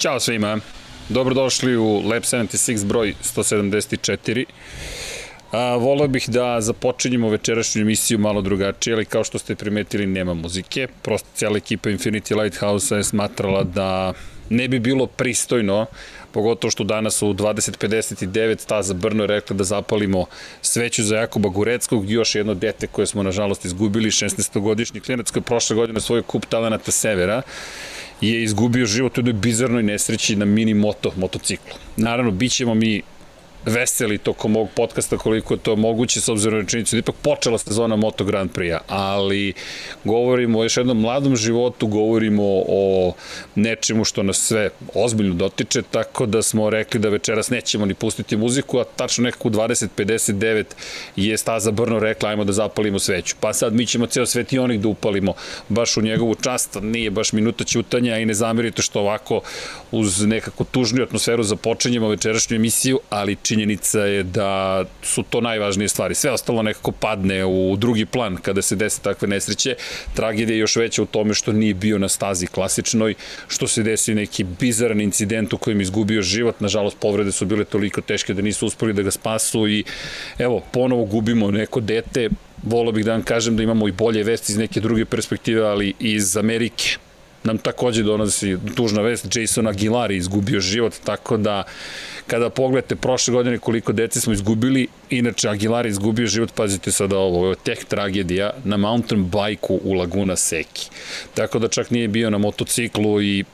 Ćao svima, dobrodošli u Lab 76 broj 174. A, volio bih da započinjemo večerašnju emisiju malo drugačije, ali kao što ste primetili nema muzike. Prosto cijela ekipa Infinity Lighthouse je smatrala da ne bi bilo pristojno, pogotovo što danas u 20.59 staza Brno je rekla da zapalimo sveću za Jakoba Gureckog i još jedno dete koje smo nažalost izgubili, 16-godišnji klinac koji je prošle godine svoj kup talenata Severa je izgubio život u jednoj bizarnoj nesreći na mini moto, motociklu. Naravno, bit ćemo mi veseli tokom ovog podcasta koliko je to moguće s obzirom na činjenicu da ipak počela sezona Moto Grand Prix-a, ali govorimo o još jednom mladom životu, govorimo o nečemu što nas sve ozbiljno dotiče, tako da smo rekli da večeras nećemo ni pustiti muziku, a tačno nekako u 20.59 je Staza Brno rekla ajmo da zapalimo sveću. Pa sad mi ćemo ceo svetionik da upalimo baš u njegovu čast, nije baš minuta ćutanja i ne zamerite što ovako uz nekako tužniju atmosferu započinjemo večerašnju emisiju, ali činjenica je da su to najvažnije stvari. Sve ostalo nekako padne u drugi plan kada se desi takve nesreće. Tragedija je još veća u tome što nije bio na stazi klasičnoj, što se desi neki bizaran incident u kojem izgubio život. Nažalost, povrede su bile toliko teške da nisu uspeli da ga spasu i evo, ponovo gubimo neko dete. Volio bih da vam kažem da imamo i bolje vesti iz neke druge perspektive, ali iz Amerike nam takođe donosi tužna vest, Jason Aguilar je izgubio život, tako da kada pogledate prošle godine koliko dece smo izgubili, inače Aguilar izgubio život, pazite sada ovo, ovo je tek tragedija na mountain bajku u Laguna Seki. Tako da čak nije bio na motociklu i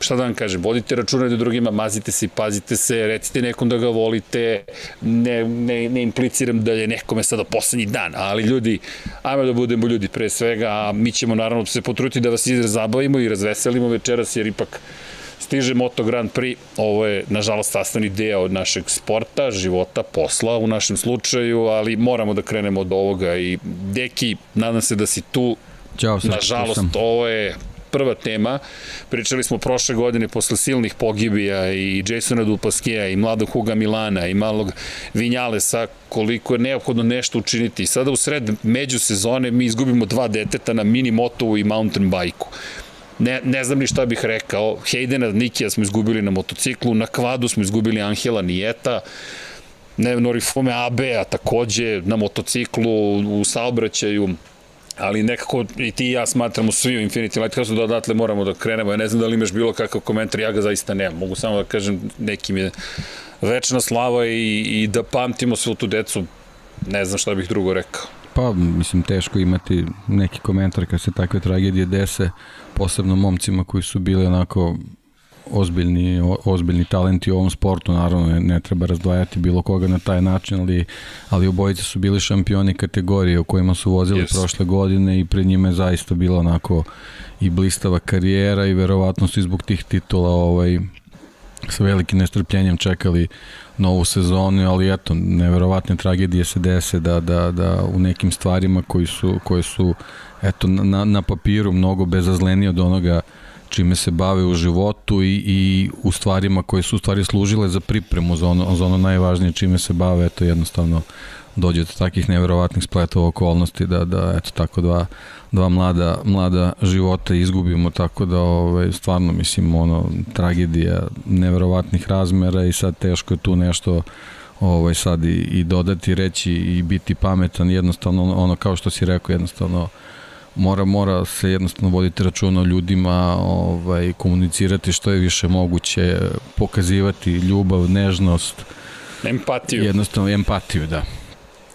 šta da vam kažem, vodite računa da drugima, mazite se i pazite se, recite nekom da ga volite, ne, ne, ne impliciram da je nekome sada poslednji dan, ali ljudi, ajmo da budemo ljudi pre svega, a mi ćemo naravno se potruditi da vas zabavimo i razveselimo večeras, jer ipak stiže Moto Grand Prix, ovo je nažalost sastavni deo našeg sporta, života, posla u našem slučaju, ali moramo da krenemo od ovoga. I Deki, nadam se da si tu, Ćao, nažalost, ovo je prva tema. Pričali smo prošle godine posle silnih pogibija i Jasona Dupaskija i mladog Huga Milana i malog Vinjalesa koliko je neophodno nešto učiniti. Sada u sred međusezone mi izgubimo dva deteta na mini motovu i mountain bajku ne, ne znam ni šta bih rekao. Hejdena Nikija smo izgubili na motociklu, na kvadu smo izgubili Angela Nijeta, ne, Norifome AB-a takođe na motociklu, u saobraćaju, ali nekako i ti i ja smatramo svi u Infinity Lighthouse da odatle moramo da krenemo. Ja ne znam da li imaš bilo kakav komentar, ja ga zaista nemam. Mogu samo da kažem nekim je večna slava i, i da pamtimo svu tu decu, ne znam šta bih drugo rekao. Pa, mislim, teško imati neki komentar kad se takve tragedije dese, posebno momcima koji su bili onako ozbiljni, ozbiljni talenti u ovom sportu, naravno ne, ne treba razdvajati bilo koga na taj način, ali, ali obojice su bili šampioni kategorije u kojima su vozili yes. prošle godine i pred njima je zaista bila onako i blistava karijera i verovatno su i zbog tih titula ovaj, sa velikim nestrpljenjem čekali novu sezonu, ali eto, neverovatne tragedije se dese da, da, da u nekim stvarima koji su, koje su eto, na, na papiru mnogo bezazlenije od onoga čime se bave u životu i, i u stvarima koje su u stvari služile za pripremu za ono, za ono najvažnije čime se bave, eto jednostavno dođe do takih neverovatnih spletova okolnosti da, da eto tako dva, dva mlada, mlada života izgubimo, tako da ovaj, stvarno mislim ono tragedija neverovatnih razmera i sad teško je tu nešto ovaj sad i, i dodati reći i biti pametan jednostavno ono kao što si rekao jednostavno mora mora se jednostavno voditi računa o ljudima, ovaj komunicirati što je više moguće, pokazivati ljubav, nežnost, empatiju. Jednostavno empatiju, da.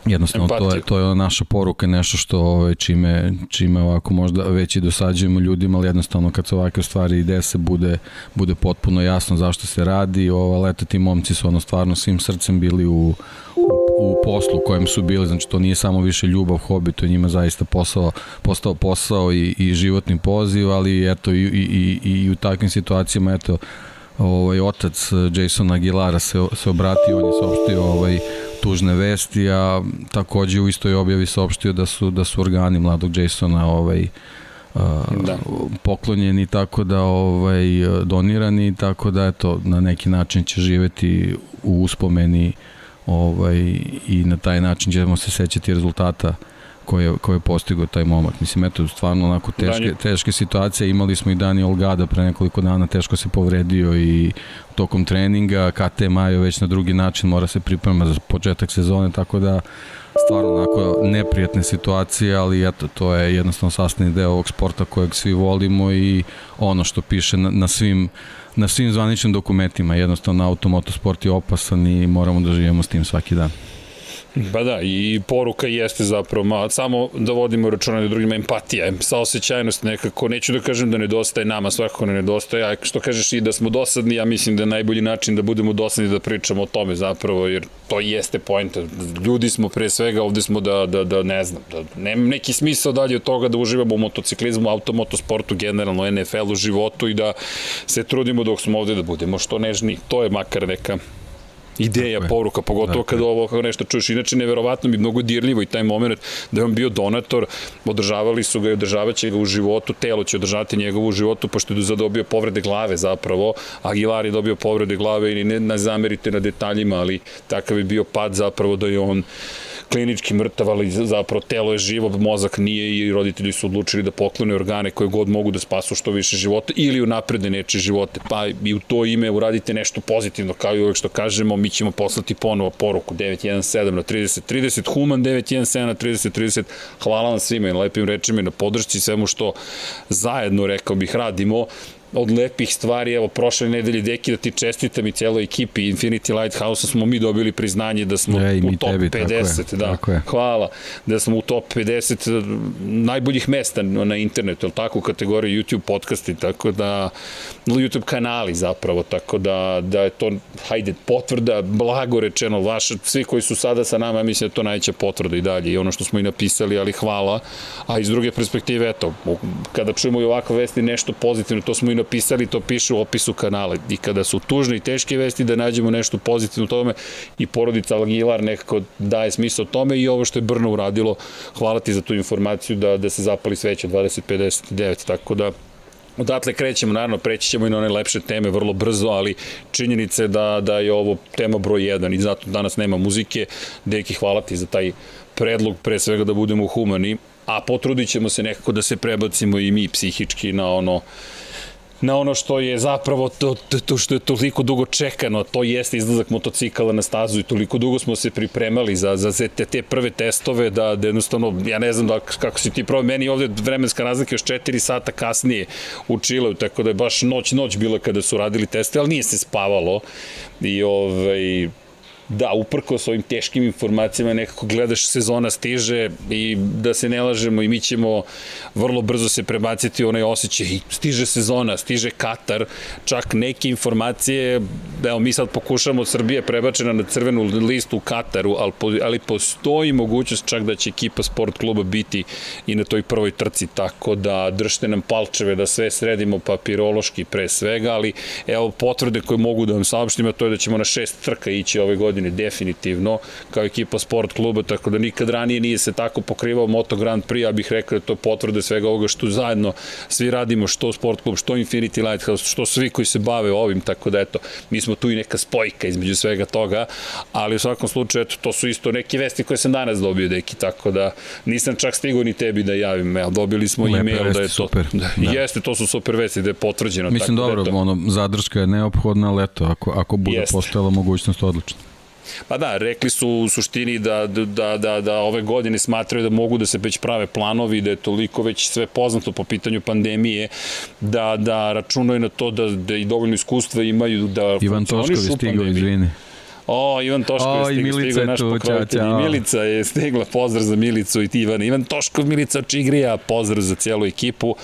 Jednostavno empatiju. to je to je naša poruka, nešto što ovaj čime čime ovako možda već i dosađujemo ljudima, ali jednostavno kad se ovakve stvari ide se bude bude potpuno jasno zašto se radi. Ova leta ti momci su ono stvarno svim srcem bili u u poslu u kojem su bili, znači to nije samo više ljubav, hobi, to je njima zaista posao, postao posao i, i životni poziv, ali eto i, i, i, i u takvim situacijama, eto, ovaj, otac Jason Aguilara se, se obratio, on je saopštio ovaj, tužne vesti, a takođe u istoj objavi saopštio da su, da su organi mladog Jasona ovaj, da. poklonjeni tako da ovaj donirani tako da eto na neki način će živeti u uspomeni uh, ovaj, i na taj način ćemo se sećati rezultata koje, koje je postigao taj momak. Mislim, eto, stvarno onako teške, teške situacije. Imali smo i Dani Olgada pre nekoliko dana, teško se povredio i tokom treninga. KT Majo već na drugi način mora se priprema za početak sezone, tako da stvarno onako neprijatne situacije, ali eto, to je jednostavno sastavni deo ovog sporta kojeg svi volimo i ono što piše na, na svim na svim zvaničnim dokumentima, jednostavno automotosport je opasan i moramo da živimo s tim svaki dan. Pa da, i poruka jeste zapravo malo, samo da vodimo računa da drugima empatija, saosećajnost nekako, neću da kažem da nedostaje nama, svakako ne nedostaje, a što kažeš i da smo dosadni, ja mislim da je najbolji način da budemo dosadni da pričamo o tome zapravo, jer to jeste pojenta. Ljudi smo pre svega, ovde smo da, da, da ne znam, da nema neki smisao dalje od toga da uživamo u motociklizmu, automotosportu, generalno NFL-u, životu i da se trudimo dok smo ovde da budemo što nežni. To je makar neka ideja, Tako poruka, pogotovo kada ovo kako nešto čuješ. Inače, neverovatno bi mnogo dirljivo i taj moment da je on bio donator, održavali su ga i održavaće ga u životu, telo će održati njegovu u životu, pošto je zadobio povrede glave zapravo. Aguilar je dobio povrede glave i ne, ne zamerite na detaljima, ali takav je bio pad zapravo da je on klinički mrtav, ali zapravo telo je živo, mozak nije i roditelji su odlučili da poklone organe koje god mogu da spasu što više života ili unaprede neče živote. Pa i u to ime uradite nešto pozitivno, kao i uvek što kažemo, mi ćemo poslati ponovo poruku 917 na 30 30, Human 917 na 30 30. Hvala vam svima i lepim rečima i na podršci svemu što zajedno, rekao bih, radimo od lepih stvari, evo, prošle nedelje deki da ti čestitam i celoj ekipi Infinity Lighthouse smo mi dobili priznanje da smo Ej, u top tebi, 50, tako je, da, tako je. hvala, da smo u top 50 eh, najboljih mesta na internetu, ili tako, u kategoriji YouTube podcasti, tako da, YouTube kanali zapravo, tako da, da je to, hajde, potvrda, blago rečeno, vaš, svi koji su sada sa nama, mislim da to najveća potvrda i dalje, i ono što smo i napisali, ali hvala, a iz druge perspektive, eto, kada čujemo i ovakve vesti, nešto pozitivno, to smo i napisali, to piše u opisu kanala. I kada su tužne i teške vesti, da nađemo nešto pozitivno u tome i porodica Aguilar nekako daje smisao tome i ovo što je Brno uradilo, hvala ti za tu informaciju da, da se zapali sveće 2059, tako da Odatle krećemo, naravno, preći ćemo i na one lepše teme vrlo brzo, ali činjenica je da, da je ovo tema broj 1 i zato danas nema muzike. Deki, hvala ti za taj predlog, pre svega da budemo humani, a potrudit ćemo se nekako da se prebacimo i mi psihički na ono na ono što je zapravo to, to, to što je toliko dugo čekano, to jeste izlazak motocikala na stazu i toliko dugo smo se pripremali za, za te, te prve testove da, da jednostavno, ja ne znam da, kako si ti probao, meni ovde vremenska razlika još 4 sata kasnije u Čileu, tako da je baš noć, noć bila kada su radili teste, ali nije se spavalo i ovaj, da, uprko s ovim teškim informacijama nekako gledaš sezona stiže i da se ne lažemo i mi ćemo vrlo brzo se prebaciti u onaj osjećaj stiže sezona, stiže Katar, čak neke informacije, evo mi sad pokušamo od Srbije prebačena na crvenu listu u Kataru, ali, ali postoji mogućnost čak da će ekipa sport kluba biti i na toj prvoj trci, tako da držite nam palčeve da sve sredimo papirološki pre svega, ali evo potvrde koje mogu da vam saopštim, a to je da ćemo na šest trka ići ove godine godine definitivno kao ekipa sport kluba, tako da nikad ranije nije se tako pokrivao Moto Grand Prix, ja bih rekao da to potvrde svega ovoga što zajedno svi radimo, što sport klub, što Infinity Lighthouse, što svi koji se bave ovim, tako da eto, mi smo tu i neka spojka između svega toga, ali u svakom slučaju, eto, to su isto neke vesti koje sam danas dobio, deki, tako da nisam čak stigao ni tebi da javim, evo, dobili smo Lepe e-mail da je to, super. Da, da. jeste, to su super vesti, da je potvrđeno. Mislim, tako dobro, da eto, ono, zadrška je neophodna, ali eto, ako, ako bude Jeste. postojala mogućnost, odlično. Pa da, rekli su u suštini da, da, da, da ove godine smatraju da mogu da se već prave planovi, da je toliko već sve poznato po pitanju pandemije, da, da računaju na to da, da i dovoljno iskustva imaju da Ivan Toškovi stigao, izvini. O, Ivan Toškov je stigao, stigao naš pokrovitelj. I Milica je stigla, pozdrav za Milicu i ti Ivan. Ivan Toškov, Milica Čigrija, pozdrav za cijelu ekipu.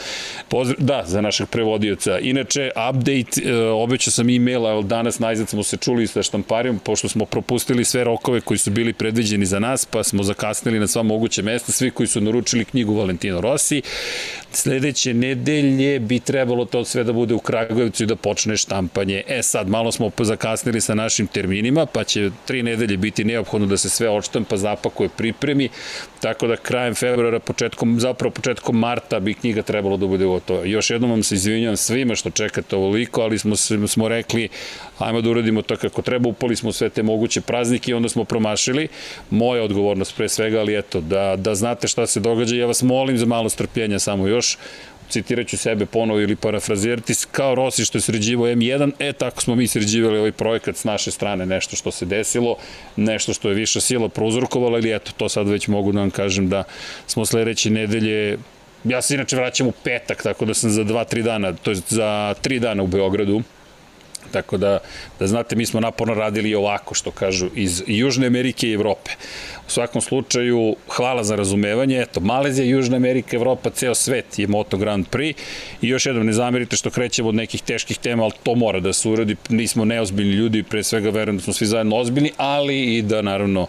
Pozdrav, da, za našeg prevodioca. Inače, update, e, obećao sam e-mail, ali danas najzad smo se čuli sa štamparijom, pošto smo propustili sve rokove koji su bili predviđeni za nas, pa smo zakasnili na sva moguće mesta, svi koji su naručili knjigu Valentino Rossi. Sledeće nedelje bi trebalo to sve da bude u Kragujevcu i da počne štampanje. E sad, malo smo zakasnili sa našim terminima, pa će tri nedelje biti neophodno da se sve odštampa, zapakuje, pripremi, tako da krajem februara, početkom, zapravo početkom marta bi knjiga trebalo da bude gotova. Još jednom vam se izvinjam svima što čekate ovoliko, ali smo, smo rekli, ajmo da uradimo to kako treba, upali smo sve te moguće praznike i onda smo promašili. Moja odgovornost pre svega, ali eto, da, da znate šta se događa, ja vas molim za malo strpljenja samo još, citiraću sebe ponovo ili parafrazirati, kao Rossi što je sređivo M1, e tako smo mi sređivali ovaj projekat s naše strane, nešto što se desilo, nešto što je viša sila prouzrokovala ili eto, to sad već mogu da vam kažem da smo sledeće nedelje Ja se inače vraćam u petak, tako da sam za 2-3 dana, to je za 3 dana u Beogradu, Tako da, da znate, mi smo naporno radili ovako, što kažu, iz Južne Amerike i Evrope. U svakom slučaju, hvala za razumevanje. Eto, Malezija, Južna Amerika, Evropa, ceo svet je Moto Grand Prix. I još jednom, ne zamerite što krećemo od nekih teških tema, ali to mora da se uradi. Nismo neozbiljni ljudi, pre svega verujem da smo svi zajedno ozbiljni, ali i da, naravno,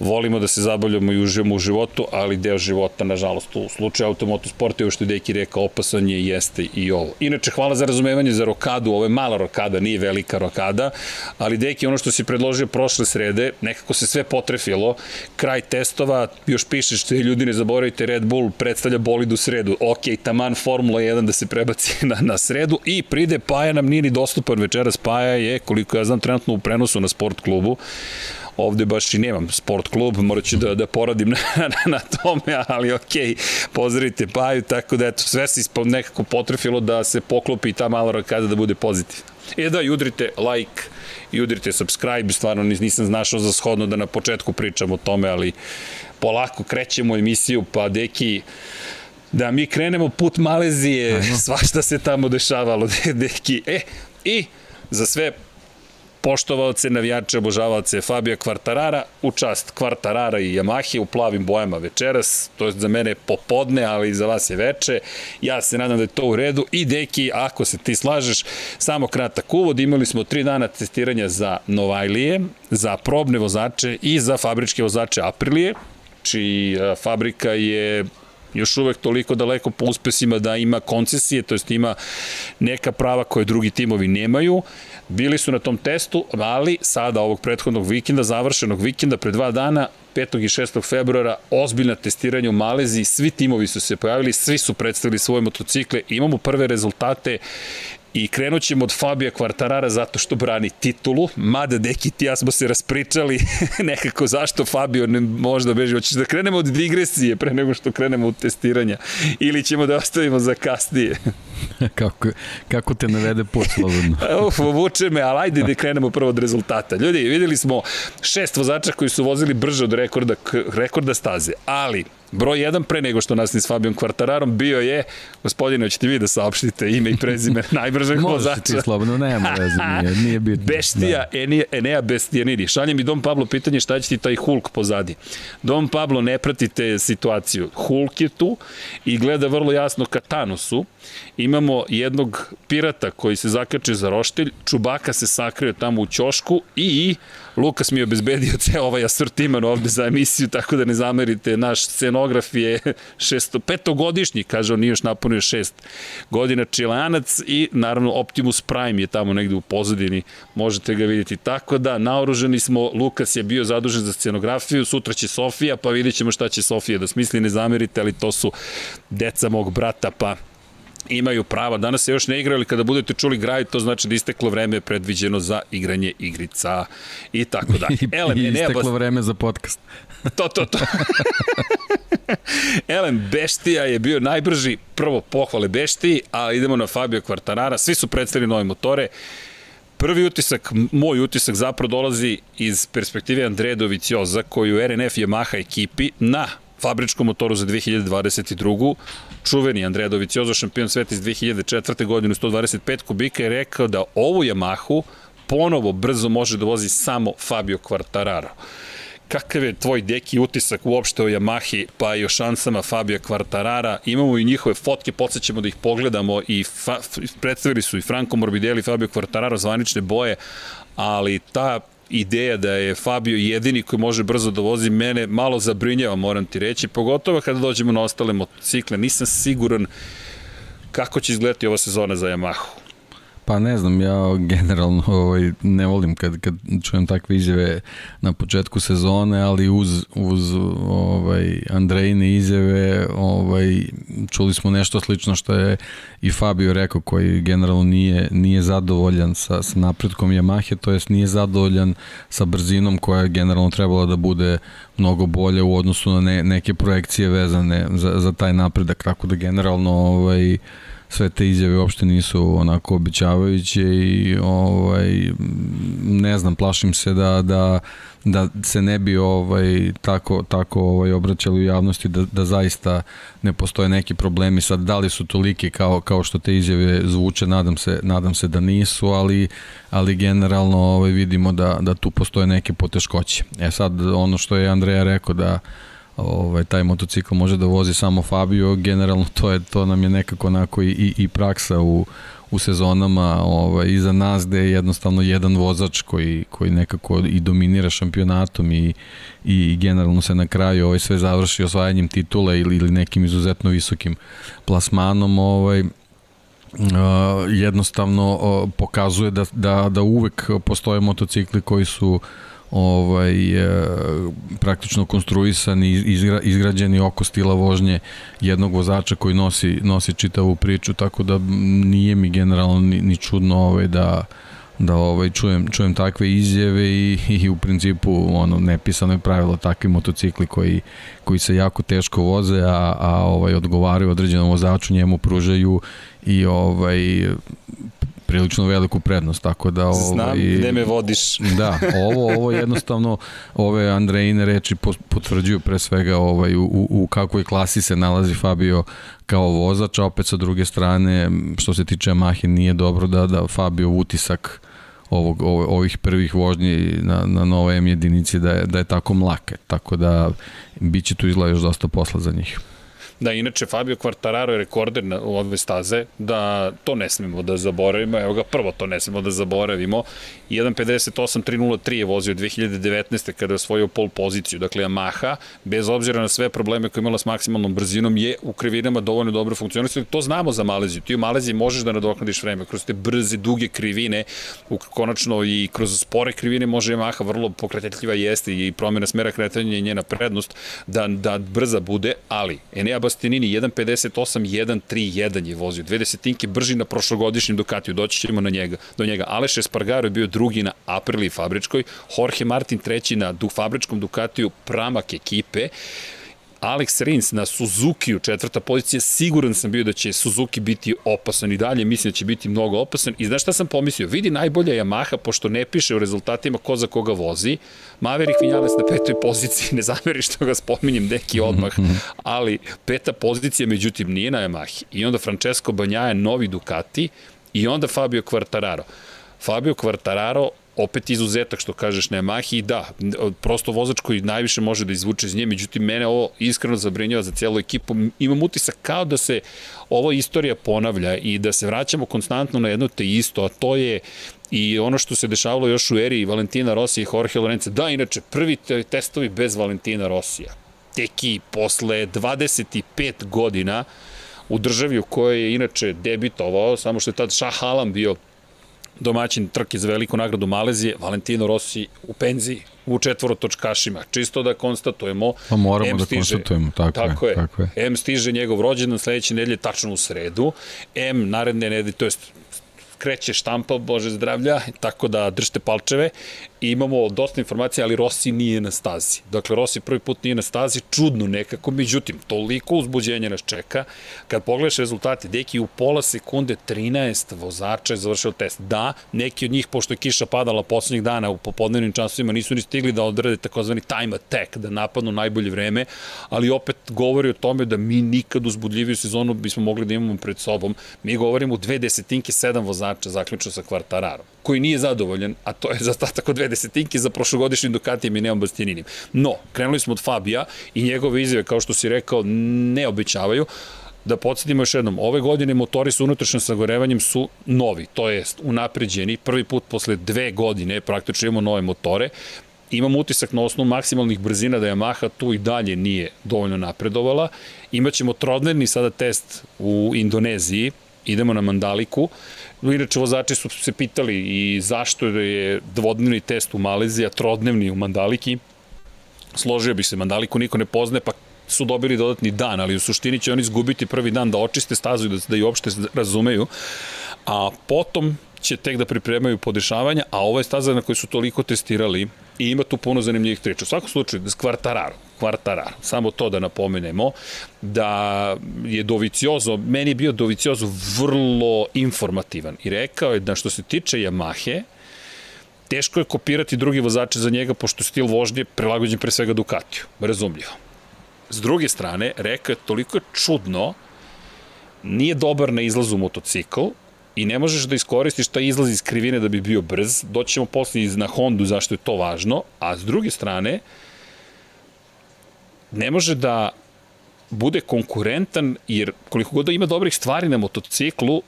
volimo da se zabavljamo i uživamo u životu, ali deo života, nažalost, u slučaju automotosporta, ovo što je Deki rekao, opasan je jeste i ovo. Inače, hvala za razumevanje za rokadu, ovo je mala rokada, nije velika rokada, ali Deki, ono što si predložio prošle srede, nekako se sve potrefilo, kraj testova, još pišeš što ljudi ne zaboravite, Red Bull predstavlja bolid u sredu, ok, taman Formula 1 da se prebaci na, na sredu. I pride Paja nam nije ni dostupan večeras, Paja je, koliko ja znam, trenutno u prenosu na sport klubu, ovde baš i nemam sport klub, morat ću da, da poradim na, na, na tome, ali ok, pozdravite Paju, tako da eto, sve se nekako potrefilo da se poklopi ta mala rakada da bude pozitivna. E da, i udrite like, i udrite subscribe, stvarno nisam znašao za shodno da na početku pričam o tome, ali polako krećemo emisiju, pa deki, da mi krenemo put Malezije, svašta se tamo dešavalo, deki. E, i za sve poštovalce, navijače, obožavalce Fabio Kvartarara, u čast Kvartarara i Yamahe u plavim bojama večeras, to je za mene popodne, ali za vas je veče. Ja se nadam da je to u redu i Deki, ako se ti slažeš, samo kratak uvod, imali smo tri dana testiranja za Novajlije, za probne vozače i za fabričke vozače Aprilije, čiji fabrika je još uvek toliko daleko po uspesima da ima koncesije, to jest ima neka prava koje drugi timovi nemaju. Bili su na tom testu, ali sada ovog prethodnog vikenda, završenog vikenda, pre dva dana, 5. i 6. februara, ozbiljna testiranja u Maleziji, svi timovi su se pojavili, svi su predstavili svoje motocikle, imamo prve rezultate I krenut ćemo od Fabija Kvartarara zato što brani titulu, mada Deki ti ja smo se raspričali nekako zašto Fabio ne možda beži. Hoćeš da krenemo od digresije pre nego što krenemo u testiranja ili ćemo da ostavimo za kasnije? kako, kako te navede put slobodno? Uf, vuče me, ali ajde da krenemo prvo od rezultata. Ljudi, videli smo šest vozača koji su vozili brže od rekorda, rekorda staze, ali Broj 1 pre nego što nas ni s Fabijom Kvartararom bio je, gospodine, hoćete vi da saopštite ime i prezime najbržeg vozača. Možete ti slobodno, nema veze, nije, nije bitno. Beštija da. Enija, Enea Bestijanidi. Šalje mi Dom Pablo pitanje šta će ti taj Hulk pozadi. Dom Pablo, ne pratite situaciju. Hulk je tu i gleda vrlo jasno ka Thanosu. Imamo jednog pirata koji se zakače za roštilj, Čubaka se sakrio tamo u ćošku i Lukas mi je obezbedio ceo ovaj asortiman ovde za emisiju, tako da ne zamerite, naš scenograf je šesto, petogodišnji, kaže on nije još napunio šest godina čilanac i naravno Optimus Prime je tamo negde u pozadini, možete ga vidjeti. Tako da, naoruženi smo, Lukas je bio zadužen za scenografiju, sutra će Sofija, pa vidjet ćemo šta će Sofija da smisli, ne zamerite, ali to su deca mog brata, pa imaju prava. Danas se još ne igra, ali kada budete čuli graj, to znači da isteklo vreme predviđeno za igranje igrica i tako da. Elem, I isteklo bas... vreme za podcast. to, to, to. Elem, Beštija je bio najbrži, prvo pohvale Beštiji, a idemo na Fabio Kvartarara. Svi su predstavili nove motore. Prvi utisak, moj utisak zapravo dolazi iz perspektive Andreja Dovicioza, koji u RNF Yamaha ekipi na fabričkom motoru za 2022. Čuveni Andreja Doviciozo, šampion sveta iz 2004. godine 125 kubika je rekao da ovu Yamahu ponovo brzo može da vozi samo Fabio Quartararo. Kakav je tvoj deki utisak uopšte o Yamahi, pa i o šansama Fabio Quartarara? Imamo i njihove fotke, podsjećamo da ih pogledamo i predstavili su i Franco Morbidelli i Fabio Quartararo zvanične boje, ali ta ideja da je Fabio jedini koji može brzo da vozi, mene malo zabrinjava, moram ti reći, pogotovo kada dođemo na ostale motocikle. Nisam siguran kako će izgledati ova sezona za Yamahu. Pa ne znam, ja generalno ovaj, ne volim kad, kad čujem takve izjave na početku sezone, ali uz, uz ovaj, Andrejne izjave ovaj, čuli smo nešto slično što je i Fabio rekao koji generalno nije, nije zadovoljan sa, sa napretkom Yamahe, to jest nije zadovoljan sa brzinom koja je generalno trebala da bude mnogo bolje u odnosu na ne, neke projekcije vezane za, za taj napredak, tako da generalno ovaj, sve te izjave uopšte nisu onako običavajuće i ovaj ne znam plašim se da da da se ne bi ovaj tako tako ovaj obraćali u javnosti da, da zaista ne postoje neki problemi. Sad da li su toliki kao kao što te izjave zvuče nadam se nadam se da nisu ali ali generalno ovaj vidimo da da tu postoje neke poteškoće. E sad ono što je Andreja rekao da ovaj, taj motocikl može da vozi samo Fabio, generalno to je to nam je nekako onako i, i praksa u, u sezonama ovaj, iza nas gde je jednostavno jedan vozač koji, koji nekako i dominira šampionatom i, i generalno se na kraju ovaj, sve završi osvajanjem titule ili, ili nekim izuzetno visokim plasmanom ovaj, Uh, jednostavno uh, pokazuje da, da, da uvek postoje motocikli koji su uh, ovaj, e, praktično konstruisani, izgra, izgrađeni oko stila vožnje jednog vozača koji nosi, nosi čitavu priču, tako da nije mi generalno ni, ni čudno ovaj, da da ovaj čujem čujem takve izjave i, i u principu ono nepisano je pravilo takvi motocikli koji koji se jako teško voze a a ovaj odgovaraju određenom vozaču njemu pružaju i ovaj prilično veliku prednost, tako da... Ovaj, Znam gde me vodiš. Da, ovo, ovo jednostavno, ove Andrejine reči potvrđuju pre svega ovaj, u, u kakvoj klasi se nalazi Fabio kao vozač, a opet sa druge strane, što se tiče Mahe, nije dobro da, da Fabio utisak ovog, ovih prvih vožnji na, na nove M jedinici da je, da je tako mlake, tako da biće tu izgleda još dosta posla za njih. Da, inače Fabio Quartararo je rekorder na, u ove staze, da to ne smemo da zaboravimo, evo ga prvo to ne smemo da zaboravimo. 1.58.303 je vozio 2019. kada je osvojio pol poziciju, dakle Yamaha, bez obzira na sve probleme koje imala s maksimalnom brzinom, je u krivinama dovoljno dobro funkcionisao. To znamo za Maleziju. Ti u Maleziji možeš da nadoknadiš vreme kroz te brze, duge krivine, u, konačno i kroz spore krivine može Yamaha vrlo pokretljiva jeste i promjena smera kretanja je njena prednost da, da brza bude, ali Enea Bastianini 1.58, 1.31 je vozio, dve desetinke brži na prošlogodišnjem Ducatiju, doći ćemo na njega, do njega. Aleš Espargaro je bio drugi na Aprili fabričkoj, Jorge Martin treći na du, fabričkom Ducatiju, pramak ekipe, Alex Rins na Suzuki-u, četvrta pozicija, siguran sam bio da će Suzuki biti opasan i dalje, mislim da će biti mnogo opasan. I znaš šta sam pomislio? Vidi najbolja Yamaha, pošto ne piše u rezultatima ko za koga vozi. Maverick Vinales na petoj poziciji, ne zameri što ga spominjem, neki odmah, ali peta pozicija, međutim, nije na Yamahi. I onda Francesco Banjaja, novi Ducati, i onda Fabio Quartararo. Fabio Quartararo opet izuzetak što kažeš na Yamahi i da, prosto vozač koji najviše može da izvuče iz nje, međutim mene ovo iskreno zabrinjava za cijelu ekipu. Imam utisak kao da se ova istorija ponavlja i da se vraćamo konstantno na jedno te isto, a to je i ono što se dešavalo još u eri Valentina Rosija i Jorge Lorenza. Da, inače, prvi testovi bez Valentina Rosija. Teki posle 25 godina u državi u kojoj je inače debitovao, samo što je tad Shah Alam bio domaćin trke za veliku nagradu Malezije, Valentino Rossi u penziji, u četvorotočkašima. Čisto da konstatujemo. Pa moramo M da stiže, konstatujemo, tako, tako je, je. Tako je. M stiže njegov rođendan sledeće nedelje tačno u sredu. M naredne nedelje, to jest kreće štampa, bože zdravlja, tako da držite palčeve. Imamo dosta informacija, ali Rossi nije na stazi. Dakle, Rossi prvi put nije na stazi, čudno nekako, međutim, toliko uzbuđenja nas čeka. Kad pogledaš rezultate, deki u pola sekunde 13 vozača je završio test. Da, neki od njih, pošto je kiša padala poslednjih dana u popodnevnim časovima, nisu ni stigli da odrade takozvani time attack, da napadnu najbolje vreme, ali opet govori o tome da mi nikad uzbudljiviju sezonu bismo mogli da imamo pred sobom. Mi govorimo u dve desetinke, sedam vozača, zaključno sa Kvartararom, koji nije zadovoljan, a to je za od dve desetinke za prošlogodišnjim Ducatijem i Neom Bastianinim. No, krenuli smo od Fabija i njegove izjave, kao što si rekao, ne obećavaju. Da podsjetimo još jednom, ove godine motori sa unutrašnjim sagorevanjem su novi, to jest unapređeni, prvi put posle dve godine praktično imamo nove motore, imam utisak na osnovu maksimalnih brzina da Yamaha tu i dalje nije dovoljno napredovala. Imaćemo trodnevni sada test u Indoneziji, idemo na Mandaliku. Inače, vozači su se pitali i zašto je dvodnevni test u Maleziji, a trodnevni u Mandaliki. Složio bih se, Mandaliku niko ne pozne, pa su dobili dodatni dan, ali u suštini će oni izgubiti prvi dan da očiste stazu i da, da i uopšte razumeju. A potom će tek da pripremaju podešavanja, a ovo je staza na kojoj su toliko testirali i ima tu puno zanimljivih priča. U svakom slučaju, Kvartararo, Kvartararo, samo to da napomenemo, da je Doviciozo, meni je bio Doviciozo vrlo informativan i rekao je da što se tiče Yamahe, teško je kopirati drugi vozače za njega, pošto stil vožnje prilagođen pre svega Ducatiju, razumljivo. S druge strane, rekao je toliko je čudno, nije dobar na izlazu motocikl, i ne možeš da iskoristiš taj izlaz iz krivine da bi bio brz. Doći ćemo posle na Hondu zašto je to važno, a s druge strane ne može da bude konkurentan jer koliko god da ima dobrih stvari na motociklu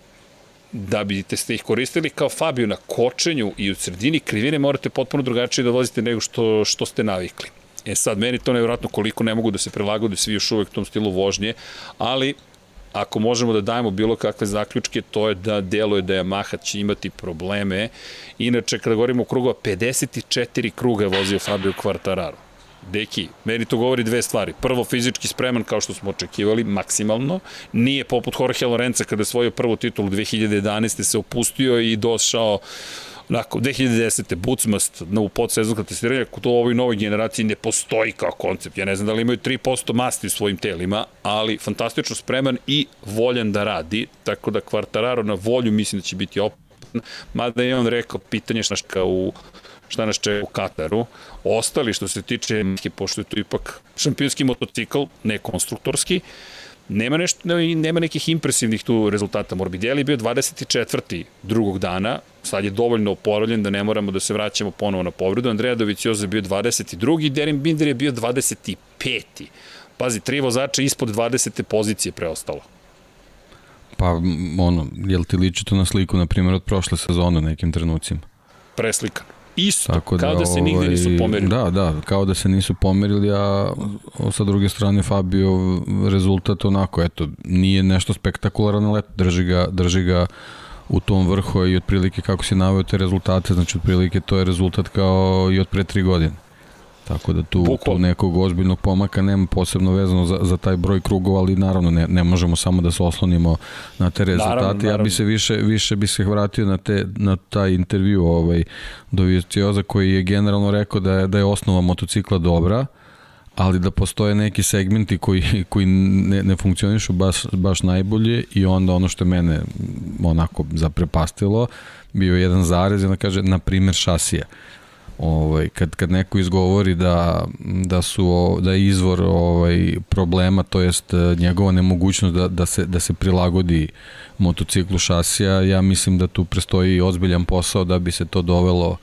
da bi te ste ih koristili kao Fabio na kočenju i u sredini krivine morate potpuno drugačije da vozite nego što, što ste navikli. E sad, meni to nevjerojatno koliko ne mogu da se prilagode svi još uvek tom stilu vožnje, ali ako možemo da dajemo bilo kakve zaključke, to je da deluje da Yamaha će imati probleme. Inače, kada govorimo o krugova, 54 kruga je vozio Fabio Quartararo. Deki, meni to govori dve stvari. Prvo, fizički spreman kao što smo očekivali, maksimalno. Nije poput Jorge Lorenza kada je svojio prvu titulu 2011. se opustio i došao Onako, 2010. Bucmast u podsezonska testiranja, to u ovoj novoj generaciji ne postoji kao koncept. Ja ne znam da li imaju 3% masti u svojim telima, ali fantastično spreman i voljan da radi, tako da Kvartararo na volju mislim da će biti opasan. Mada je on rekao pitanje šta u šta nas čeka u Kataru. Ostali što se tiče, pošto je to ipak šampionski motocikl, ne konstruktorski, Nema, nešto, nema nekih impresivnih tu rezultata. Morbidelli je bio 24. drugog dana, sad je dovoljno oporavljen da ne moramo da se vraćamo ponovo na povredu. Andreja Dovicioza je bio 22. Derin Binder je bio 25. Pazi, tri vozača ispod 20. pozicije preostalo. Pa, ono, jel ti liči to na sliku, na primjer, od prošle sezone nekim trenucima? Preslikan. Isto, Tako da, kao da se nigde nisu ovaj, pomerili. Da, da, kao da se nisu pomerili, a sa druge strane Fabio rezultat onako, eto, nije nešto spektakularan let, drži ga, drži ga u tom vrhu i otprilike kako si naveo te rezultate, znači otprilike to je rezultat kao i od pre tri godine. Tako da tu, tu nekog ozbiljnog pomaka nema posebno vezano za, za taj broj krugova, ali naravno ne, ne možemo samo da se oslonimo na te rezultate. Naravno, naravno. Ja bi se više, više bi se vratio na, te, na taj intervju ovaj, do Vizcioza koji je generalno rekao da je, da je osnova motocikla dobra, ali da postoje neki segmenti koji, koji ne, ne funkcionišu baš, baš najbolje i onda ono što je mene onako zaprepastilo bio jedan zarez i onda kaže, na primer šasija ovaj kad kad neko izgovori da da su da je izvor ovaj problema to jest e, njegova nemogućnost da da se da se prilagodi motociklu šasija ja mislim da tu prestoji ozbiljan posao da bi se to dovelo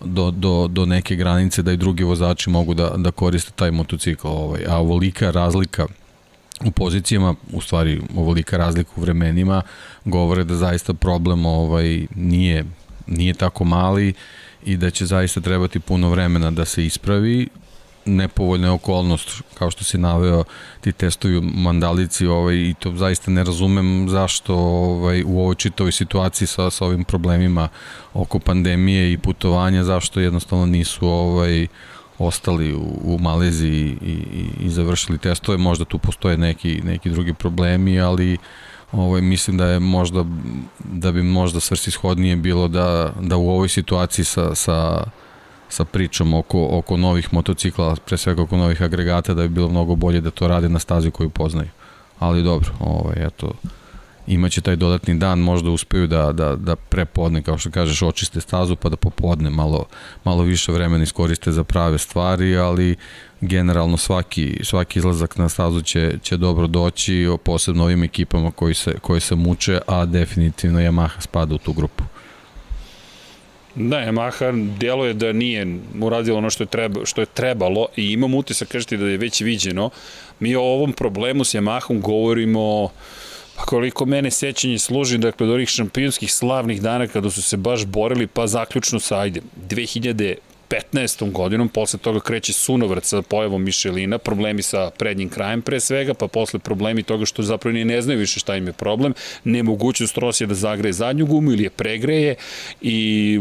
do, do, do neke granice da i drugi vozači mogu da, da koriste taj motocikl ovaj. A ovolika razlika u pozicijama, u stvari ovolika razlika u vremenima govore da zaista problem ovaj nije nije tako mali i da će zaista trebati puno vremena da se ispravi nepovoljna okolnost, kao što si naveo, ti testuju mandalici ovaj, i to zaista ne razumem zašto ovaj, u ovoj čitovoj situaciji sa, sa ovim problemima oko pandemije i putovanja, zašto jednostavno nisu ovaj, ostali u, u Maleziji i, i, i završili testove. Možda tu postoje neki, neki drugi problemi, ali uh, ovaj, mislim da je možda da bi možda svrsishodnije bilo da, da u ovoj situaciji sa, sa, sa pričom oko, oko novih motocikla, pre svega oko novih agregata, da bi bilo mnogo bolje da to rade na stazi koju poznaju. Ali dobro, ovaj, eto, imaće taj dodatni dan, možda uspeju da, da, da prepodne, kao što kažeš, očiste stazu, pa da popodne malo, malo više vremena iskoriste za prave stvari, ali generalno svaki, svaki izlazak na stazu će, će dobro doći, posebno ovim ekipama koji se, koji se muče, a definitivno Yamaha spada u tu grupu. Da, Yamaha djeluje da nije uradilo ono što je, treba, što je trebalo i imam utisak, kažete da je već viđeno. Mi o ovom problemu s Yamahom govorimo Pa koliko mene sećanje služi, dakle, od onih šampionskih slavnih dana kada su se baš borili, pa zaključno sa, ajde, 2000 15. godinom, posle toga kreće sunovrat sa pojavom Mišelina, problemi sa prednjim krajem pre svega, pa posle problemi toga što zapravo ni ne znaju više šta im je problem, nemogućnost Rosije da zagreje zadnju gumu ili je pregreje i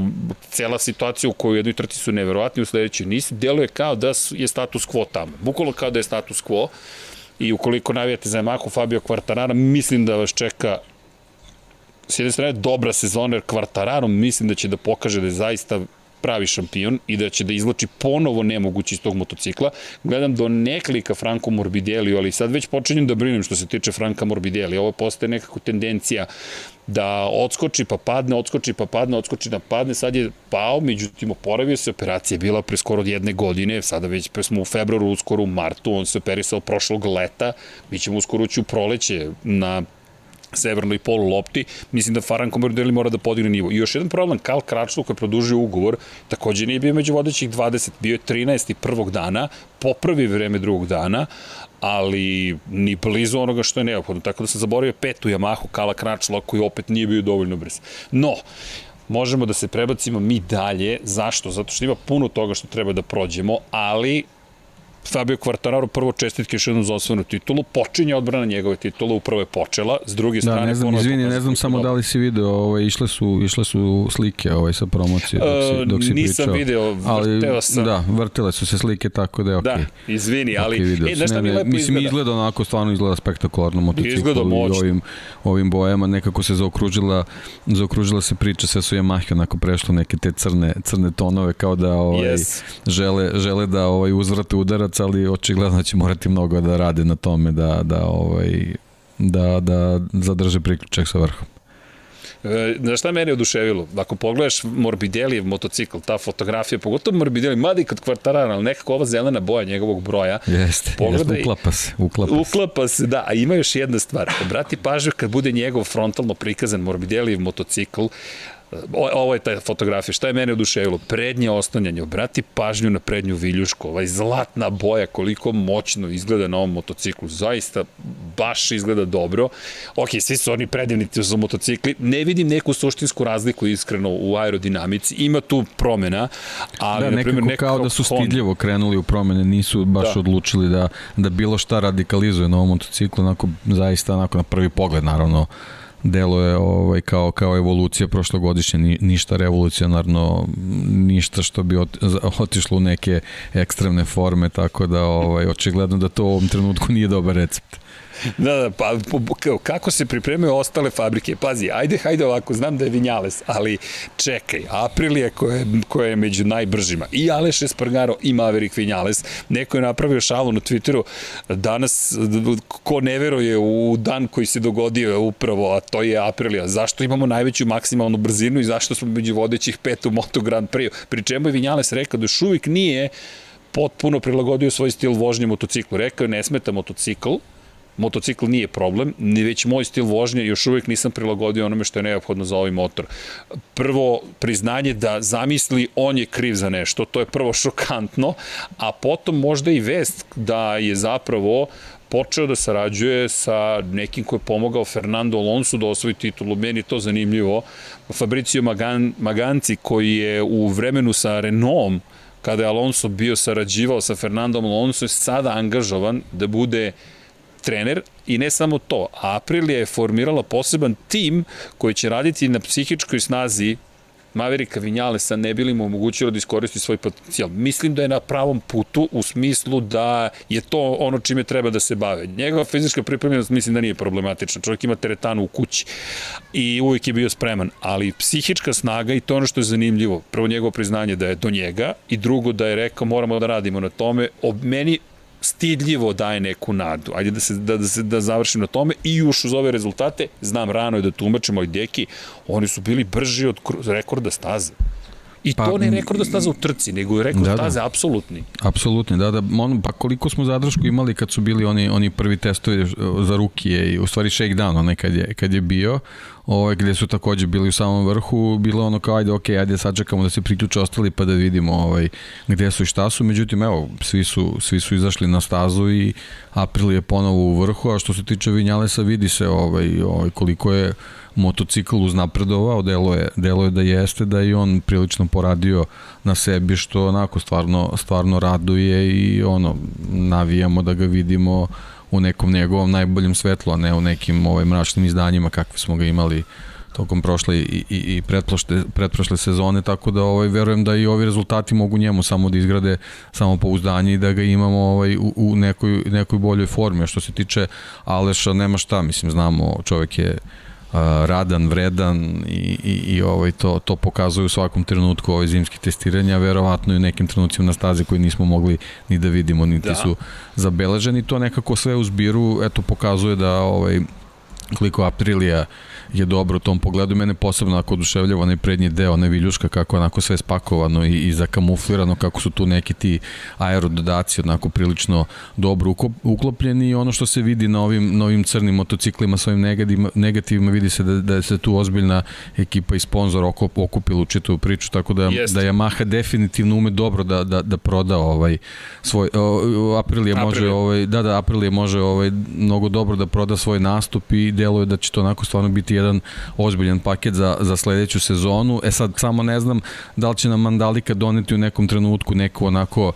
cela situacija u kojoj u jednoj trci su neverovatni, u sledećoj nisi, deluje kao da je status quo tamo. Bukvalo kao da je status quo i ukoliko navijate za Yamahu Fabio Quartarara, mislim da vas čeka s jedne strane dobra sezona, jer Quartararo mislim da će da pokaže da je zaista pravi šampion i da će da izlači ponovo nemogući iz tog motocikla. Gledam do neklika Franco Morbidelli, ali sad već počinjem da brinem što se tiče Franka Morbidelli. Ovo postaje nekako tendencija da odskoči pa padne, odskoči pa padne, odskoči pa padne, sad je pao, međutim oporavio se, operacija je bila pre skoro jedne godine, sada već pre smo u februaru, uskoro u martu, on se operisao prošlog leta, mi ćemo uskoro ući u proleće na severnoj polu lopti, mislim da Faran Morbidelli mora da podigne nivo. I još jedan problem, Karl Kračlu koji je produžio ugovor, takođe nije bio među vodećih 20, bio je 13. prvog dana, popravi vreme drugog dana, ali ni blizu onoga što je neophodno. Tako da sam zaboravio petu Yamahu Kala Kračla koji opet nije bio dovoljno brz. No, možemo da se prebacimo mi dalje. Zašto? Zato što ima puno toga što treba da prođemo, ali Fabio Quartararo prvo čestitke još jednom za osvojenu titulu, počinje odbrana njegove titule, upravo je počela, s druge strane... Da, ne znam, izvini, ne znam samo da li si video, ovaj, išle, su, išle su slike ovaj, sa promocije dok si, dok si Nisam pričao. video, vrtela sam. Da, vrtele su se slike tako da je okej. Okay. Da, izvini, ali... Okay, e, znaš šta mi lepo Mislim, izgleda? izgleda onako, stvarno izgleda spektakularno motocikl. Izgleda moćno. Ovim, ovim bojama nekako se zaokružila, zaokružila se priča, sve su Yamaha onako prešlo neke te crne, crne tonove kao da ovaj, yes. žele, žele da ovaj, uzvrate udarac, ali očigledno će morati mnogo da rade na tome da, da, ovaj, da, da zadrže priključak sa vrhom. E, znaš šta mene oduševilo? Ako pogledaš Morbidellijev motocikl, ta fotografija, pogotovo Morbidelli, mada i kod kvartarana, ali nekako ova zelena boja njegovog broja. Jeste, jeste uklapa se. Uklapa, uklapa se, da. A ima još jedna stvar. Obrati pažnju kad bude njegov frontalno prikazan Morbidellijev motocikl, O, ovo je ta fotografija. Šta je mene oduševilo? Prednje ostanjanje. Obrati pažnju na prednju viljušku. Ovaj zlatna boja, koliko moćno izgleda na ovom motociklu. Zaista baš izgleda dobro. Ok, svi su oni predivnici za motocikli. Ne vidim neku suštinsku razliku iskreno u aerodinamici. Ima tu promena, ali da, nekako, nekako kao da su stidljivo krenuli u promene, nisu baš da. odlučili da, da bilo šta radikalizuje na ovom motociklu, onako, zaista onako na prvi pogled, naravno, deluje ovaj, kao, kao evolucija prošlogodišnje, ni, ništa revolucionarno, ništa što bi ot, otišlo u neke ekstremne forme, tako da ovaj, očigledno da to u ovom trenutku nije dobar recept. Da, da, pa kako se pripremaju ostale fabrike? Pazi, ajde, hajde ovako, znam da je Vinjales, ali čekaj, Aprilija koja je, koja je među najbržima, i Aleš Espargaro i Maverick Vinjales, neko je napravio šalu na Twitteru, danas, ko ne veruje u dan koji se dogodio upravo, a to je Aprilija, zašto imamo najveću maksimalnu brzinu i zašto smo među vodećih pet u Moto Grand Prix? Pri čemu je Vinjales rekao da još uvijek nije potpuno prilagodio svoj stil vožnje motociklu. Rekao je ne smeta motocikl, motocikl nije problem, ni već moj stil vožnje još uvek nisam prilagodio onome što je neophodno za ovaj motor. Prvo, priznanje da zamisli on je kriv za nešto, to je prvo šokantno, a potom možda i vest da je zapravo počeo da sarađuje sa nekim ko je pomogao Fernando Alonso da osvoji titulu. Meni je to zanimljivo. Fabricio Magan, Maganci koji je u vremenu sa Renaultom kada je Alonso bio sarađivao sa Fernandom Alonso je sada angažovan da bude trener i ne samo to, Aprilia je formirala poseban tim koji će raditi na psihičkoj snazi Maverika Vinjalesa ne bili mu omogućilo da iskoristi svoj potencijal. Mislim da je na pravom putu u smislu da je to ono čime treba da se bave. Njegova fizička pripremljenost mislim da nije problematična. Čovjek ima teretanu u kući i uvijek je bio spreman, ali psihička snaga i to ono što je zanimljivo. Prvo njegovo priznanje da je do njega i drugo da je rekao moramo da radimo na tome. O meni stidljivo daje neku nadu. Ajde da se, da, da, se, da završim na tome i još uz ove rezultate, znam rano je da tumačimo i deki, oni su bili brži od rekorda staze. I pa, to ne rekorda staza u trci, nego je rekord da, da. staze da. apsolutni. Apsolutni, da, da. On, pa koliko smo zadršku imali kad su bili oni, oni prvi testovi za rukije i u stvari shakedown, onaj kad je, kad je bio, ovaj, gde su takođe bili u samom vrhu, bilo ono kao ajde, ok, ajde sad čekamo da se priključe ostali pa da vidimo ovaj, gde su i šta su, međutim evo, svi su, svi su izašli na stazu i April je ponovo u vrhu, a što se tiče Vinjalesa vidi se ovaj, ovaj, koliko je motocikl uznapredovao, delo je, delo je da jeste, da i on prilično poradio na sebi, što onako stvarno, stvarno raduje i ono, navijamo da ga vidimo u nekom njegovom najboljem svetlu, a ne u nekim ovaj, mračnim izdanjima kakve smo ga imali tokom prošle i, i, i pretprošle, pretprošle sezone, tako da ovaj, verujem da i ovi rezultati mogu njemu samo da izgrade samo pouzdanje i da ga imamo ovaj, u, u nekoj, nekoj boljoj formi. A što se tiče Aleša, nema šta, mislim, znamo, čovek je radan, vredan i, i, i ovaj, to, to pokazuje u svakom trenutku ovaj zimski testiranja, verovatno i u nekim trenucima na stazi koji nismo mogli ni da vidimo, niti da. su zabeleženi. To nekako sve u zbiru eto, pokazuje da ovaj, koliko Aprilija je dobro u tom pogledu. Mene posebno ako oduševljava onaj prednji deo, onaj viljuška, kako onako sve spakovano i, i zakamuflirano, kako su tu neki ti aerododaci onako prilično dobro uklopljeni i ono što se vidi na ovim novim crnim motociklima sa ovim negativima, negativima vidi se da, da se tu ozbiljna ekipa i sponsor okupila u čitavu priču, tako da, Jest. da Yamaha definitivno ume dobro da, da, da proda ovaj svoj, o, Aprilije može ovaj, da, da, Aprilije može ovaj, mnogo dobro da proda svoj nastup i deluje da će to onako stvarno biti jedan ozbiljan paket za, za sledeću sezonu. E sad, samo ne znam da li će nam Mandalika doneti u nekom trenutku neku onako,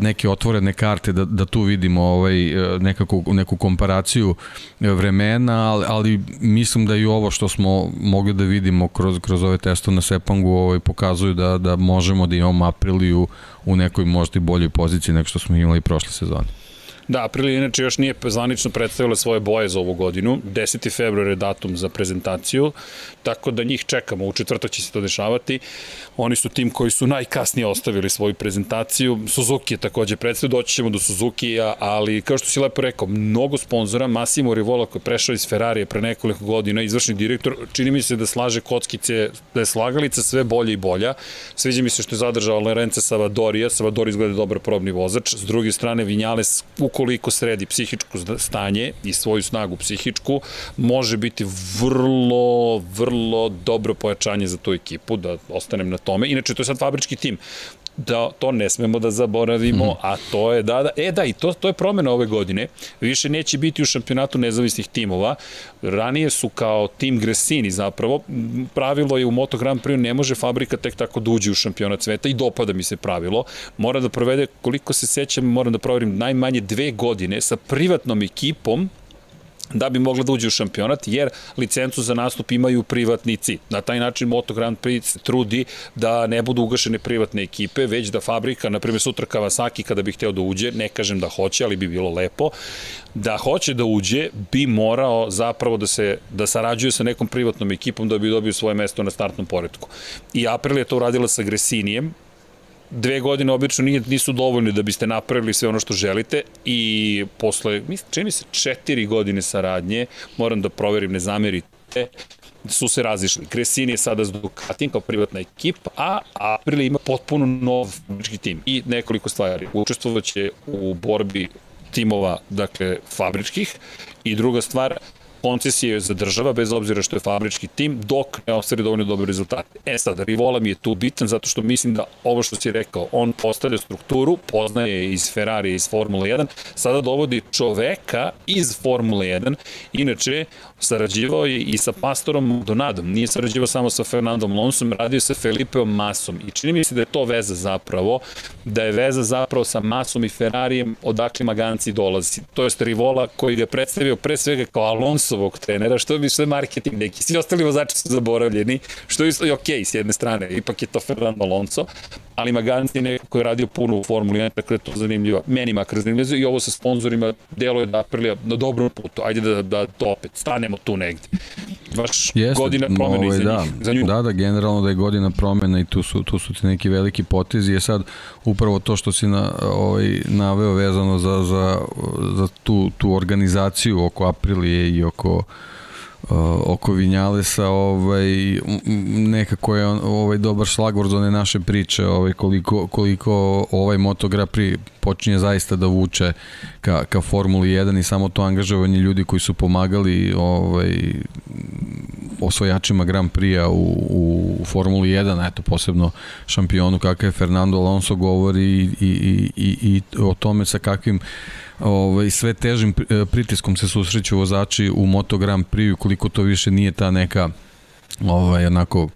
neke otvorene karte da, da tu vidimo ovaj, nekako, neku komparaciju vremena, ali, ali mislim da i ovo što smo mogli da vidimo kroz, kroz ove testove na Sepangu ovaj, pokazuju da, da možemo da imamo Apriliju u nekoj možda i boljoj poziciji nego što smo imali prošle sezone. Da, Aprilia inače još nije zvanično predstavila svoje boje za ovu godinu. 10. februar je datum za prezentaciju, tako da njih čekamo. U četvrtak će se to dešavati. Oni su tim koji su najkasnije ostavili svoju prezentaciju. Suzuki je takođe predstavio, doći ćemo do Suzuki-a, ali kao što si lepo rekao, mnogo sponzora, Massimo Rivola koji je prešao iz Ferrarije pre nekoliko godina, izvršni direktor, čini mi se da slaže kockice, da je slagalica sve bolje i bolja. Sviđa mi se što je zadržao Lorenza Savadorija, Savadori izgleda dobro probni vozač. S druge strane, Vinjales u ukoliko sredi psihičko stanje i svoju snagu psihičku, može biti vrlo, vrlo dobro pojačanje za tu ekipu, da ostanem na tome. Inače, to je sad fabrički tim da to ne smemo da zaboravimo, mm. a to je da, da, e da, i to, to je promena ove godine. Više neće biti u šampionatu nezavisnih timova. Ranije su kao tim Gresini zapravo, pravilo je u Moto Grand Prix ne može fabrika tek tako da uđe u šampionat sveta i dopada mi se pravilo. Mora da provede, koliko se sećam, moram da proverim, najmanje dve godine sa privatnom ekipom da bi mogla da uđe u šampionat, jer licencu za nastup imaju privatnici. Na taj način Moto Grand Prix se trudi da ne budu ugašene privatne ekipe, već da fabrika, na primjer sutra Kawasaki kada bi hteo da uđe, ne kažem da hoće, ali bi bilo lepo, da hoće da uđe, bi morao zapravo da se da sarađuje sa nekom privatnom ekipom da bi dobio svoje mesto na startnom poredku. I April je to uradila sa Gresinijem, dve godine obično nije, nisu dovoljne da biste napravili sve ono što želite i posle, čini se, četiri godine saradnje, moram da proverim, ne zamerite, su se razišli. Kresini je sada s Ducatin kao privatna ekipa, a Aprilia ima potpuno nov fabrički tim i nekoliko stvari. Učestvovaće u borbi timova, dakle, fabričkih i druga stvar, koncesije zadržava, bez obzira što je fabrički tim, dok ne ostvari dovoljno dobre rezultate. E sad, Rivola mi je tu bitan, zato što mislim da ovo što si rekao, on postavlja strukturu, poznaje iz Ferrari, iz Formule 1, sada dovodi čoveka iz Formule 1, inače, sarađivao je i sa Pastorom Donadom, nije sarađivao samo sa Fernandom Lonsom, radio sa Felipeom Masom i čini mi se da je to veza zapravo, da je veza zapravo sa Masom i Ferrarijem odakle Maganci dolazi. To je Rivola koji ga predstavio pre svega kao Alonsovog trenera, što bi sve marketing neki, svi ostali vozači su zaboravljeni, što je okej okay, s jedne strane, ipak je to Fernando Alonso, ali Maganci je neko koji je radio puno u Formuli 1, tako da je to zanimljivo, meni makar zanimljivo i ovo sa sponsorima deluje da Aprilia na dobrom putu, ajde da, da to opet stanemo tu negde. Baš Jeste, godina promena ovaj, za da, njih, za nju. Da, da, generalno da je godina promena i tu su, tu su ti neki veliki potezi. Je sad upravo to što si na, ovaj, naveo vezano za, za, za tu, tu organizaciju oko Aprilije i oko oko Vinjalesa ovaj nekako je ovaj dobar šlagvor za one naše priče ovaj koliko koliko ovaj Moto Grand Prix počinje zaista da vuče ka, ka Formuli 1 i samo to angažovanje ljudi koji su pomagali ovaj osvojačima Grand Prix-a u, u Formuli 1, eto posebno šampionu kakav je Fernando Alonso govori i, i, i, i o tome sa kakvim ovaj, sve težim e, pritiskom se susreću vozači u Moto Grand Prix, koliko to više nije ta neka ovaj, onako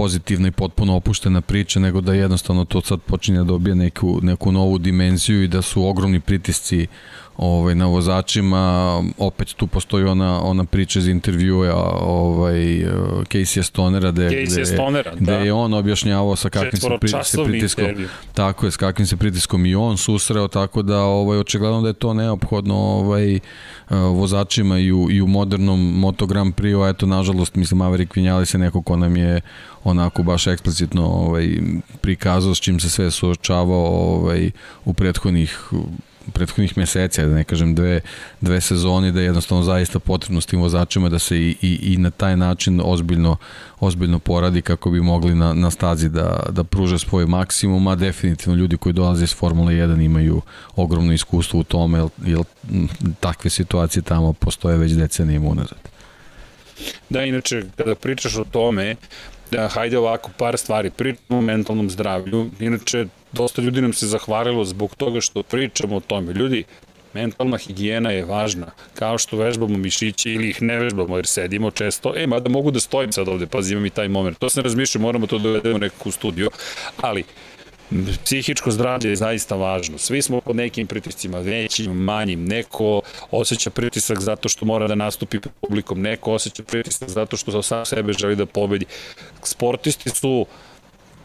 pozitivna i potpuno opuštena priča, nego da jednostavno to sad počinje da dobije neku, neku novu dimenziju i da su ogromni pritisci ovaj, na vozačima, opet tu postoji ona, ona priča iz intervjua ovaj, Casey Stonera gde, Casey Stonera, gde da. je on objašnjavao sa kakvim se, pri, se pritiskom intervju. tako je, s kakvim se pritiskom i on susreo, tako da ovaj, očigledno da je to neophodno ovaj, vozačima i u, i u modernom Moto Grand Prix, a eto nažalost mislim Maverick Vinales je neko ko nam je onako baš eksplicitno ovaj, prikazao s čim se sve suočavao ovaj, u prethodnih prethodnih meseci, da ne kažem dve, dve sezoni, da je jednostavno zaista potrebno s tim vozačima da se i, i, i na taj način ozbiljno, ozbiljno poradi kako bi mogli na, na stazi da, da pruže svoj maksimum, a definitivno ljudi koji dolaze iz Formule 1 imaju ogromno iskustvo u tome, jer, jer takve situacije tamo postoje već decenijima unazad. Da, inače, kada pričaš o tome, da, hajde ovako, par stvari, pričamo o mentalnom zdravlju, inače, dosta ljudi nam se zahvalilo zbog toga što pričamo o tome. Ljudi, mentalna higijena je važna, kao što vežbamo mišiće ili ih ne vežbamo jer sedimo često, e, mada mogu da stojim sad ovde, pazi, imam i taj moment. To se razmišlja, moramo to da dovedemo nekako u studiju, ali psihičko zdravlje je zaista važno. Svi smo pod nekim pritiscima, većim, manjim. Neko osjeća pritisak zato što mora da nastupi publikom, neko osjeća pritisak zato što sam sebe želi da pobedi. Sportisti su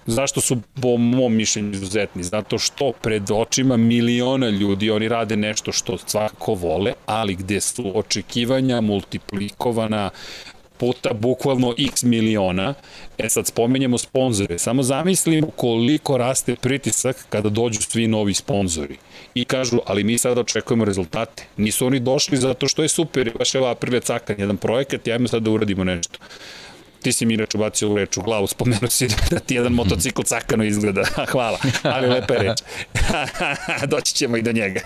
Zašto su po mom mišljenju izuzetni? Zato što pred očima miliona ljudi oni rade nešto što svakako vole, ali gde su očekivanja multiplikovana puta bukvalno x miliona. E sad spomenjamo sponzore. Samo zamislimo koliko raste pritisak kada dođu svi novi sponzori. I kažu, ali mi sad očekujemo rezultate. Nisu oni došli zato što je super, baš evo Aprilja Cakan, jedan projekat i ajmo sad da uradimo nešto ti si mi inače ubacio reč u glavu, spomenuo si da ti jedan motocikl cakano izgleda, hvala, ali lepa je reč. Doći ćemo i do njega.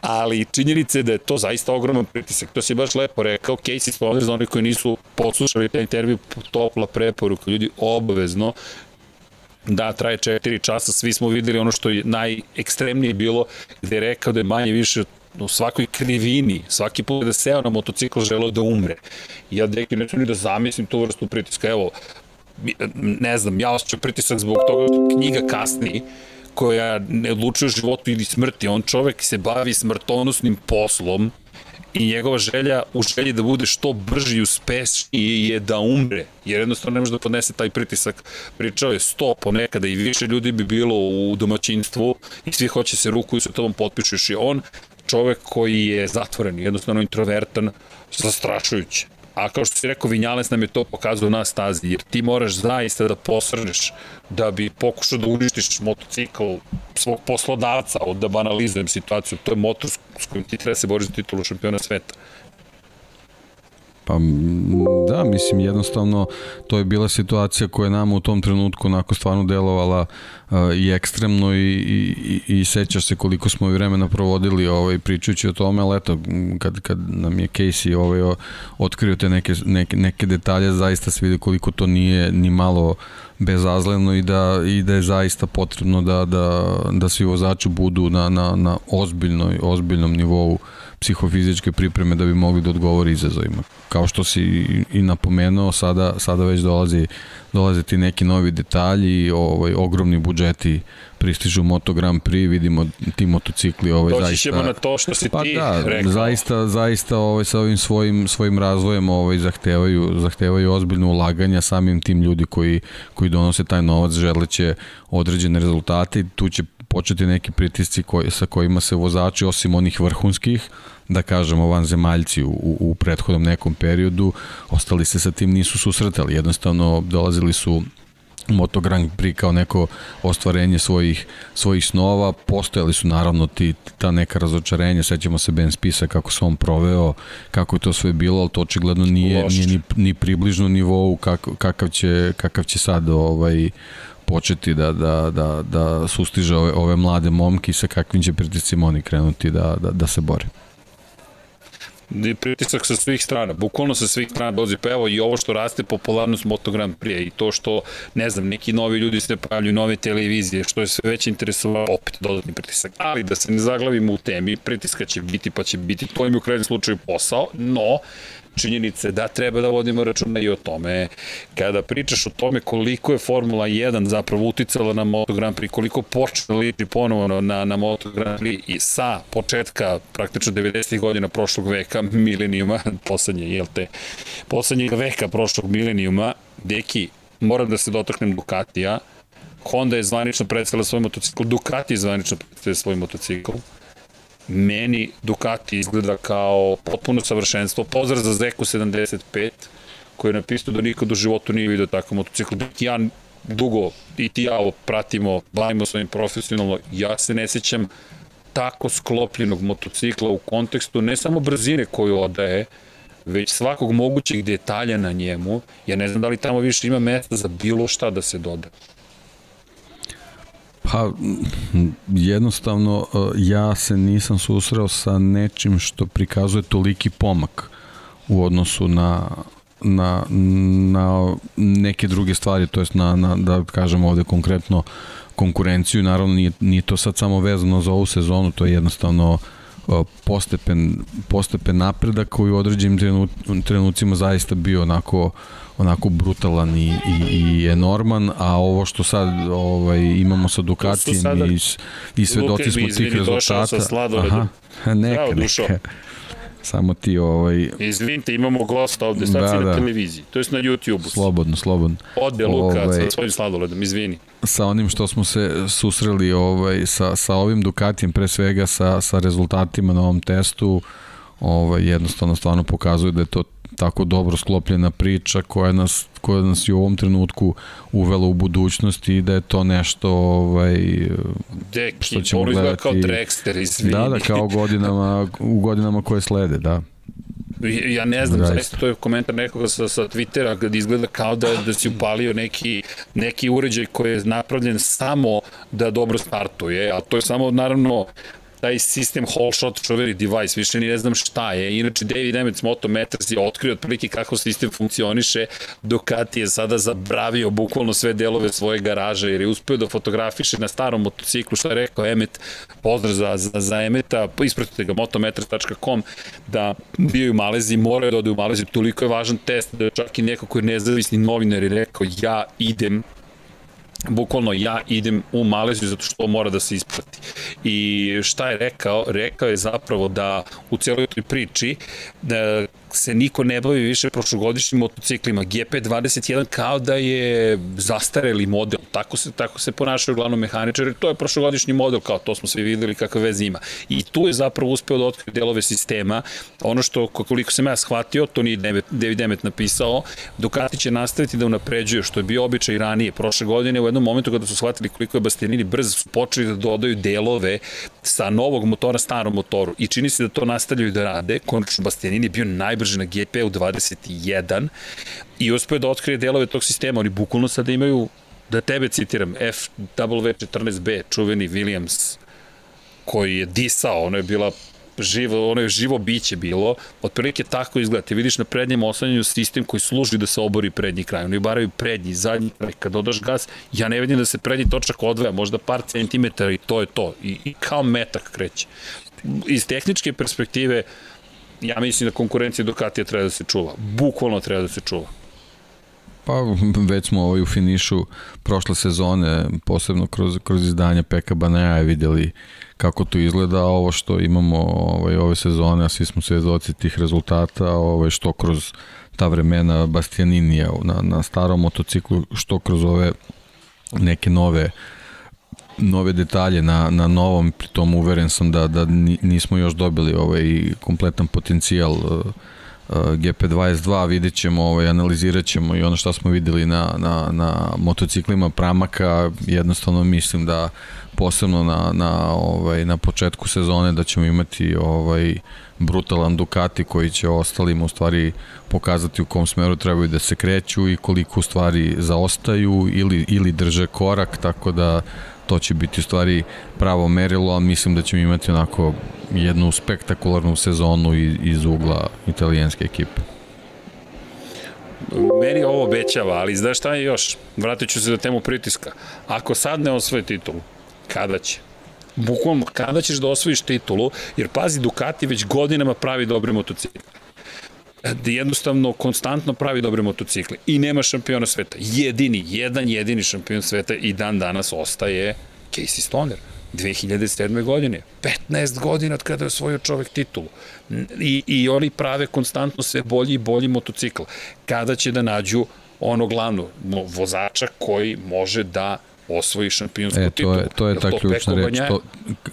Ali činjenica je da je to zaista ogroman pritisak, to si baš lepo rekao, Casey Spawner za oni koji nisu poslušali taj intervju, topla preporuka, ljudi obavezno Da, traje 4 časa, svi smo videli ono što je najekstremnije bilo, gde je rekao da je manje više u svakoj krivini, svaki put da seo na motocikl želeo da umre. Ja deki neću ni da zamislim tu vrstu pritiska. Evo, ne znam, ja osjećam pritisak zbog toga što knjiga kasni, koja ne odlučuje životu ili smrti. On čovek se bavi smrtonosnim poslom i njegova želja u želji da bude što brži i uspešniji je da umre, jer jednostavno ne može da podnese taj pritisak. Pričao je sto ponekada i više ljudi bi bilo u domaćinstvu i svi hoće se ruku i sa tobom potpišeš i on čovek koji je zatvoren, jednostavno introvertan, zastrašujuće. A kao što si rekao, Vinjales nam je to pokazao na stazi, jer ti moraš zaista da posrneš da bi pokušao da uništiš motocikl svog poslodavca, od da banalizujem situaciju, to je motor s kojim ti treba se boriti za titulu šampiona sveta. Pa da, mislim jednostavno to je bila situacija koja je nama u tom trenutku onako stvarno delovala uh, i ekstremno i, i, i sećaš se koliko smo i vremena provodili ovaj, pričajući o tome, ali eto, kad, kad nam je Casey ovaj, otkrio te neke, neke, neke detalje, zaista se vidi koliko to nije ni malo bezazleno i da, i da je zaista potrebno da, da, da svi vozači budu na, na, na ozbiljnoj, ozbiljnom nivou uh, psihofizičke pripreme da bi mogli da odgovori izazovima. Kao što si i napomenuo, sada, sada već dolazi, dolaze ti neki novi detalji, ovaj, ogromni budžeti pristižu Moto Grand Prix, vidimo ti motocikli ovaj Doći zaista ćemo na to što si pa ti da, rekao. Zaista zaista ovaj sa ovim svojim svojim razvojem ovaj zahtevaju zahtevaju ozbiljno ulaganja samim tim ljudi koji koji donose taj novac želeće određene rezultate tu će početi neki pritisci koji, sa kojima se vozači, osim onih vrhunskih, da kažemo vanzemaljci u, u, prethodnom nekom periodu, ostali se sa tim nisu susretali. Jednostavno dolazili su Moto Grand Prix kao neko ostvarenje svojih, svojih snova. Postojali su naravno ti, ta neka razočarenja, sećamo se Ben Spisa kako se on proveo, kako je to sve bilo, ali to očigledno nije, nije ni, ni približno nivou kak, kakav, će, kakav će sad ovaj, početi da, da, da, da sustiže ove, ove mlade momke i sa kakvim će pritiscima oni krenuti da, da, da se bore pritisak sa svih strana, bukvalno sa svih strana dolazi, pa evo i ovo što raste popularnost Moto Grand Prix i to što, ne znam, neki novi ljudi se pojavljuju, nove televizije, što je sve već interesovalo, opet dodatni pritisak. Ali da se ne zaglavimo u temi, pritiska će biti, pa će biti, to im u krajnjem slučaju posao, no, činjenice da treba da vodimo računa i o tome. Kada pričaš o tome koliko je Formula 1 zapravo uticala na Moto Grand Prix, koliko počne liči ponovo na, na Moto Grand Prix i sa početka praktično 90. godina prošlog veka, milenijuma, poslednje, jel te, poslednjeg veka prošlog milenijuma, deki, moram da se dotaknem Ducatija, Honda je zvanično predstavila svoj motocikl, Ducati je zvanično predstavila svoj motocikl, meni Ducati izgleda kao potpuno savršenstvo. Pozdrav za Zeku 75, koji je napisao da nikad u životu nije vidio takav motocikl. Ja dugo i ti ja ovo pratimo, bavimo svojim profesionalno, ja se ne sećam tako sklopljenog motocikla u kontekstu ne samo brzine koju odaje, već svakog mogućeg detalja na njemu. Ja ne znam da li tamo više ima mesta za bilo šta da se doda. Pa, jednostavno, e, ja se nisam susreo sa nečim što prikazuje toliki pomak u odnosu na, na, na neke druge stvari, to jest na, na, da kažemo ovde konkretno konkurenciju, naravno nije, nije to sad samo vezano za ovu sezonu, to je jednostavno e, postepen, postepen napredak koji u određenim trenucima zaista bio onako onako brutalan i, i, i enorman, a ovo što sad ovaj, imamo sa Ducatijem i, i svedoci smo tih rezultata. Aha, neka, neka. Samo ti ovaj... Izvinite, imamo gosta ovde, sad da, si na da. televiziji, to je na YouTube-u. Slobodno, slobodno. Ode Luka ovaj, sa svojim sladoledom, izvini. Sa onim što smo se susreli ovaj, sa, sa ovim Ducatijem, pre svega sa, sa rezultatima na ovom testu, ovaj, jednostavno stvarno pokazuje da je to tako dobro sklopljena priča koja nas, koja nas i u ovom trenutku uvela u budućnost i da je to nešto ovaj, Deki, što ćemo gledati. kao Drexter, izvini. Da, da, kao godinama, u godinama koje slede, da. Ja ne znam, zaista to je komentar nekoga sa, sa Twittera gde izgleda kao da, da si upalio neki, neki uređaj koji je napravljen samo da dobro startuje, a to je samo naravno taj sistem whole shot čuveni device, više ni ne znam šta je. Inače, David Emmett Motometers je otkrio otprilike kako sistem funkcioniše, Ducati je sada zabravio bukvalno sve delove svoje garaže, jer je uspeo da fotografiše na starom motociklu, što je rekao Emmet, pozdrav za, za, za Emmeta, ispratite ga motometers.com, da bio u Maleziji, moraju da ode u Maleziju, toliko je važan test da čak i neko koji je nezavisni novinar je rekao, ja idem bukvalno ja idem u Maleziju zato što mora da se isplati. I šta je rekao? Rekao je zapravo da u cijeloj toj priči da se niko ne bavi više prošlogodišnjim motociklima. GP21 kao da je zastareli model. Tako se, tako se ponašaju glavno mehaničari. To je prošlogodišnji model, kao to smo svi videli kakve veze ima. I tu je zapravo uspeo da otkrije delove sistema. Ono što, koliko sam ja shvatio, to nije David Demet napisao, Ducati će nastaviti da unapređuje, što je bio običaj ranije. Prošle godine, u jednom momentu kada su shvatili koliko je Bastianini brzo, su počeli da dodaju delove sa novog motora starom motoru. I čini se da to nastavljaju da rade. Konačno, Bastianini je bio najbrži može na GP-u 21 i uspeo da otkrije delove tog sistema. Oni bukvalno sada imaju, da tebe citiram, FW14B, čuveni Williams, koji je disao, ono je bila živo, ono je živo biće bilo, otprilike tako izgleda. Ti vidiš na prednjem oslanjanju sistem koji služi da se obori prednji kraj. Oni baraju prednji, zadnji kraj. Kad dodaš gas, ja ne vidim da se prednji točak odvaja, možda par centimetara i to je to. I, i kao metak kreće. Iz tehničke perspektive, ja mislim da konkurencija Ducatija treba da se čuva. Bukvalno treba da se čuva. Pa već smo ovaj u finišu prošle sezone, posebno kroz, kroz izdanje Peka Banaja videli kako to izgleda, ovo što imamo ovaj, ove sezone, a svi smo svedoci tih rezultata, ovaj, što kroz ta vremena Bastianinija na, na starom motociklu, što kroz ove neke nove uh, nove detalje na, na novom, pritom uveren sam da, da nismo još dobili ovaj kompletan potencijal uh, GP22, vidjet ćemo, ovaj, analizirat ćemo i ono što smo videli na, na, na motociklima Pramaka, jednostavno mislim da posebno na, na, ovaj, na početku sezone da ćemo imati ovaj, brutalan Ducati koji će ostalim u stvari pokazati u kom smeru trebaju da se kreću i koliko u stvari zaostaju ili, ili drže korak, tako da to će biti u stvari pravo merilo, ali mislim da ćemo imati onako jednu spektakularnu sezonu iz ugla italijanske ekipe. Meni ovo obećava, ali znaš šta je još? Vratit ću se do temu pritiska. Ako sad ne osvoje titulu, kada će? Bukvalno, kada ćeš da osvojiš titulu, jer pazi, Ducati već godinama pravi dobre motocikle jednostavno konstantno pravi dobre motocikle i nema šampiona sveta. Jedini, jedan jedini šampion sveta i dan danas ostaje Casey Stoner. 2007. godine. 15 godina od kada je osvojio čovek titulu. I, I oni prave konstantno sve bolji i bolji motocikl. Kada će da nađu ono glavno, vozača koji može da osvoji šampionsku e, to je, to je ta to ključna reč, to,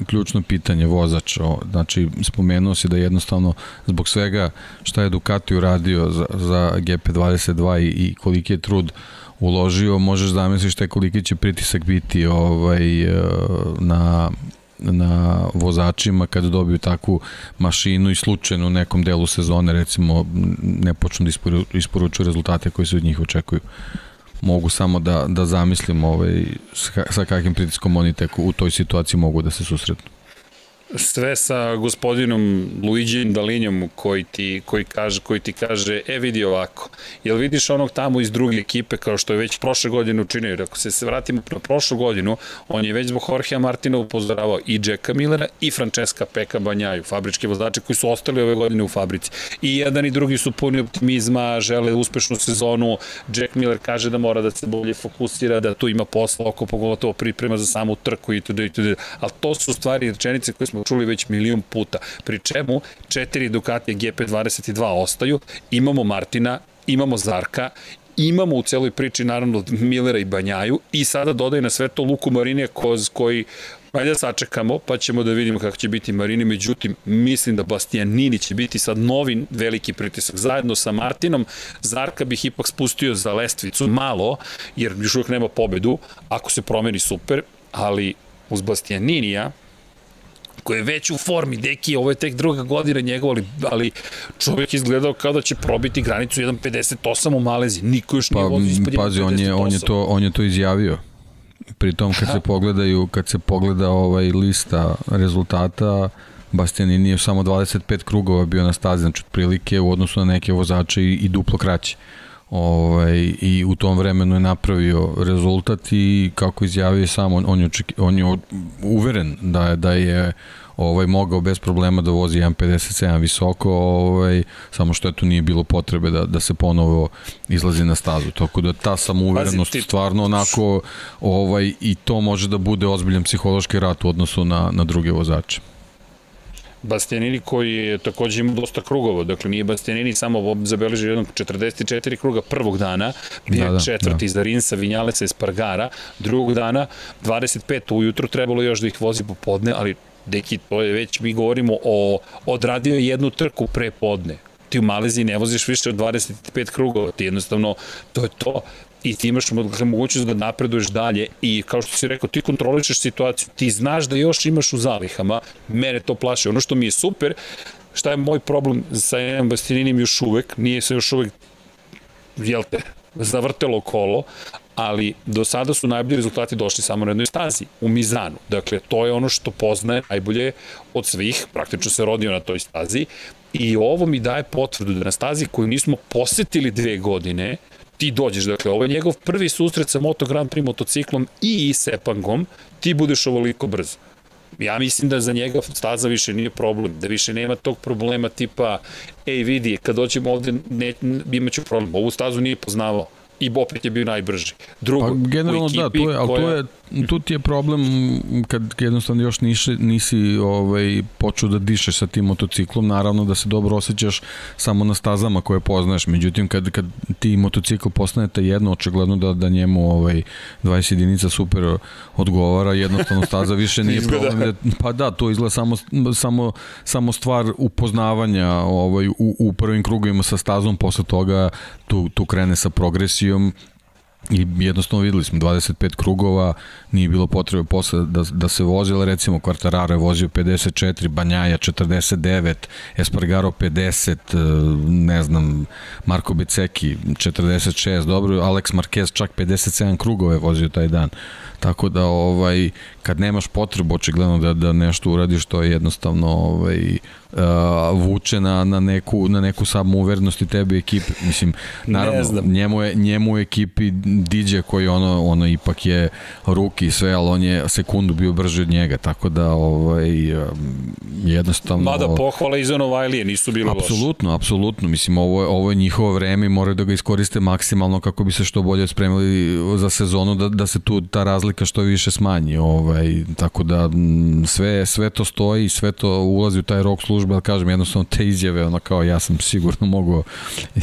ključno pitanje vozač. O, znači, spomenuo si da jednostavno zbog svega šta je Ducati uradio za, za GP22 i, i koliki je trud uložio, možeš zamisliti šta je koliki će pritisak biti ovaj, e, na na vozačima kad dobiju takvu mašinu i slučajno u nekom delu sezone recimo ne počnu da isporučuju rezultate koji se od njih očekuju mogu samo da, da zamislim ovaj, sa kakvim pritiskom oni tek u toj situaciji mogu da se susretnu sve sa gospodinom Luigi Dalinjom koji ti, koji, kaže, koji ti kaže, e vidi ovako, jel vidiš onog tamo iz druge ekipe kao što je već prošle godine učinio, jer ako se, vratimo na prošlu godinu, on je već zbog Jorgea Martina upozoravao i Jacka Millera i Francesca Peka Banjaju, fabričke vozače koji su ostali ove godine u fabrici. I jedan i drugi su puni optimizma, žele uspešnu sezonu, Jack Miller kaže da mora da se bolje fokusira, da tu ima posla oko pogotovo priprema za samu trku i itd. itd. Ali to su stvari rečenice koje smo čuli već milion puta. Pri čemu četiri Ducati GP22 ostaju, imamo Martina, imamo Zarka, imamo u celoj priči naravno Millera i Banjaju i sada dodaje na sve to Luku Marinija koz koji Ajde sačekamo, pa ćemo da vidimo kako će biti Marini, međutim, mislim da Bastianini će biti sad novi veliki pritisak. Zajedno sa Martinom, Zarka bih ipak spustio za lestvicu malo, jer još uvijek nema pobedu, ako se promeni super, ali uz Bastianinija, koji je već u formi, deki, ovo je tek druga godina njegova, ali, ali čovjek izgledao kao da će probiti granicu 1.58 u Malezi. Niko još nije pa, vozio ispod pazi, on je, on je, to, on je to izjavio. Pritom kad se pogledaju, kad se pogleda ovaj lista rezultata, Bastianini je samo 25 krugova bio na stazi, znači otprilike u odnosu na neke vozače i, i duplo kraće. Ovaj, I u tom vremenu je napravio rezultat i kako izjavio sam, on, on, je, on je uveren da da je ovaj mogao bez problema da vozi 1.57 visoko, ovaj, samo što eto nije bilo potrebe da, da se ponovo izlazi na stazu. Tako da ta samouverenost ti... stvarno onako ovaj, i to može da bude ozbiljan psihološki rat u odnosu na, na druge vozače. Bastianini koji je takođe imao dosta krugova, dakle nije Bastianini samo zabeležio jednog 44 kruga prvog dana, bio da, da, četvrti da. za Rinsa, Vinjalesa i Spargara, drugog dana 25 ujutru trebalo još da ih vozi popodne, ali deki, to je već, mi govorimo o, odradio jednu trku pre podne, ti u Maleziji ne voziš više od 25 krugova, ti jednostavno, to je to i ti imaš mogućnost da napreduješ dalje i kao što si rekao, ti kontrolišeš situaciju, ti znaš da još imaš u zalihama, mene to plaše. Ono što mi je super, šta je moj problem sa Enem Bastininim još uvek, nije se još uvek, jel te, zavrtelo kolo, ali do sada su najbolji rezultati došli samo na jednoj stazi, u Mizanu. Dakle, to je ono što poznaje najbolje od svih, praktično se rodio na toj stazi i ovo mi daje potvrdu da na stazi koju nismo posetili dve godine, ti dođeš, dakle, ovo je njegov prvi susret sa Moto Grand Prix motociklom i Sepangom, ti budeš ovoliko brzo. Ja mislim da za njega staza više nije problem, da više nema tog problema tipa, ej vidi, kad dođemo ovde, ne, imaću problem, ovu stazu nije poznavao i opet je bio najbrži. Drugo, pa generalno da, to je, ali koja... to je, tu ti je problem kad jednostavno još nisi, nisi ovaj, počeo da dišeš sa tim motociklom, naravno da se dobro osjećaš samo na stazama koje poznaješ, međutim kad, kad ti motocikl postanete jedno, očigledno da, da njemu ovaj, 20 jedinica super odgovara, jednostavno staza više nije problem. Da, pa da, to izgleda samo, samo, samo stvar upoznavanja ovaj, u, u prvim krugovima sa stazom, posle toga tu, tu krene sa progresijom i jednostavno videli smo 25 krugova, nije bilo potrebe posle da, da se vozi, ali recimo Quartararo je vozio 54, Banjaja 49, Espargaro 50, e, ne znam, Marko Beceki 46, dobro, Alex Marquez čak 57 krugova je vozio taj dan. Tako da ovaj kad nemaš potrebu očigledno da da nešto uradiš to je jednostavno ovaj uh, vuče na, na neku na neku samouvernost i tebe ekipe. Mislim naravno njemu je njemu je ekipi DJ koji ono ono ipak je ruki i sve, al on je sekundu bio brži od njega, tako da ovaj jednostavno Mada pohvala iz Novajlije nisu bile loše. Apsolutno, apsolutno. Mislim ovo je ovo je njihovo vreme i moraju da ga iskoriste maksimalno kako bi se što bolje spremili za sezonu da da se tu ta razlika što više smanji. Ovaj tako da sve sve to stoji, sve to ulazi u taj rok službe, al kažem jednostavno te izjave ona kao ja sam sigurno mogao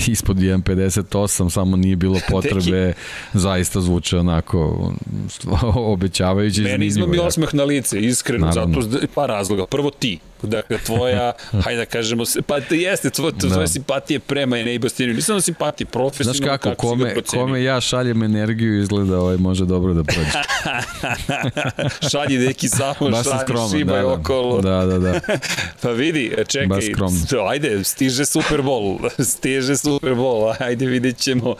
ispod 1.58, samo nije bilo potrebe, zaista zvuče onako obećavajuće. Meni izma mi osmeh na lice, iskreno, Naravno. zato pa razloga. Prvo ti, Dakle, tvoja, hajde da kažemo, pa jeste, tvoje, tvoje da. simpatije prema Enei Bastinu. Nisam da simpatije, profesionalno. Znaš kako, kako kome, kome ja šaljem energiju izgleda ovaj može dobro da prođe. Šalji neki samo, šalji, skroman, šibaj da, da. okolo. Da, da, da. pa vidi, čekaj, ajde, stiže Super Bowl, stiže Super Bowl, ajde vidjet ćemo,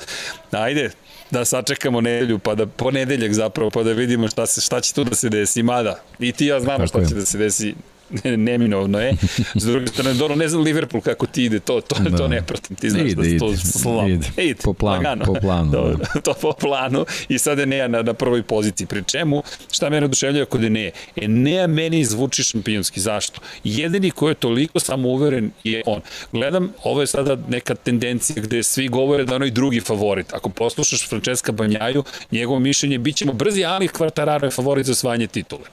ajde, da sačekamo nedelju, pa da ponedeljak zapravo, pa da vidimo šta, se, šta će tu da se desi. Mada, i ti ja znamo šta je. će da se desi neminovno je. S druge strane, dobro, ne znam Liverpool kako ti ide, to, to, da. to ne pratim. Ti znaš ide, da to slabo. Ide, ide. Po planu, lagano. po planu. Dobro, da. to po planu i sada Enea na, na prvoj poziciji. Pri čemu, šta mene oduševljava kod Enea? Enea meni zvuči šampionski. Zašto? Jedini ko je toliko samouveren je on. Gledam, ovo je sada neka tendencija gde svi govore da onaj drugi favorit. Ako poslušaš Francesca Banjaju, njegovo mišljenje bit ćemo brzi, ali Kvartararo je favorit za osvajanje titule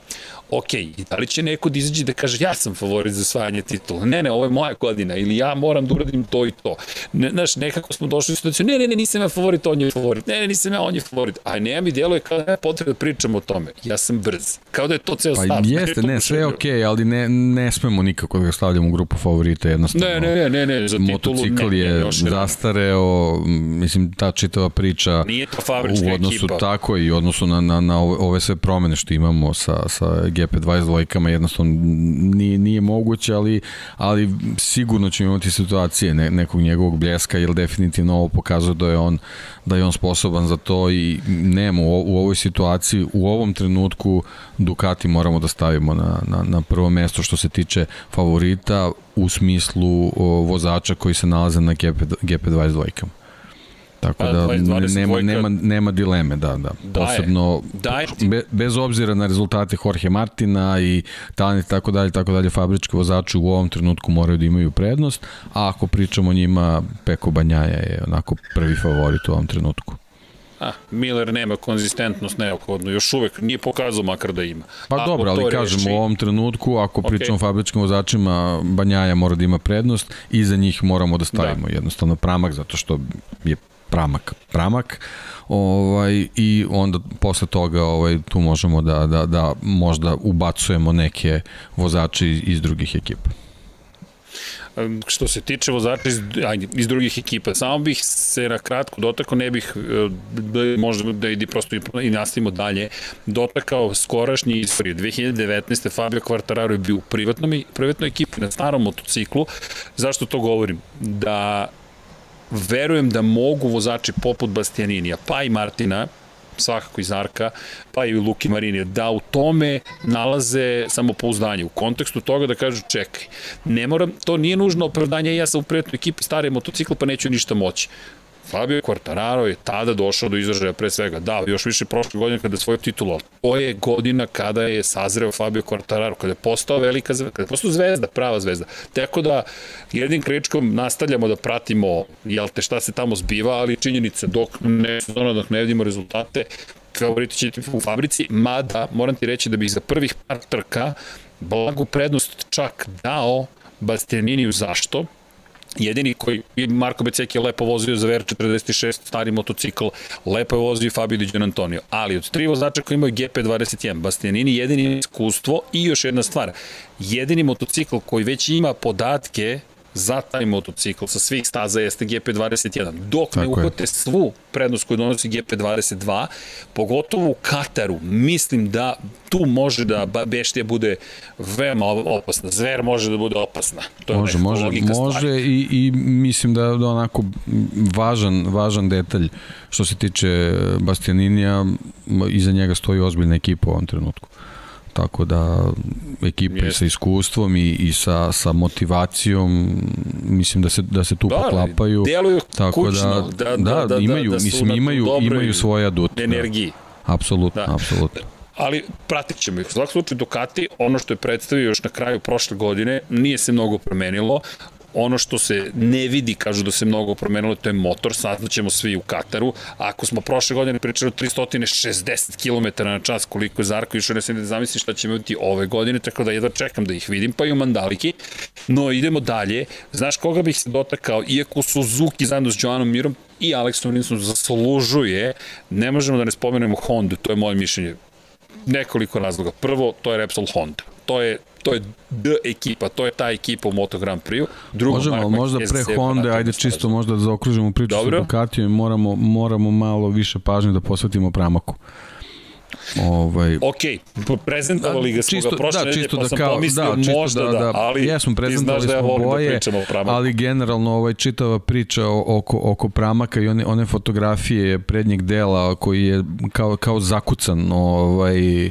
ok, da li će neko da izađe da kaže ja sam favorit za svajanje titula? Ne, ne, ovo je moja godina ili ja moram da uradim to i to. Ne, znaš, nekako smo došli u situaciju, ne, ne, ne, nisam ja favorit, on je favorit. Ne, ne, nisam ja, on je favorit. A ne, mi djeluje kao da je potrebno da pričamo o tome. Ja sam brz. Kao da je to ceo pa, stav. Jeste, ne, sve je okej, okay, ali ne, ne smemo nikako da ga stavljamo u grupu favorita, jednostavno. Ne, ne, ne, ne, ne za titulu Motocikl ne, je ne, zastareo, mislim, ta čitava priča Nije to fabrička u odnosu ekipa. tako i u odnosu na, na, na ove, ove sve promene što imamo sa, sa GP22 trkama jednostavno nije, nije moguće, ali, ali sigurno ćemo imati situacije ne, nekog njegovog bljeska, jer definitivno ovo pokazuje da je on da je on sposoban za to i nema u, u ovoj situaciji, u ovom trenutku Ducati moramo da stavimo na, na, na prvo mesto što se tiče favorita u smislu o, vozača koji se nalaze na GP, GP22-kama. Tako da 20, nema, nema, nema dileme, da, da. Posebno, daje. Be, bez obzira na rezultate Jorge Martina i talent i tako dalje, tako dalje, fabrički vozači u ovom trenutku moraju da imaju prednost, a ako pričamo o njima, Peko Banjaja je onako prvi favorit u ovom trenutku. A, Miller nema konzistentnost neophodno, još uvek nije pokazao makar da ima. Pa ako dobro, ali kažem reči... u ovom trenutku, ako okay. pričamo o fabričkim vozačima, Banjaja mora da ima prednost i za njih moramo da stavimo da. jednostavno pramak, zato što je pramak, pramak ovaj, i onda posle toga ovaj, tu možemo da, da, da možda ubacujemo neke vozače iz, iz drugih ekipa što se tiče vozača iz, iz drugih ekipa, samo bih se na kratko dotakao, ne bih da možda da idi prosto i nastavimo dalje, dotakao skorašnji istorije. 2019. Fabio Quartararo je bio u privatnom, privatnoj ekipi na starom motociklu. Zašto to govorim? Da verujem da mogu vozači poput Bastianinija, pa i Martina, svakako iz Arka, pa i Luki Marini, da u tome nalaze samopouzdanje. U kontekstu toga da kažu čekaj, ne moram, to nije nužno opravdanje, ja sam u prijatnoj ekipi stare motocikla pa neću ništa moći. Fabio Quartararo je tada došao do izražaja pre svega. Da, još više prošle godine kada je svoj titul, ali to je godina kada je sazreo Fabio Quartararo, kada je postao velika zvezda, kada je postao zvezda, prava zvezda. Tako da jednim kričkom nastavljamo da pratimo jel te šta se tamo zbiva, ali činjenice dok ne, dok ne vidimo rezultate, favoriti će u fabrici, mada moram ti reći da bih za prvih par trka blagu prednost čak dao Bastianiniju zašto? Jedini koji je Marko Becek je lepo vozio za VR46, stari motocikl, lepo je vozio Fabio Di Antonio. Ali od tri vozača koji imaju GP21, Bastianini jedini iskustvo i još jedna stvar, jedini motocikl koji već ima podatke za taj motocikl sa svih staza jeste GP21. Dok Tako ne uhvate svu prednost koju donosi GP22, pogotovo u Kataru, mislim da tu može da Beštija bude veoma opasna. Zver može da bude opasna. To je može, može, može i, i mislim da je onako važan, važan detalj što se tiče Bastianinija, iza njega stoji ozbiljna ekipa u ovom trenutku. Tako da ekipe Jest. sa iskustvom i, i sa, sa motivacijom mislim da se da se tu da, poklapaju. Deluju tako kućno, da, da, da, da, da, imaju, da, da mislim imaju imaju svoja adut. Energiji. Da. Apsolutno, da. apsolutno ali pratit ćemo ih. U svakom slučaju Ducati, ono što je predstavio još na kraju prošle godine, nije se mnogo promenilo ono što se ne vidi, kažu da se mnogo promenilo, to je motor, saznaćemo svi u Kataru. Ako smo prošle godine pričali o 360 km na čas koliko je Zarko išao, ne se ne zamislim šta ćemo imati ove godine, tako da jedva čekam da ih vidim, pa i u Mandaliki. No, idemo dalje. Znaš koga bih se dotakao, iako Suzuki zajedno s Joanom Mirom i Alex Tomlinson zaslužuje, ne možemo da ne spomenemo Honda, to je moje mišljenje nekoliko razloga. Prvo, to je Repsol Honda. To je to je D ekipa, to je ta ekipa u Moto Grand Prix. Drugo, Možemo, možda pre Honda, ajde čisto možda da zaokružimo priču Dobro. sa Ducatijom i moramo, moramo malo više pažnje da posvetimo pramaku. Ovaj Ok, prezentovali ga smo čisto, ga prošle da, čisto pa da sam kao, pomislio da, možda da, da, da. ali jesmo prezentovali da ja smo da boje, da ali generalno ovaj čitava priča oko oko pramaka i one one fotografije prednjeg dela koji je kao kao zakucan ovaj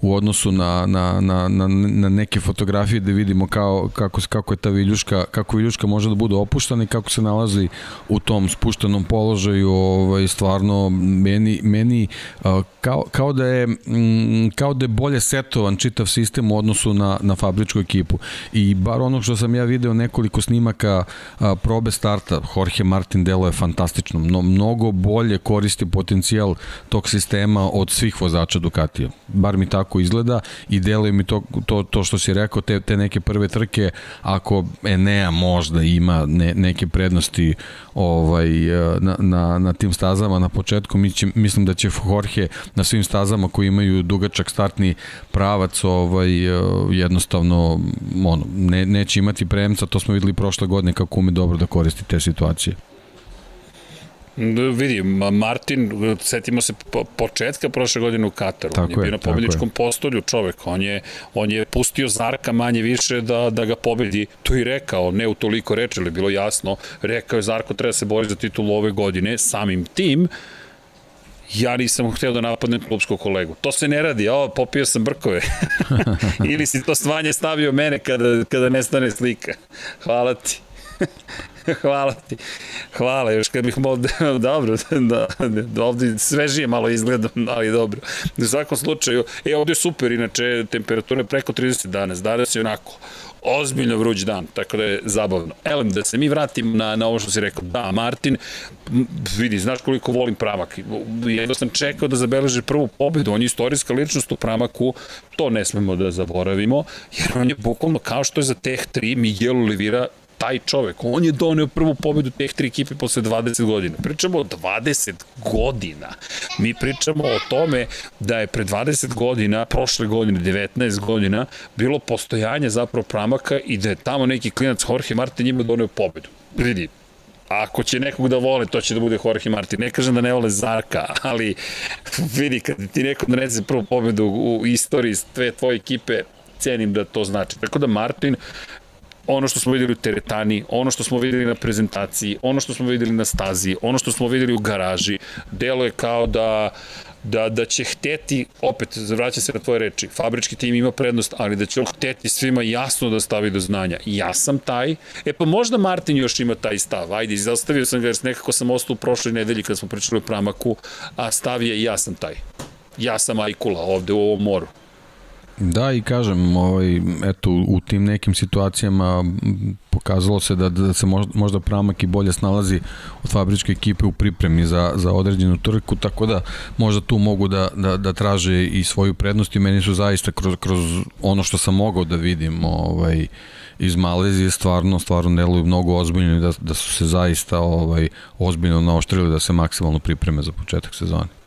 u odnosu na, na, na, na, na neke fotografije da vidimo kao, kako, kako je ta viljuška, kako viljuška može da bude opuštena i kako se nalazi u tom spuštenom položaju, ovaj, stvarno meni, meni kao, kao, da je, mm, kao da je bolje setovan čitav sistem u odnosu na, na fabričku ekipu. I bar ono što sam ja video nekoliko snimaka probe starta, Jorge Martin delo je fantastično, no, mnogo bolje koristi potencijal tog sistema od svih vozača Ducatija. Bar mi tako izgleda i deluje mi to, to, to što si rekao, te, te neke prve trke, ako Enea možda ima ne, neke prednosti ovaj, na, na, na tim stazama na početku, mi će, mislim da će Jorge na svim stazama koji imaju dugačak startni pravac ovaj, jednostavno ono, ne, neće imati premca, to smo videli prošle godine kako ume dobro da koristi te situacije. Da, vidi, Martin, setimo se početka prošle godine u Kataru. Tako on je, je bio na pobedničkom postolju čovek. On je, on je pustio Zarka manje više da, da ga pobedi. To i rekao, ne u toliko reči, ali bilo jasno. Rekao je Zarko treba se boriti za titulu ove godine. Samim tim, ja nisam hteo da napadnem klubskog kolegu. To se ne radi, o, popio sam brkove. Ili si to svanje stavio mene kada, kada nestane slika. Hvala ti. Hvala ti. Hvala, još kad bih mo... dobro, da, da, ovde svežije malo izgledam, ali dobro. U svakom slučaju, e, ovde je super, inače, temperatura je preko 30 danas, danas je onako, ozbiljno vruć dan, tako da je zabavno. Elem, da se mi vratim na, na ovo što si rekao. Da, Martin, vidi, znaš koliko volim pramak. Jedno sam čekao da zabeleže prvu pobedu, on je istorijska ličnost u pramaku, to ne smemo da zaboravimo, jer on je bukvalno kao što je za Teh 3 Miguel Olivira taj čovek, on je doneo prvu pobedu teh tri ekipe posle 20 godina. Pričamo o 20 godina. Mi pričamo o tome da je pre 20 godina, prošle godine, 19 godina, bilo postojanje zapravo pramaka i da je tamo neki klinac Jorge Martin njima doneo pobedu. Vidi, ako će nekog da vole, to će da bude Jorge Martin. Ne kažem da ne vole Zarka, ali vidi, kad ti neko donese prvu pobedu u istoriji sve tvoje ekipe, cenim da to znači. Tako da Martin ono što smo videli u teretani, ono što smo videli na prezentaciji, ono što smo videli na stazi, ono što smo videli u garaži, delo je kao da da, da će hteti, opet, vraća se na tvoje reči, fabrički tim ima prednost, ali da će on hteti svima jasno da stavi do znanja. Ja sam taj, e pa možda Martin još ima taj stav, ajde, izostavio sam ga jer nekako sam ostao u prošloj nedelji kad smo pričali o Pramaku, a stav je ja sam taj. Ja sam Ajkula ovde u ovom moru. Da, i kažem, ovaj, eto, u tim nekim situacijama pokazalo se da, da se možda, možda Pramak i bolje snalazi od fabričke ekipe u pripremi za, za određenu trku, tako da možda tu mogu da, da, da traže i svoju prednost i meni su zaista kroz, kroz ono što sam mogao da vidim ovaj, iz Malezije stvarno stvarno deluju mnogo ozbiljno i da, da su se zaista ovaj ozbiljno naoštrili da se maksimalno pripreme za početak sezone.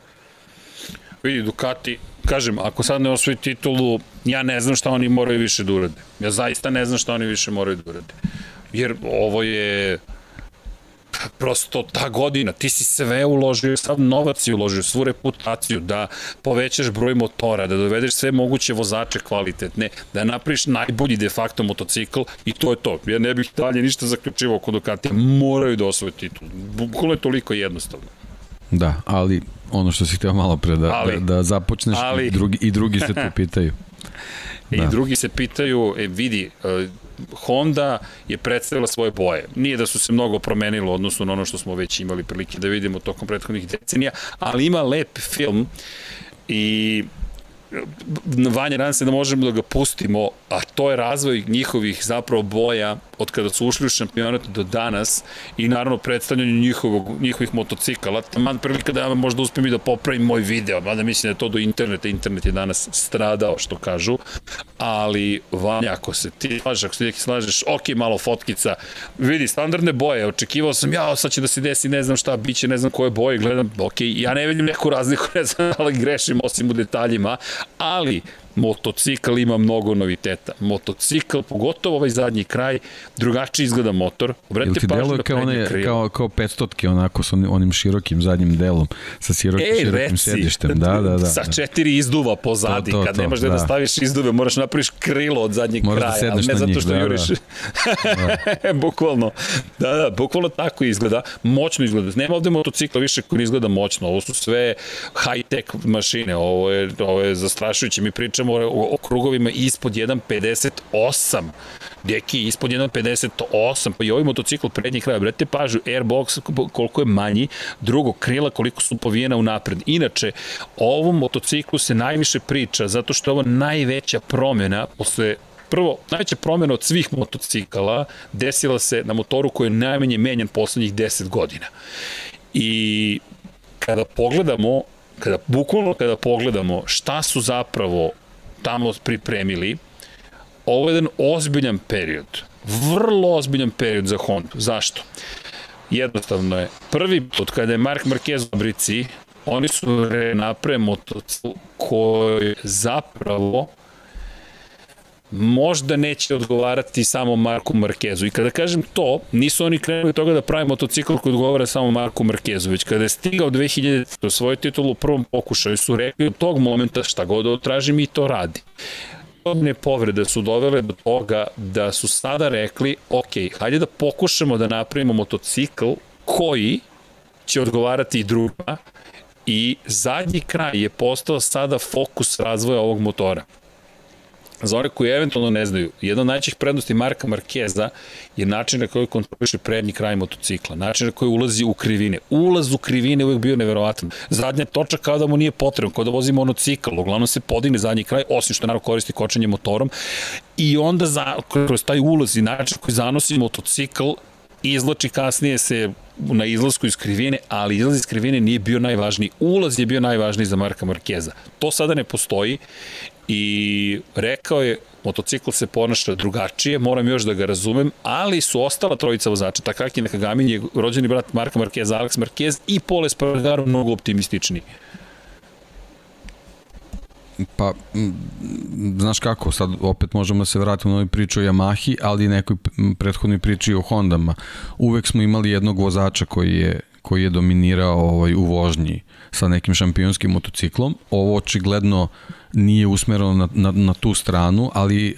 Vidi, Ducati, kažem, ako sad ne osvoji titulu, ja ne znam šta oni moraju više da urade. Ja zaista ne znam šta oni više moraju da urade. Jer ovo je prosto ta godina, ti si sve uložio, sav novac si uložio, svu reputaciju, da povećaš broj motora, da dovedeš sve moguće vozače kvalitetne, da napriš najbolji de facto motocikl i to je to. Ja ne bih dalje ništa zaključivao kod Ducati, moraju da osvoje titul. Bukvalno je toliko jednostavno. Da, ali ono što si hteo malo pre da, ali, da, da započneš ali, i, drugi, i drugi se tu pitaju. I da. drugi se pitaju, e, vidi, e, Honda je predstavila svoje boje. Nije da su se mnogo promenilo odnosno na ono što smo već imali prilike da vidimo tokom prethodnih decenija, ali ima lep film i Vanja, nadam se da možemo da ga pustimo, a to je razvoj njihovih zapravo boja od kada su ušli u šampionat do danas i naravno predstavljanje njihovog, njihovih motocikala. Taman prvi kada ja možda uspem i da popravim moj video, mada mislim da je to do interneta, internet je danas stradao, što kažu, ali Vanja, ako se ti slažeš, ako se ti slažeš, ok, malo fotkica, vidi, standardne boje, očekivao sam, ja, sad će da se desi, ne znam šta, bit će, ne znam koje boje, gledam, ok, ja ne vidim neku razliku, ne znam, ali grešim osim u detaljima, ali motocikl ima mnogo noviteta. Motocikl, pogotovo ovaj zadnji kraj, drugačiji izgleda motor. Obratite ti deluje kao, one, kao, kao 500 onako sa onim širokim zadnjim delom, sa širokim, Ej, širokim reci, sedištem. Da, da, da. Sa četiri izduva pozadi, to, to, kad to, nemaš da. da staviš izduve, moraš napraviš krilo od zadnjeg Moraš da kraja, da ali ne zato što da, juriš. Da. da. bukvalno. Da, da, bukvalno tako izgleda. Moćno izgleda. Nema ovde motocikla više koji izgleda moćno. Ovo su sve high-tech mašine. Ovo je, ovo je zastrašujuće. Mi pričamo pričamo o, o krugovima ispod 1.58. Deki, ispod 1.58, pa i ovaj motocikl prednji kraj, brate pažu, airbox koliko je manji, drugo, krila koliko su povijena u napred. Inače, ovom motociklu se najviše priča, zato što je ovo najveća promjena posle prvo, najveća promjena od svih motocikala desila se na motoru koji je najmanje menjan poslednjih 10 godina. I kada pogledamo, kada bukvalno kada pogledamo šta su zapravo tamo pripremili, ovo je jedan ozbiljan period. Vrlo ozbiljan period za Honda. Zašto? Jednostavno je. Prvi put kada je Mark Marquez u Brici, oni su napre motocikl koji zapravo možda neće odgovarati samo Marku Markezu. I kada kažem to, nisu oni krenuli toga da pravi motocikl koji odgovara samo Marku Markezu, već kada je stigao 2000 do svoju titulu u prvom pokušaju, su rekli od tog momenta šta god da traži mi to radi. Podobne povrede su dovele do toga da su sada rekli, ok, hajde da pokušamo da napravimo motocikl koji će odgovarati i drugima i zadnji kraj je postao sada fokus razvoja ovog motora. Za one koji eventualno ne znaju, jedna od najčih prednosti Marka Markeza je način na koji kontroliše prednji kraj motocikla, način na koji ulazi u krivine. Ulaz u krivine je uvijek bio neverovatan. Zadnja točka kao da mu nije potrebno, kao da vozi monocikl, uglavnom se podigne zadnji kraj, osim što naravno koristi kočenje motorom, i onda za, kroz taj ulaz i način koji zanosi motocikl, izlači kasnije se na izlasku iz krivine, ali izlaz iz krivine nije bio najvažniji. Ulaz je bio najvažniji za Marka Markeza. To sada ne postoji i rekao je motocikl se ponaša drugačije, moram još da ga razumem, ali su ostala trojica vozača, Takaki Nakagamin je rođeni brat Marka Markeza, Alex Marquez i Pole Spargaro mnogo optimističniji. Pa, znaš kako, sad opet možemo da se vratimo na ovoj priču o Yamahi, ali i nekoj prethodnoj priči o Hondama. Uvek smo imali jednog vozača koji je, koji je dominirao ovaj, u vožnji sa nekim šampionskim motociklom. Ovo očigledno nije usmereno na, na, na tu stranu, ali e,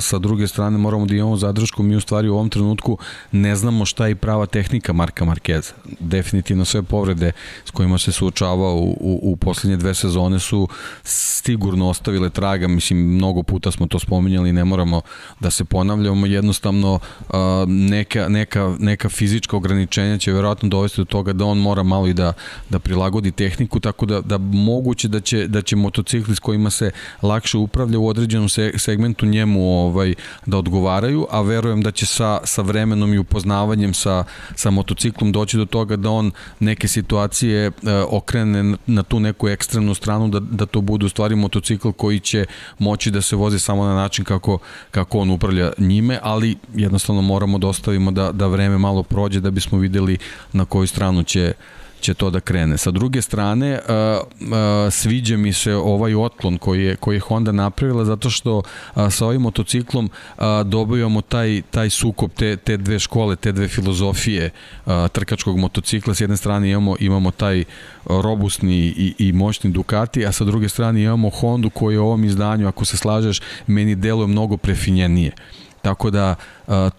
sa druge strane moramo da imamo zadršku, mi u stvari u ovom trenutku ne znamo šta je prava tehnika Marka Markeza. Definitivno sve povrede s kojima se suočavao u, u, u poslednje dve sezone su sigurno ostavile traga, mislim mnogo puta smo to spominjali, ne moramo da se ponavljamo, jednostavno e, neka, neka, neka fizička ograničenja će verovatno dovesti do toga da on mora malo i da, da prilagodi tehniku, tako da, da moguće da će, da će motocikli s kojima se lakše upravlja u određenom segmentu njemu ovaj da odgovaraju, a verujem da će sa, sa vremenom i upoznavanjem sa, sa motociklom doći do toga da on neke situacije e, okrene na tu neku ekstremnu stranu, da, da to bude u stvari motocikl koji će moći da se vozi samo na način kako, kako on upravlja njime, ali jednostavno moramo da ostavimo da, da vreme malo prođe da bismo videli na koju stranu će će to da krene. Sa druge strane, uh, uh, sviđa mi se ovaj otklon koji je, koji je Honda napravila zato što uh, sa ovim motociklom uh, dobijamo taj, taj sukob te, te dve škole, te dve filozofije uh, trkačkog motocikla. S jedne strane imamo, imamo taj robustni i, i moćni Ducati, a sa druge strane imamo Hondu koji je u ovom izdanju, ako se slažeš, meni deluje mnogo prefinjenije. Tako da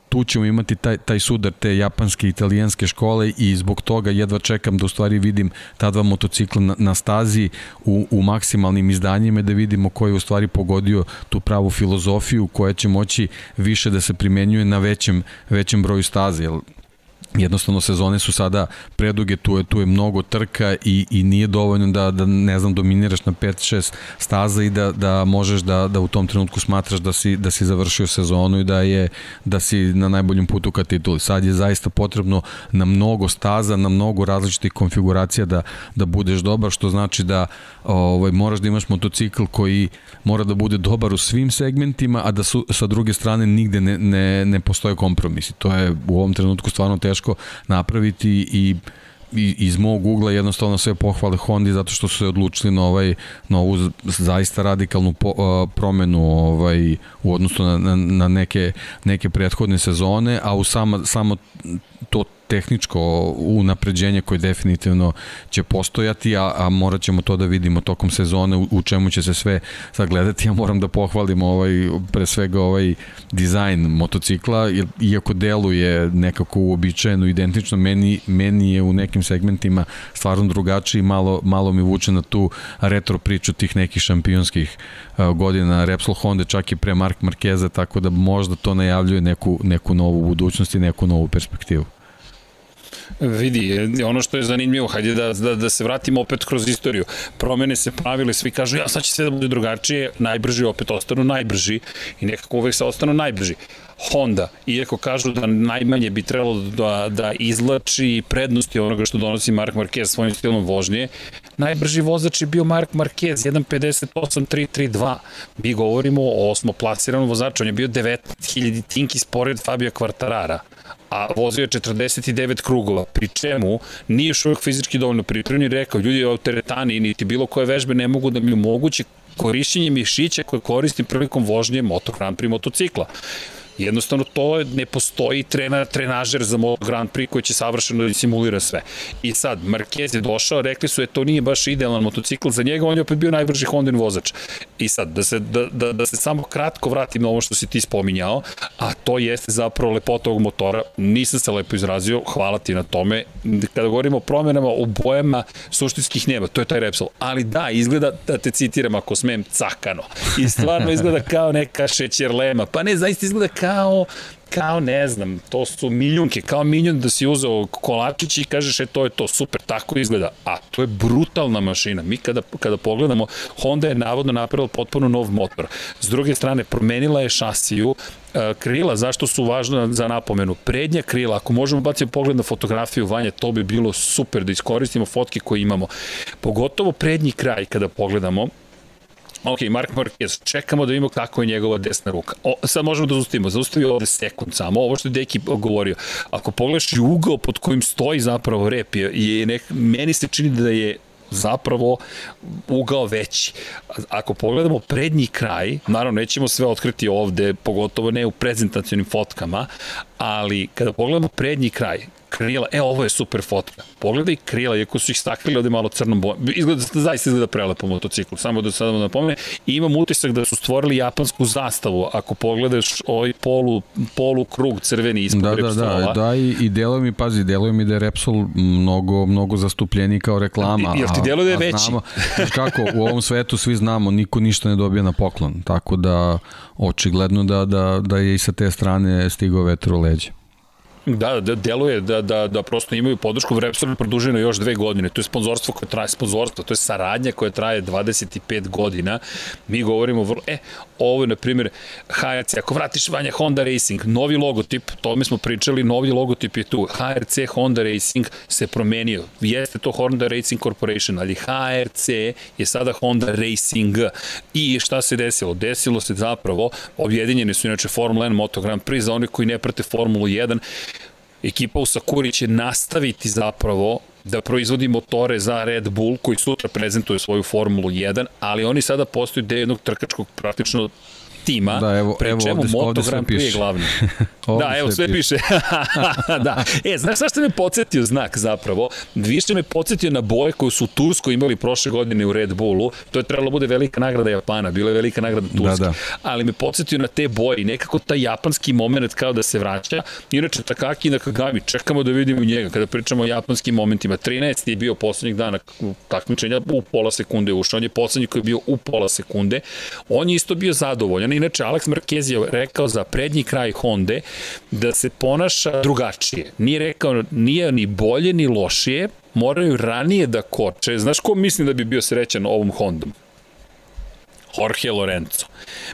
tu ćemo imati taj, taj sudar te japanske i italijanske škole i zbog toga jedva čekam da u stvari vidim ta dva motocikla na, na stazi u, u maksimalnim izdanjima da vidimo ko je u stvari pogodio tu pravu filozofiju koja će moći više da se primenjuje na većem, većem broju staze. Jer jednostavno sezone su sada preduge, tu je, tu je mnogo trka i, i nije dovoljno da, da ne znam, dominiraš na 5-6 staza i da, da možeš da, da u tom trenutku smatraš da si, da si završio sezonu i da je da si na najboljem putu ka tituli. Sad je zaista potrebno na mnogo staza, na mnogo različitih konfiguracija da, da budeš dobar, što znači da ovaj, moraš da imaš motocikl koji mora da bude dobar u svim segmentima, a da su sa druge strane nigde ne, ne, ne postoje kompromisi. To je u ovom trenutku stvarno teško napraviti i i, iz mog ugla jednostavno sve pohvale Hondi zato što su se odlučili na ovaj na ovu zaista radikalnu po, uh, promenu ovaj u odnosu na, na, na neke neke prethodne sezone, a u sama samo to tehničko unapređenje koje definitivno će postojati, a, a morat ćemo to da vidimo tokom sezone u, u čemu će se sve sagledati. Ja moram da pohvalim ovaj, pre svega ovaj dizajn motocikla, jer, iako deluje nekako uobičajeno, identično, meni, meni je u nekim segmentima stvarno drugačiji, malo, malo mi vuče na tu retro priču tih nekih šampionskih godina Repsol Honda, čak i pre Mark Markeza, tako da možda to najavljuje neku, neku novu budućnost i neku novu perspektivu. Vidi, ono što je zanimljivo, hajde da, da, da se vratimo opet kroz istoriju. Promene se pravile, svi kažu, ja sad će sve da bude drugačije, najbrži opet ostanu najbrži i nekako uvek se ostanu najbrži. Honda, iako kažu da najmanje bi trebalo da, da izlači prednosti onoga što donosi Mark Marquez svojim stilom vožnje, najbrži vozač je bio Mark Marquez, 1.58.332. Mi govorimo o osmoplasiranom vozaču, on je bio 19.000 tinki spored Fabio Quartarara a vozio je 49 krugova, pri čemu nije još fizički dovoljno pripremljen rekao, ljudi u teretani niti bilo koje vežbe ne mogu da mi omogući korišćenje mišića koje koristim prilikom vožnje Moto Grand Prix motocikla. Jednostavno to ne postoji trener, trenažer za Moto Grand Prix koji će savršeno simulira sve. I sad, Marquez je došao, rekli su je to nije baš idealan motocikl za njega, on je opet bio najbrži Hondin vozač. I sad, da se, da, da, da se samo kratko vratim na ovo što si ti spominjao, a to jeste zapravo lepota ovog motora, nisam se lepo izrazio, hvala ti na tome. Kada govorimo o promenama u bojama suštinskih nema, to je taj Repsol. Ali da, izgleda, da te citiram ako smem, cakano. I stvarno izgleda kao neka šećerlema. Pa ne, zaista izgleda kao kao ne znam, to su milijunke, kao milijun da si uzeo kolačić i kažeš e to je to, super, tako izgleda. A to je brutalna mašina. Mi kada, kada pogledamo, Honda je navodno napravila potpuno nov motor. S druge strane, promenila je šasiju, e, krila, zašto su važna za napomenu? Prednja krila, ako možemo baciti pogled na fotografiju vanje, to bi bilo super da iskoristimo fotke koje imamo. Pogotovo prednji kraj kada pogledamo, Ok, Mark Marquez, čekamo da vidimo kako je njegova desna ruka. O, sad možemo da zaustavimo, zaustavio ovde sekund samo, ovo što je Deki govorio. Ako pogledaš i ugao pod kojim stoji zapravo rep, je, je nek, meni se čini da je zapravo ugao veći. Ako pogledamo prednji kraj, naravno nećemo sve otkriti ovde, pogotovo ne u prezentacionim fotkama, ali kada pogledamo prednji kraj, krila, e ovo je super fotka. Pogledaj krila, iako su ih staklili ovde malo crnom bojom. Izgleda, zaista izgleda prelepo motocikl, samo da sada napomene. I imam utisak da su stvorili japansku zastavu, ako pogledaš ovaj polu, polu krug crveni ispod da, Da, da, da, i, i deluje mi, pazi, deluje mi da je Repsol mnogo, mnogo zastupljeni kao reklama. Jel ti deluje da je veći? Znamo, kako, u ovom svetu svi znamo, niko ništa ne dobija na poklon, tako da očigledno da, da, da je i sa te strane stigao vetru leđa. Da, da, deluje da, da, da prosto imaju podršku, Repsol je produženo još dve godine, to je sponzorstvo koje traje, sponzorstvo, to je saradnja koja traje 25 godina, mi govorimo vrlo, e, ovo je, na primjer, HRC, ako vratiš Vanja Honda Racing, novi logotip, to mi smo pričali, novi logotip je tu, HRC Honda Racing se promenio, jeste to Honda Racing Corporation, ali HRC je sada Honda Racing. I šta se desilo? Desilo se zapravo, objedinjeni su inače Formula 1 Moto Grand Prix za one koji ne prate Formulu 1, ekipa u Sakuri će nastaviti zapravo da proizvodi motore za Red Bull koji sutra prezentuje svoju Formulu 1, ali oni sada postaju deo jednog trkačkog praktično tima, da, evo, pre evo, čemu ovde, Moto ovde Grand Prix je glavni. da, evo, sve piše. da. E, znaš šta me podsjetio znak zapravo? Više me podsjetio na boje koje su u Turskoj imali prošle godine u Red Bullu. To je trebalo da bude velika nagrada Japana, bila je velika nagrada Turske. Da, da. Ali me podsjetio na te boje i nekako taj japanski moment kao da se vraća. Inače, Takaki i Nakagami, čekamo da vidimo njega kada pričamo o japanskim momentima. 13. je bio poslednjeg dana takmičenja u pola sekunde ušao. On je poslednji koji je bio u pola sekunde. On je isto bio zadovoljan. Inače, Alex Marquez je rekao za prednji kraj Honda da se ponaša drugačije. Nije rekao, nije ni bolje ni lošije, moraju ranije da koče. Znaš ko mislim da bi bio srećan ovom Hondom? Jorge Lorenzo.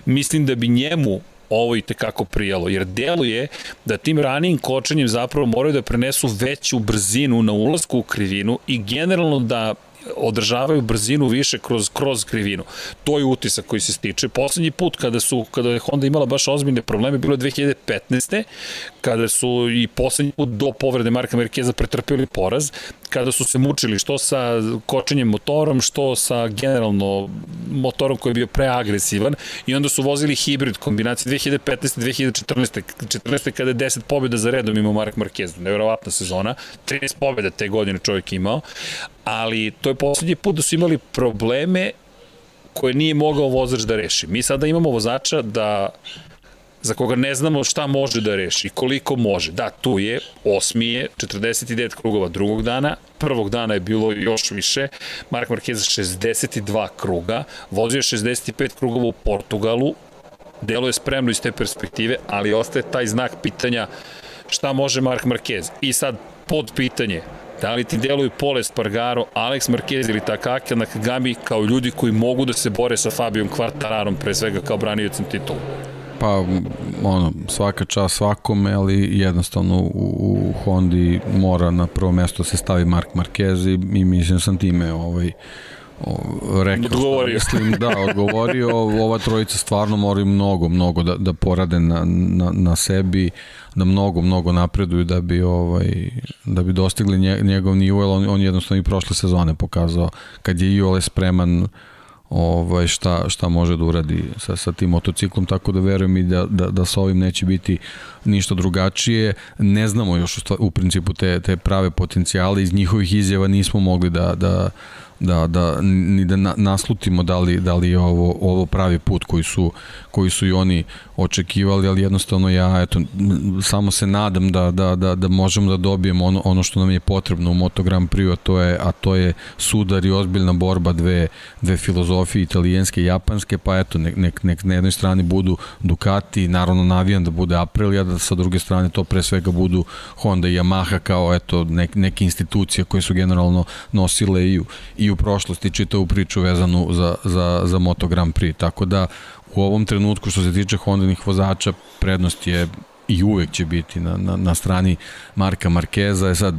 Mislim da bi njemu ovo i tekako prijalo, jer deluje da tim ranijim kočenjem zapravo moraju da prenesu veću brzinu na ulazku u krivinu i generalno da održavaju brzinu više kroz, kroz krivinu. To je utisak koji se stiče. Poslednji put kada su kada je Honda imala baš ozbiljne probleme bilo je 2015. kada su i poslednji put do povrede Marka Markeza pretrpeli poraz, kada su se mučili što sa kočenjem motorom, što sa generalno motorom koji je bio preagresivan i onda su vozili hibrid kombinacije 2015. 2014. 14. kada je 10 pobjeda za redom imao Mark Marquez, nevjerovatna sezona, 13 pobjeda te godine čovjek imao, ali to je poslednji put da su imali probleme koje nije mogao vozač da reši. Mi sada imamo vozača da za koga ne znamo šta može da reši koliko može. Da, tu je, osmi je, 49 krugova drugog dana, prvog dana je bilo još više, Mark Marquez 62 kruga, vozio je 65 krugova u Portugalu, delo je spremno iz te perspektive, ali ostaje taj znak pitanja šta može Mark Marquez. I sad pod pitanje, Da li ti deluju Pole Spargaro, Alex Marquez ili Takaki Nakagami kao ljudi koji mogu da se bore sa Fabijom Kvartararom, pre svega kao braniocem titulu? Pa, ono, svaka čast svakome, ali jednostavno u, u Hondi mora na prvo mesto da se stavi Mark Marquez i, i mislim sam time ovaj, o, rekao odgovorio. mislim, da, odgovorio, ova trojica stvarno moraju mnogo, mnogo da, da porade na, na, na sebi, da mnogo, mnogo napreduju da bi, ovaj, da bi dostigli njegov nivo, on, on jednostavno i prošle sezone pokazao. Kad je Iole spreman ovaj, šta, šta može da uradi sa, sa tim motociklom, tako da verujem i da, da, da sa ovim neće biti ništa drugačije. Ne znamo još u, u principu te, te prave potencijale, iz njihovih izjava nismo mogli da, da, da, da ni da na, naslutimo da li, da li je ovo, ovo pravi put koji su, koji su i oni očekivali, ali jednostavno ja eto, samo se nadam da, da, da, da možemo da dobijemo ono, ono što nam je potrebno u Moto Grand Prix, a to je, a to je sudar i ozbiljna borba dve, dve filozofije, italijanske i japanske, pa eto, nek, nek, nek na jednoj strani budu Ducati, naravno navijam da bude Aprilia, da sa druge strane to pre svega budu Honda i Yamaha kao eto, nek, neke institucije koje su generalno nosile i i u prošlosti čitavu priču vezanu za, za, za Moto Grand Prix, tako da u ovom trenutku što se tiče Hondinih vozača prednost je i uvek će biti na, na, na strani Marka Markeza, je sad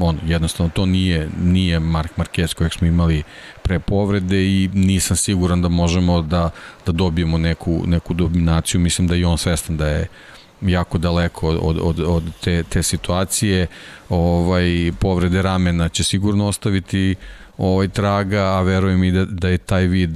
on, jednostavno to nije, nije Mark Marquez kojeg smo imali pre povrede i nisam siguran da možemo da, da dobijemo neku, neku dominaciju, mislim da i on svestan da je jako daleko od, od, od te, te situacije. Ovaj, povrede ramena će sigurno ostaviti ovaj traga, a verujem i da, da je taj vid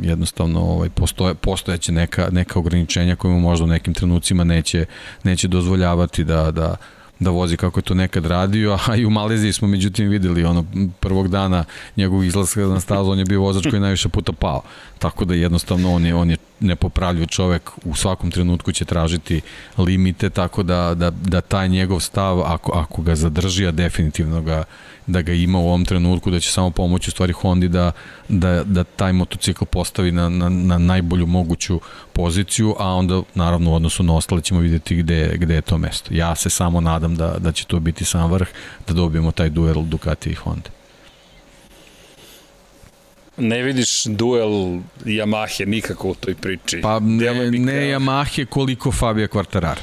jednostavno ovaj postoje postojeće neka neka ograničenja koje mu možda u nekim trenucima neće neće dozvoljavati da da da vozi kako je to nekad radio, a i u Maleziji smo međutim videli ono prvog dana njegovog izlaska na stazu, on je bio vozač koji je najviše puta pao. Tako da jednostavno on je on je nepopravljiv čovek, u svakom trenutku će tražiti limite, tako da, da, da taj njegov stav, ako, ako ga zadrži, a definitivno ga, da ga ima u ovom trenutku, da će samo pomoći u stvari Hondi da, da, da taj motocikl postavi na, na, na najbolju moguću poziciju, a onda naravno u odnosu na ostale ćemo videti gde, gde je to mesto. Ja se samo nadam da, da će to biti sam vrh, da dobijemo taj duel Ducati i Honda. Ne vidiš duel Yamahe nikako u toj priči. Pa ne, ne Yamahe koliko Fabio Quartararo.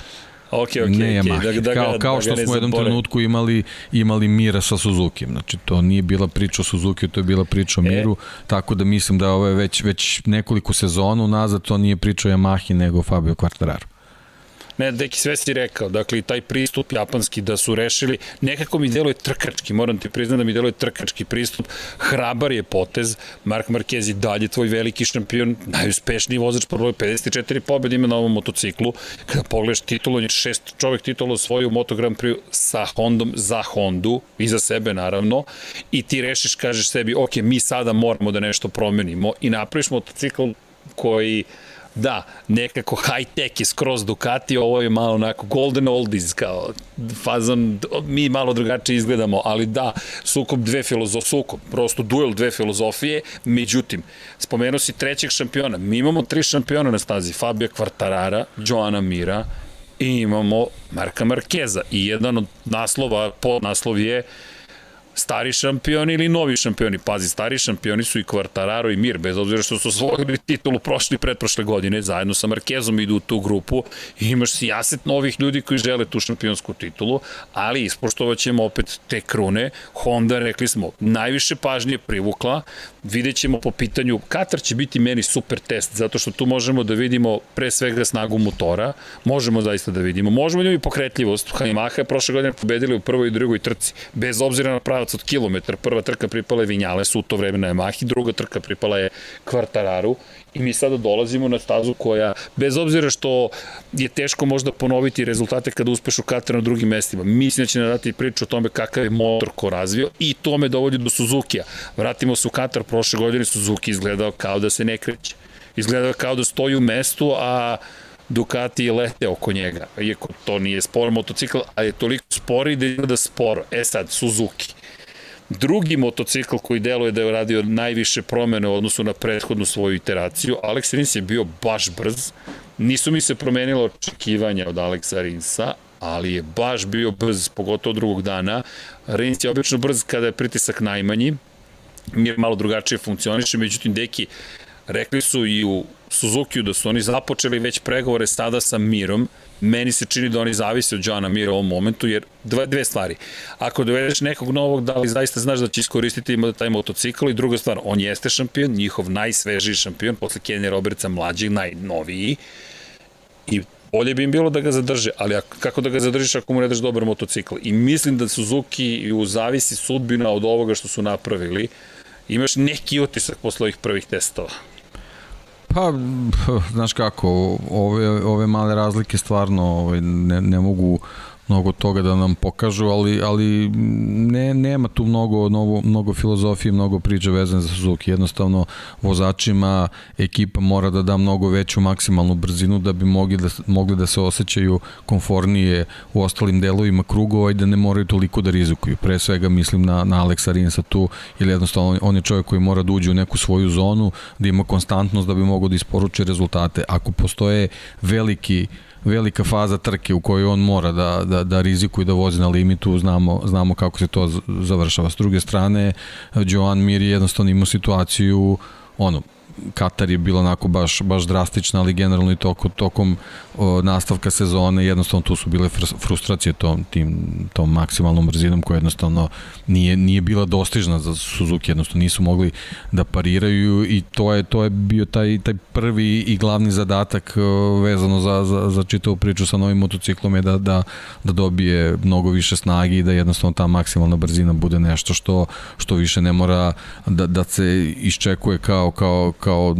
Ok, ok, ne okay. Da, da, kao, kao da što smo u jednom trenutku imali, imali Mira sa Suzuki. Znači, to nije bila priča o Suzuki, to je bila priča o e. Miru, e. tako da mislim da ovo je već, već nekoliko sezona nazad, to nije priča o Yamahi, nego Fabio Quartararo. Ne, deki, sve si rekao, dakle, taj pristup japanski da su rešili, nekako mi deluje trkački, moram ti priznati da mi deluje trkački pristup, hrabar je potez, Mark Marquez je dalje tvoj veliki šampion, najuspešniji vozač po broju 54 pobjede ima na ovom motociklu, kada pogledaš titulu, on je šest čovek titulu svoju Moto Grand Prix sa Hondom za Hondu, i za sebe naravno, i ti rešiš, kažeš sebi, ok, mi sada moramo da nešto promenimo i napraviš motocikl koji da, nekako high-tech je skroz Ducati, ovo je malo onako golden oldies, kao fazan, mi malo drugačije izgledamo, ali da, sukob dve filozofije, sukob, prosto duel dve filozofije, međutim, spomenuo si trećeg šampiona, mi imamo tri šampiona na stazi, Fabio Quartarara, Joana Mira i imamo Marka Markeza i jedan od naslova, pod naslov je stari šampioni ili novi šampioni. Pazi, stari šampioni su i Quartararo i Mir, bez obzira što su osvojili titulu prošli pretprošle godine, zajedno sa Markezom idu u tu grupu i imaš sijaset novih ljudi koji žele tu šampionsku titulu, ali ispoštovat ćemo opet te krune. Honda, rekli smo, najviše pažnje privukla, vidjet ćemo po pitanju, Katar će biti meni super test, zato što tu možemo da vidimo pre svega snagu motora, možemo zaista da vidimo, možemo da vidimo i pokretljivost. Yamaha je prošle godine pobedili u prvoj i drugoj trci, bez obzira na pravac od kilometra. Prva trka pripala je Vinjalesu, u to vreme na Yamahi, druga trka pripala je Kvartararu i mi sada dolazimo na stazu koja, bez obzira što je teško možda ponoviti rezultate kada uspeš u Kataru na drugim mestima, mislim da će nam dati priču o tome kakav je motor ko razvio i to me dovodi do Suzuki-a. Vratimo se u Katar, prošle godine Suzuki izgledao kao da se ne kreće. Izgledao kao da stoji u mestu, a Ducati je lete oko njega. Iako to nije spor motocikl, a je toliko spori da izgleda sporo. E sad, Suzuki. Drugi motocikl koji deluje da je radio najviše promene u odnosu na prethodnu svoju iteraciju, Alex Rins je bio baš brz, nisu mi se promenilo očekivanja od Alexa Rinsa, ali je baš bio brz, pogotovo drugog dana. Rins je obično brz kada je pritisak najmanji, mir malo drugačije funkcioniše, međutim, deki, rekli su i u Suzuki da su oni započeli već pregovore sada sa Mirom, meni se čini da oni zavise od Johna Mira u ovom momentu, jer dve, dve stvari. Ako dovedeš nekog novog, da li zaista znaš da će iskoristiti taj motocikl i druga stvar, on jeste šampion, njihov najsvežiji šampion, posle Kenny Robertsa mlađi, najnoviji, i bolje bi im bilo da ga zadrže, ali kako da ga zadržiš ako mu ne daš dobar motocikl? I mislim da Suzuki u zavisi sudbina od ovoga što su napravili, imaš neki utisak posle ovih prvih testova. Pa, znaš kako, ove, ove male razlike stvarno ovaj, ne, ne mogu mnogo toga da nam pokažu, ali, ali ne, nema tu mnogo, mnogo, mnogo filozofije, mnogo priče vezane za Suzuki. Jednostavno, vozačima ekipa mora da da mnogo veću maksimalnu brzinu da bi mogli da, mogli da se osjećaju konfornije u ostalim delovima krugova i da ne moraju toliko da rizikuju. Pre svega mislim na, na Aleksa Rinsa tu, ili jednostavno on je čovjek koji mora da uđe u neku svoju zonu, da ima konstantnost da bi mogao da isporuče rezultate. Ako postoje veliki velika faza trke u kojoj on mora da, da, da rizikuje da vozi na limitu, znamo, znamo kako se to završava. S druge strane, Joan Mir je jednostavno imao situaciju ono, Katar je bilo onako baš, baš drastična, ali generalno i toko, tokom o, nastavka sezone jednostavno tu su bile frustracije tom, tim, tom maksimalnom brzinom koja jednostavno nije, nije bila dostižna za Suzuki, jednostavno nisu mogli da pariraju i to je, to je bio taj, taj prvi i glavni zadatak vezano za, za, za čitavu priču sa novim motociklom je da, da, da dobije mnogo više snagi i da jednostavno ta maksimalna brzina bude nešto što, što više ne mora da, da se iščekuje kao, kao, kao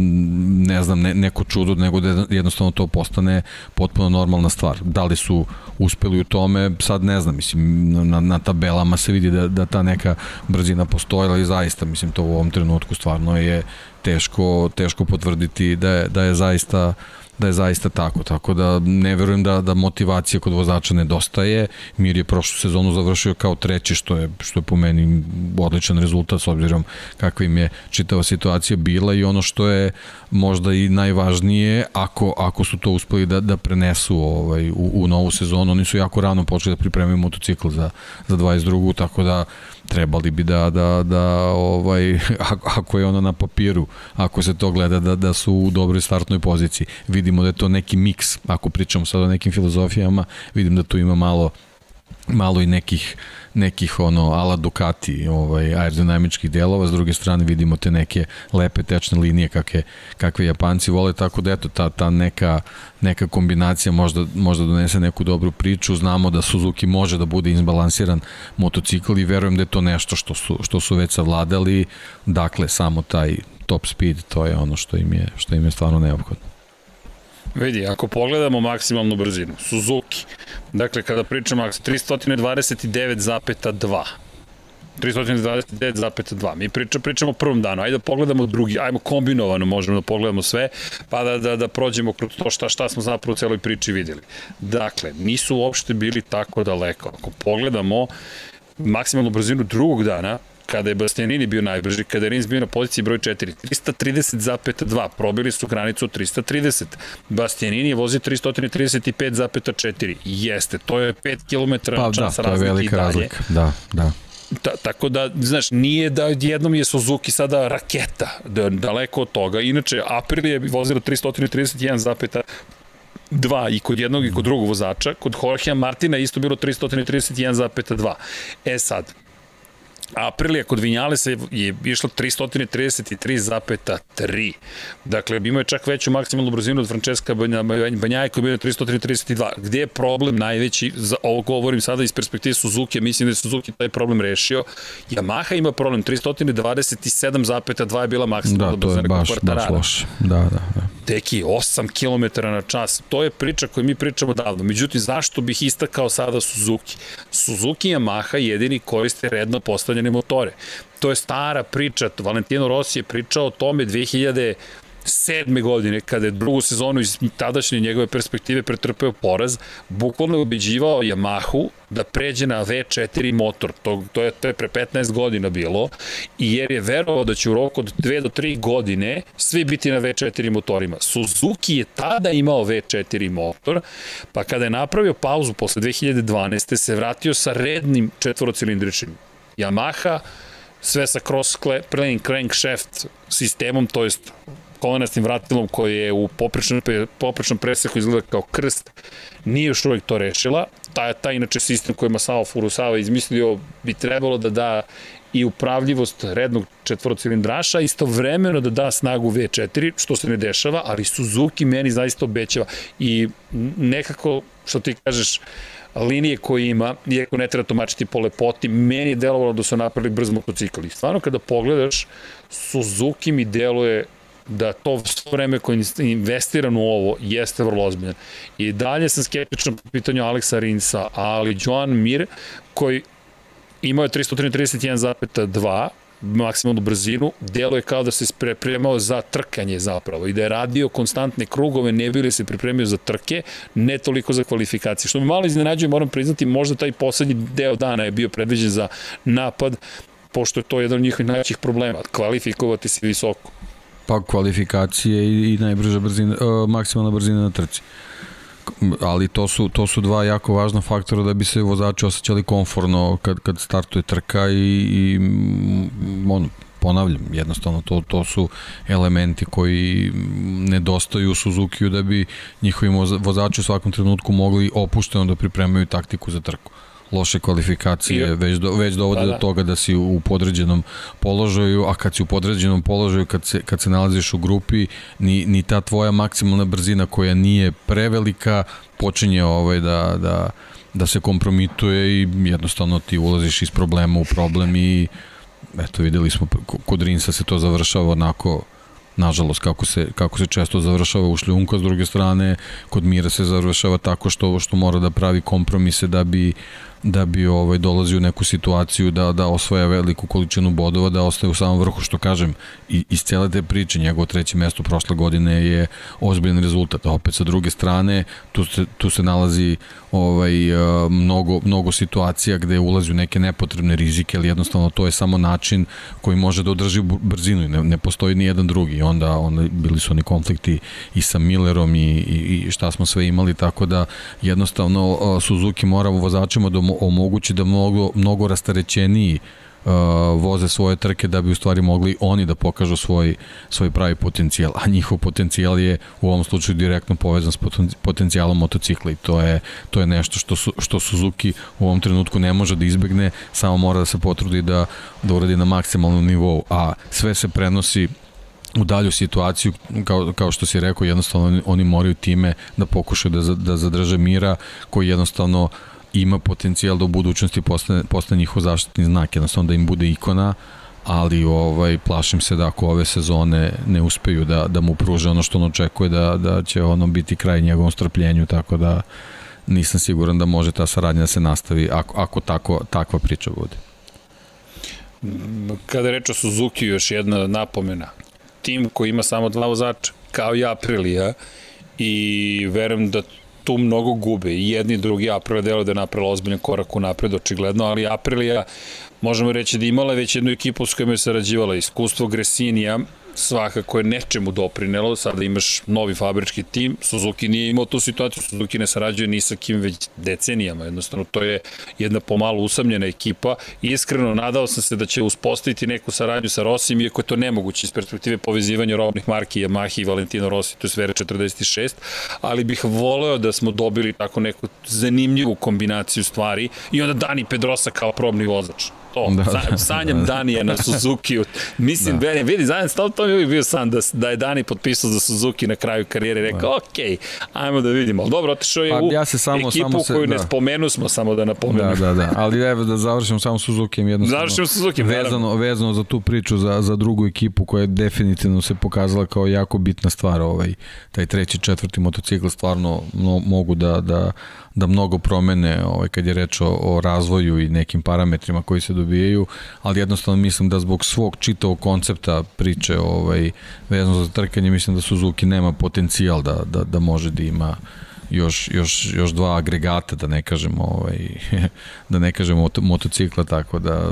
ne znam ne, neko čudo nego da jednostavno to postane potpuno normalna stvar. Da li su uspeli u tome sad ne znam mislim na, na tabelama se vidi da, da ta neka brzina postoji ali zaista mislim to u ovom trenutku stvarno je teško teško potvrditi da je, da je zaista da je zaista tako, tako da ne verujem da, da motivacija kod vozača nedostaje. Mir je prošlu sezonu završio kao treći, što je, što je po meni odličan rezultat s obzirom kakva im je čitava situacija bila i ono što je možda i najvažnije, ako, ako su to uspeli da, da prenesu ovaj, u, u novu sezonu, oni su jako rano počeli da pripremaju motocikl za, za 22. tako da trebali bi da, da, da ovaj, ako je ono na papiru, ako se to gleda da, da su u dobroj startnoj poziciji. Vidimo da je to neki miks, ako pričamo sad o nekim filozofijama, vidim da tu ima malo malo i nekih nekih ono ala Ducati ovaj aerodinamičkih delova. S druge strane vidimo te neke lepe tečne linije kakve kakve Japanci vole. Tako da eto ta ta neka neka kombinacija možda možda donese neku dobru priču. Znamo da Suzuki može da bude izbalansiran motocikl i verujem da je to nešto što su što su već savladali. Dakle samo taj top speed to je ono što im je što im je stvarno neophodno Vidi, ako pogledamo maksimalnu brzinu, Suzuki, dakle kada pričamo 329,2, 329,2. Mi priča, pričamo o prvom danu. Ajde da pogledamo drugi, ajmo kombinovano, možemo da pogledamo sve, pa da, da, da prođemo kroz to šta, šta smo zapravo u celoj priči videli. Dakle, nisu uopšte bili tako daleko. Ako pogledamo maksimalnu brzinu drugog dana, kada je Bastianini bio najbrži, kada je Rins bio na poziciji broj 4, 330,2, probili su granicu 330. Bastianini je vozio 335,4. Jeste, to je 5 km pa, čas da, to je velika razlika. Da, da. Ta, tako da, znaš, nije da jednom je Suzuki sada raketa, da, daleko od toga. Inače, Aprilia je vozila 331,5 2 i kod jednog i kod drugog vozača, kod Jorgea Martina isto bilo 331,2. E sad, Aprilija kod Vinjalesa je išla 333,3. Dakle, imao je čak veću maksimalnu brzinu od Francesca Banjaja koji je bio 332. Gde je problem najveći, za ovo govorim sada iz perspektive Suzuki, mislim da je Suzuki taj problem rešio. Yamaha ima problem, 327,2 je bila maksimalna brzina. Da, to je baš, baš loše. Da, da, da. Teki, 8 km na čas. To je priča koju mi pričamo davno. Međutim, zašto bih istakao sada Suzuki? Suzuki i Yamaha jedini koriste redno postavljanje postavljene motore. To je stara priča, Valentino Rossi je pričao o tome 2000 sedme godine, kada je drugu sezonu iz tadašnje njegove perspektive pretrpeo poraz, bukvalno je ubeđivao Yamahu da pređe na V4 motor. To, to, je, to je pre 15 godina bilo. Jer je verovao da će u roku od 2 do 3 godine svi biti na V4 motorima. Suzuki je tada imao V4 motor, pa kada je napravio pauzu posle 2012. se vratio sa rednim četvorocilindričnim Yamaha, sve sa cross plane crankshaft sistemom, to jest kolenastim vratilom koji je u poprečnom, poprečnom preseku izgleda kao krst, nije još uvijek to rešila. Taj, taj inače sistem koji je Masao Furusawa izmislio bi trebalo da da i upravljivost rednog četvorocilindraša, istovremeno da da snagu V4, što se ne dešava, ali Suzuki meni zaista obećava i nekako, što ti kažeš, linije koje ima, iako ne treba tumačiti po lepoti, meni je delovalo da su napravili brz motocikl. I stvarno kada pogledaš, Suzuki mi deluje da to vreme koje je investiran u ovo jeste vrlo ozbiljno. I dalje sam skeptičan po pitanju Aleksa Rinsa, ali Joan Mir, koji imao je 331,2, maksimalnu brzinu, delo je kao da se pripremao za trkanje zapravo i da je radio konstantne krugove, ne bili se pripremio za trke, ne toliko za kvalifikacije. Što me malo iznenađuje, moram priznati, možda taj poslednji deo dana je bio predviđen za napad, pošto je to jedan od njihovih najvećih problema, kvalifikovati se visoko. Pa kvalifikacije i, i najbrža brzina, uh, maksimalna brzina na trci ali to su, to su dva jako važna faktora da bi se vozači osjećali konforno kad, kad startuje trka i, i on, ponavljam, jednostavno to, to su elementi koji nedostaju Suzuki-u da bi njihovi vozači u svakom trenutku mogli opušteno da pripremaju taktiku za trku loše kvalifikacije već, do, već dovode pa, da. do toga da si u podređenom položaju, a kad si u podređenom položaju, kad se, kad se nalaziš u grupi, ni, ni ta tvoja maksimalna brzina koja nije prevelika, počinje ovaj da, da, da se kompromituje i jednostavno ti ulaziš iz problema u problem i eto videli smo kod Rinsa se to završava onako nažalost, kako se, kako se često završava u šljunku, s druge strane, kod Mira se završava tako što, što mora da pravi kompromise da bi da bi ovaj dolazi u neku situaciju da da osvaja veliku količinu bodova, da ostaje u samom vrhu, što kažem, i iz cele te priče njegovo treće mesto prošle godine je ozbiljan rezultat. A opet sa druge strane, tu se tu se nalazi ovaj mnogo mnogo situacija gde ulazi u neke nepotrebne rizike, ali jednostavno to je samo način koji može da održi brzinu i ne, ne postoji ni jedan drugi. Onda onda bili su oni konflikti i sa Millerom i, i, i šta smo sve imali, tako da jednostavno Suzuki mora vozačima da omogući da mnogo, mnogo rastarećeniji uh, voze svoje trke da bi u stvari mogli oni da pokažu svoj, svoj pravi potencijal, a njihov potencijal je u ovom slučaju direktno povezan s potencijalom motocikla i to je, to je nešto što, su, što Suzuki u ovom trenutku ne može da izbegne, samo mora da se potrudi da, da uradi na maksimalnom nivou, a sve se prenosi u dalju situaciju, kao, kao što si rekao, jednostavno oni, moraju time da pokušaju da, da zadrže mira, koji jednostavno uh, ima potencijal da u budućnosti postane, postane njihov zaštitni znak, jednostavno da im bude ikona, ali ovaj plašim se da ako ove sezone ne uspeju da, da mu pruže ono što on očekuje da, da će ono biti kraj njegovom strpljenju, tako da nisam siguran da može ta saradnja da se nastavi ako, ako tako, takva priča bude. Kada reč o Suzuki, još jedna napomena. Tim koji ima samo dva vozača, kao i Aprilija, i verujem da tu mnogo gube. I jedni i drugi Aprilia delo da je napravila ozbiljan korak u napred, očigledno, ali Aprilia možemo reći da imala već jednu ekipu s kojom je sarađivala. Iskustvo Gresinija, svakako je nečemu doprinelo, sada imaš novi fabrički tim, Suzuki nije imao tu situaciju, Suzuki ne sarađuje ni sa kim već decenijama, jednostavno to je jedna pomalo usamljena ekipa. Iskreno nadao sam se da će uspostaviti neku saradnju sa Rosim, iako je to nemoguće iz perspektive povezivanja robnih marki Yamaha i Valentino Rossi, to je sfera 46, ali bih voleo da smo dobili tako neku zanimljivu kombinaciju stvari i onda Dani Pedrosa kao probni vozač to. Da, da, sanjam da, da. Danija na Suzuki. Mislim, da. vidi, zajedno, stalo to mi je bio san da, da je Dani potpisao za Suzuki na kraju karijere. Rekao, da. ok, ajmo da vidimo. Ali dobro, otišao je pa, u ja se samo, ekipu samo se, koju da. ne spomenu smo, samo da napomenu. Da, da, da. Ali evo da završimo samo Suzuki. Jednostavno, završimo Suzuki, vezano, vezano za tu priču, za, za drugu ekipu koja je definitivno se pokazala kao jako bitna stvar. Ovaj, taj treći, četvrti motocikl stvarno no, mogu da, da da mnogo promene ovaj, kad je reč o, o razvoju i nekim parametrima koji se dobijaju, ali jednostavno mislim da zbog svog čitavog koncepta priče ovaj, vezano za trkanje, mislim da Suzuki nema potencijal da, da, da može da ima još, još, još dva agregata, da ne kažemo ovaj, da ne kažemo motocikla, tako da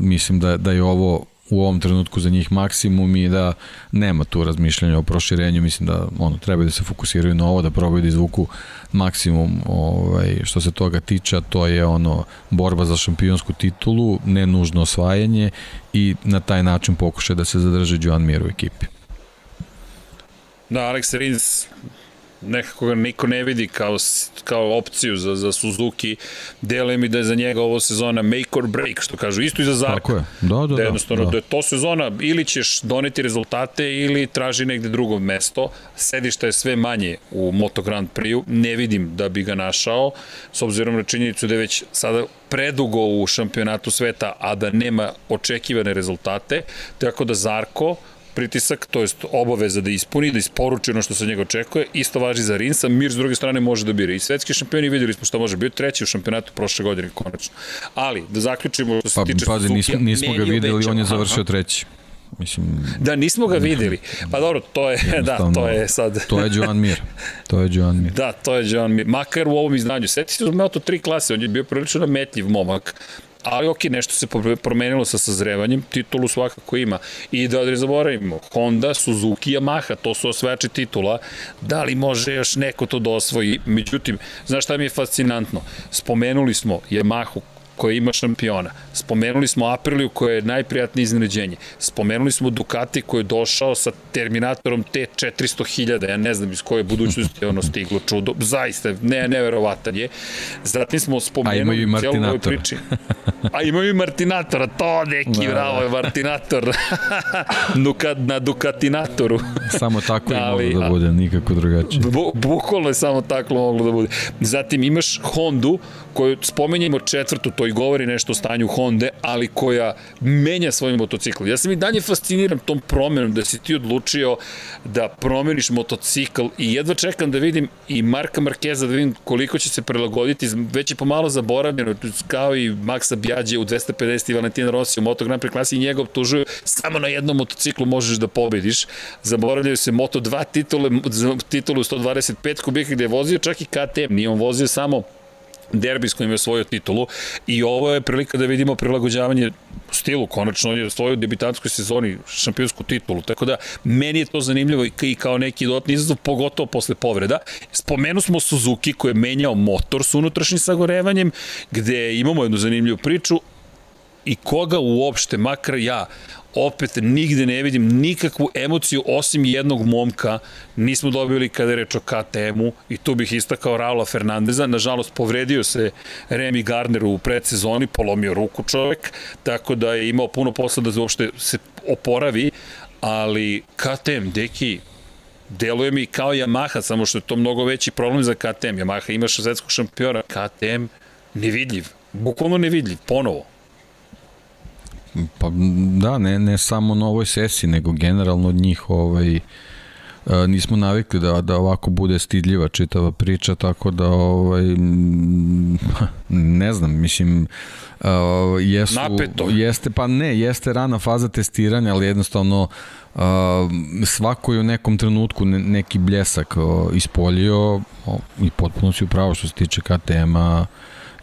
mislim da, da je ovo u ovom trenutku za njih maksimum i da nema tu razmišljanja o proširenju, mislim da ono, treba da se fokusiraju na ovo, da probaju da izvuku maksimum ovaj, što se toga tiče, to je ono borba za šampionsku titulu, ne nužno osvajanje i na taj način pokušaj da se zadrže Joan Mir u ekipi. Da, Alex Rins nekako ga niko ne vidi kao, kao opciju za, za Suzuki, deluje mi da je za njega ovo sezona make or break, što kažu, isto i za Zarka. Tako je, da, da, da. Da, jednostavno, da. da je to sezona, ili ćeš doneti rezultate, ili traži negde drugo mesto, sedišta je sve manje u Moto Grand Prix-u, ne vidim da bi ga našao, s obzirom na činjenicu da je već sada predugo u šampionatu sveta, a da nema očekivane rezultate, tako da Zarko, pritisak, to jest obaveza da ispuni, da isporuči ono što se od njega očekuje. Isto važi za Rinsa, Mir s druge strane može da bira. I svetski šampioni videli smo šta može, bio treći u šampionatu prošle godine, konačno. Ali, da zaključimo što se pa, tiče pazi, nismo, nismo ga videli, on je završio treći. Mislim, da, nismo ga videli. Pa dobro, to je, da, to je sad... to je Joan Mir. To je Joan Mir. Da, to je Joan Mir. Makar u ovom izdanju. Sjeti se u Moto3 klase, on je bio prilično nametljiv momak ali ok, nešto se promenilo sa sazrevanjem, titulu svakako ima. I da ne zaboravimo, Honda, Suzuki, Yamaha, to su osvajači titula, da li može još neko to da osvoji? Međutim, znaš šta mi je fascinantno? Spomenuli smo Yamahu koja ima šampiona. Spomenuli smo Apriliju koja je najprijatnije iznenađenje. Spomenuli smo Ducati koji je došao sa Terminatorom T400.000. Ja ne znam iz koje budućnosti je ono stiglo čudo. Zaista, ne, neverovatan je. Zatim smo spomenuli A cijelu ovoj priči. A imaju i Martinatora. To neki, da, bravo je Martinator. na Ducatinatoru. samo tako da, i moglo da bude, nikako drugačije. Bu, bukvalno je samo tako moglo da bude. Zatim imaš Hondu koju spomenjemo četvrtu, to koji govori nešto o stanju Honda, ali koja menja svoj motocikl. Ja sam i dalje fasciniran tom promenom da si ti odlučio da promeniš motocikl i jedva čekam da vidim i Marka Markeza da vidim koliko će se prilagoditi, već je pomalo zaboravljeno, kao i Maxa Bjađe u 250 i Valentina Rossi u Moto Grand Prix klasi i njega optužuju, samo na jednom motociklu možeš da pobediš. Zaboravljaju se Moto 2 titule, titulu 125 kubika gde je vozio čak i KTM, nije on vozio samo derbi s kojim je osvojio titulu. I ovo je prilika da vidimo prilagođavanje stilu, konačno on je osvojio debitanskoj sezoni šampionsku titulu, tako da meni je to zanimljivo i kao neki dodatni izazov, pogotovo posle povreda. Spomenu smo Suzuki koji je menjao motor s unutrašnjim sagorevanjem, gde imamo jednu zanimljivu priču, i koga uopšte, makar ja, opet nigde ne vidim nikakvu emociju osim jednog momka nismo dobili kada je reč o KTM-u i tu bih istakao Raula Fernandeza, nažalost povredio se Remy Gardner u predsezoni, polomio ruku čovek, tako da je imao puno posla da uopšte se oporavi, ali KTM, deki, deluje mi kao Yamaha, samo što je to mnogo veći problem za KTM. Yamaha ima švedskog šampiona, KTM nevidljiv, bukvalno nevidljiv, ponovo. Pa da, ne, ne samo na ovoj sesiji, nego generalno od njih ovaj, e, nismo navikli da, da ovako bude stidljiva čitava priča, tako da ovaj, ne znam, mislim uh, jesu, Napeto. jeste, pa ne, jeste rana faza testiranja, ali jednostavno uh, svako je u nekom trenutku neki bljesak uh, ispolio uh, i potpuno si upravo što se tiče KTM-a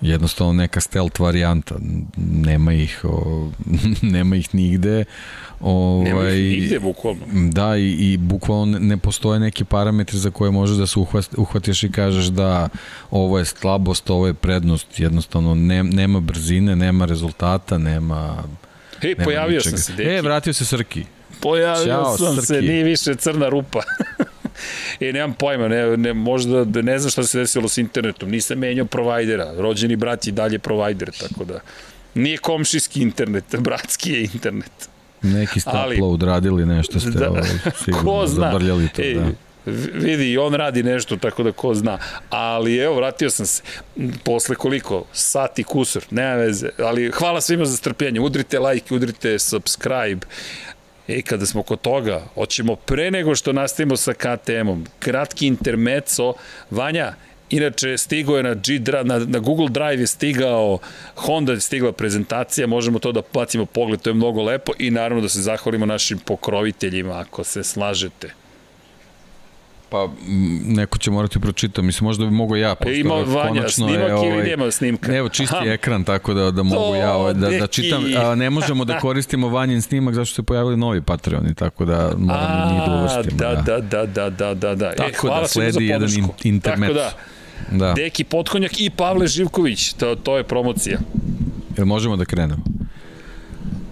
jednostavno neka stealth varijanta nema ih o, nema ih nigde ovaj nema ih nigde bukvalno da i, i bukvalno ne postoje neki parametri za koje možeš da se uhvatiš i kažeš da ovo je slabost ovo je prednost jednostavno ne, nema brzine nema rezultata nema Hej, pojavio ničega. sam se, deki. E, vratio se Srki. Pojavio Ćao, sam Srki. se, nije više crna rupa. E, nemam pojma, ne, ne, možda da ne znam šta se desilo s internetom, nisam menjao provajdera, rođeni brat je dalje provajder, tako da nije komšijski internet, bratski je internet. Neki ste Ali, upload radili nešto ste da, ovaj, sigurno zabrljali to. Ej, da vidi, on radi nešto, tako da ko zna. Ali evo, vratio sam se posle koliko? Sati kusur, nema veze. Ali hvala svima za strpljenje. Udrite like, udrite subscribe. E, kada smo kod toga, hoćemo pre nego što nastavimo sa KTM-om, kratki intermeco, Vanja, Inače, stigo je na, G, na, na Google Drive je stigao, Honda je stigla prezentacija, možemo to da bacimo pogled, to je mnogo lepo i naravno da se zahvalimo našim pokroviteljima, ako se slažete. Pa neko će morati pročitati, mislim možda bi mogo ja, pošto e, ima Vanja, snimak je, ovaj, ili nema snimka? Evo čisti Aha. ekran, tako da, da mogu to, ja ovaj, da, da čitam, a, ne možemo da koristimo Vanjin snimak zašto se pojavili novi Patreoni, tako da moram a, njih da uvrstimo. Da, da, da, da, da, da, da. Tako e, da sledi jedan internet. Tako da, da. Deki Potkonjak i Pavle Živković, to, to je promocija. Jel možemo da krenemo?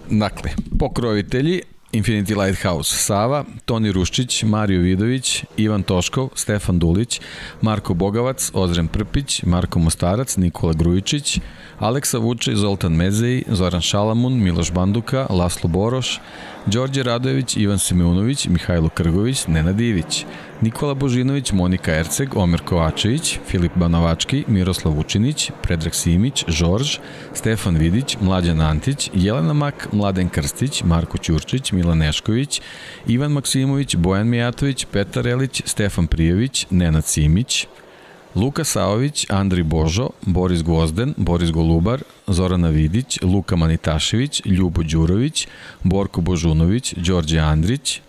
Dakle, pokrovitelji, Infinity Lighthouse Sava, Toni Ruščić, Mario Vidović, Ivan Toškov, Stefan Dulić, Marko Bogavac, Ozren Prpić, Marko Mostarac, Nikola Grujičić, Aleksa Vuče, Zoltan Mezej, Zoran Šalamun, Miloš Banduka, Laslo Boroš, Đorđe Radojević, Ivan Simeunović, Mihajlo Krgović, Nena Divić, Nikola Božinović, Monika Erceg, Omer Kovačević, Filip Banovački, Miroslav Vučinić, Predrag Simić, Žorž, Stefan Vidić, Mlađan Antić, Jelena Mak, Mladen Krstić, Marko Ćurčić, Milan Nešković, Ivan Maksimović, Bojan Mijatović, Petar Elić, Stefan Prijević, Nenad Simić, Luka Saović, Andri Božo, Boris Gvozden, Boris Golubar, Zorana Vidić, Luka Manitašević, Ljubo Đurović, Borko Božunović, Đorđe Andrić,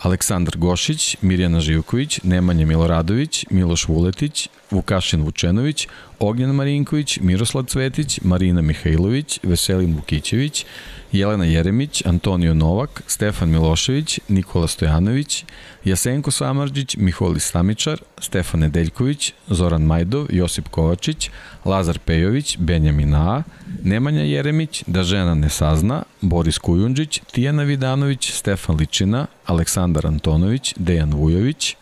Aleksandar Gošić, Mirjana Živković, Nemanja Miloradović, Miloš Vuletić, Vukašin Vučenović, Ognjan Marinković, Miroslav Cvetić, Marina Mihajlović, Veselin Vukićević, Jelena Jeremić, Antonio Novak, Stefan Milošević, Nikola Stojanović, Jasenko Samarđić, Miholi Stamičar, Stefan Nedeljković, Zoran Majdov, Josip Kovačić, Lazar Pejović, Benjamin A, Nemanja Jeremić, Da žena ne sazna, Boris Kujundžić, Tijana Vidanović, Stefan Ličina, Aleksandar Antonović, Dejan Vujović,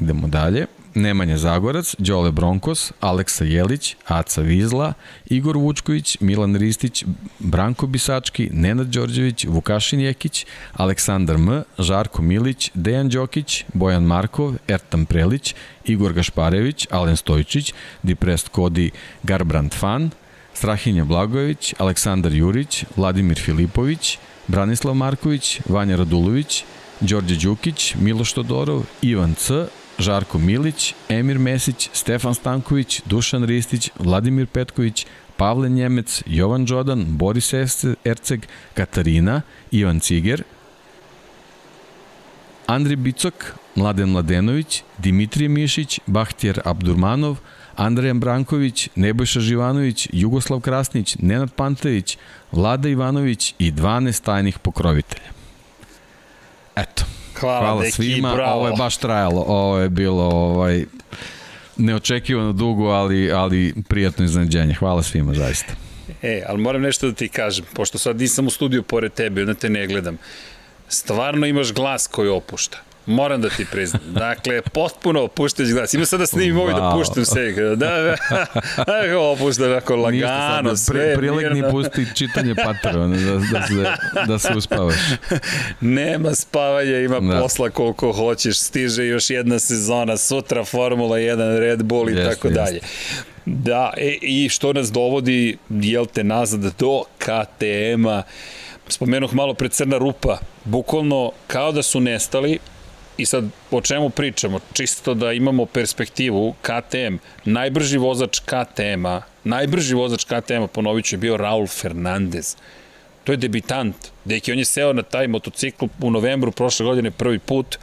idemo dalje, Nemanja Zagorac, Đole Bronkos, Aleksa Jelić, Aca Vizla, Igor Vučković, Milan Ristić, Branko Bisački, Nenad Đorđević, Vukašin Jekić, Aleksandar M, Žarko Milić, Dejan Đokić, Bojan Markov, Ertan Prelić, Igor Gašparević, Alen Stojčić, Diprest Kodi, Garbrand Fan, Strahinja Blagojević, Aleksandar Jurić, Vladimir Filipović, Branislav Marković, Vanja Radulović, Đorđe Đukić, Miloš Todorov, Ivan C, Žarko Milić, Emir Mesić, Stefan Stanković, Dušan Ristić, Vladimir Petković, Pavle Njemec, Jovan Đodan, Boris Erceg, Katarina, Ivan Ciger, Andri Bicok, Mladen Mladenović, Dimitrije Mišić, Bahtjer Abdurmanov, Andrejan Branković, Nebojša Živanović, Jugoslav Krasnić, Nenad Pantević, Vlada Ivanović i 12 tajnih pokrovitelja. Eto. Hvala, Hvala deki, svima. Bravo. Ovo je baš trajalo. Ovo je bilo ovaj neočekivano dugo, ali, ali prijatno iznenađenje. Hvala svima, zaista. E, ali moram nešto da ti kažem, pošto sad nisam u studiju pored tebe, onda te ne gledam. Stvarno imaš glas koji opušta. Moram da ti priznam. Dakle, potpuno opuštajući glas. Ima sad da snimim wow. ovaj da puštam se. Da, da, da opušta tako lagano, sve. Pri, prilegni pusti čitanje patrona da, da, se, da se uspavaš. Nema spavanja, ima da. posla koliko hoćeš. Stiže još jedna sezona, sutra Formula 1, Red Bull i yes, tako yes. dalje. Da, e, i što nas dovodi, jel te, nazad do KTM-a. Spomenuh malo pre Crna Rupa, bukvalno kao da su nestali, I sad, o čemu pričamo? Čisto da imamo perspektivu, KTM, najbrži vozač KTM-a, najbrži vozač KTM-a, ponovit ću, je bio Raul Fernandez. To je debitant. Deki, on je seo na taj motocikl u novembru prošle godine prvi put,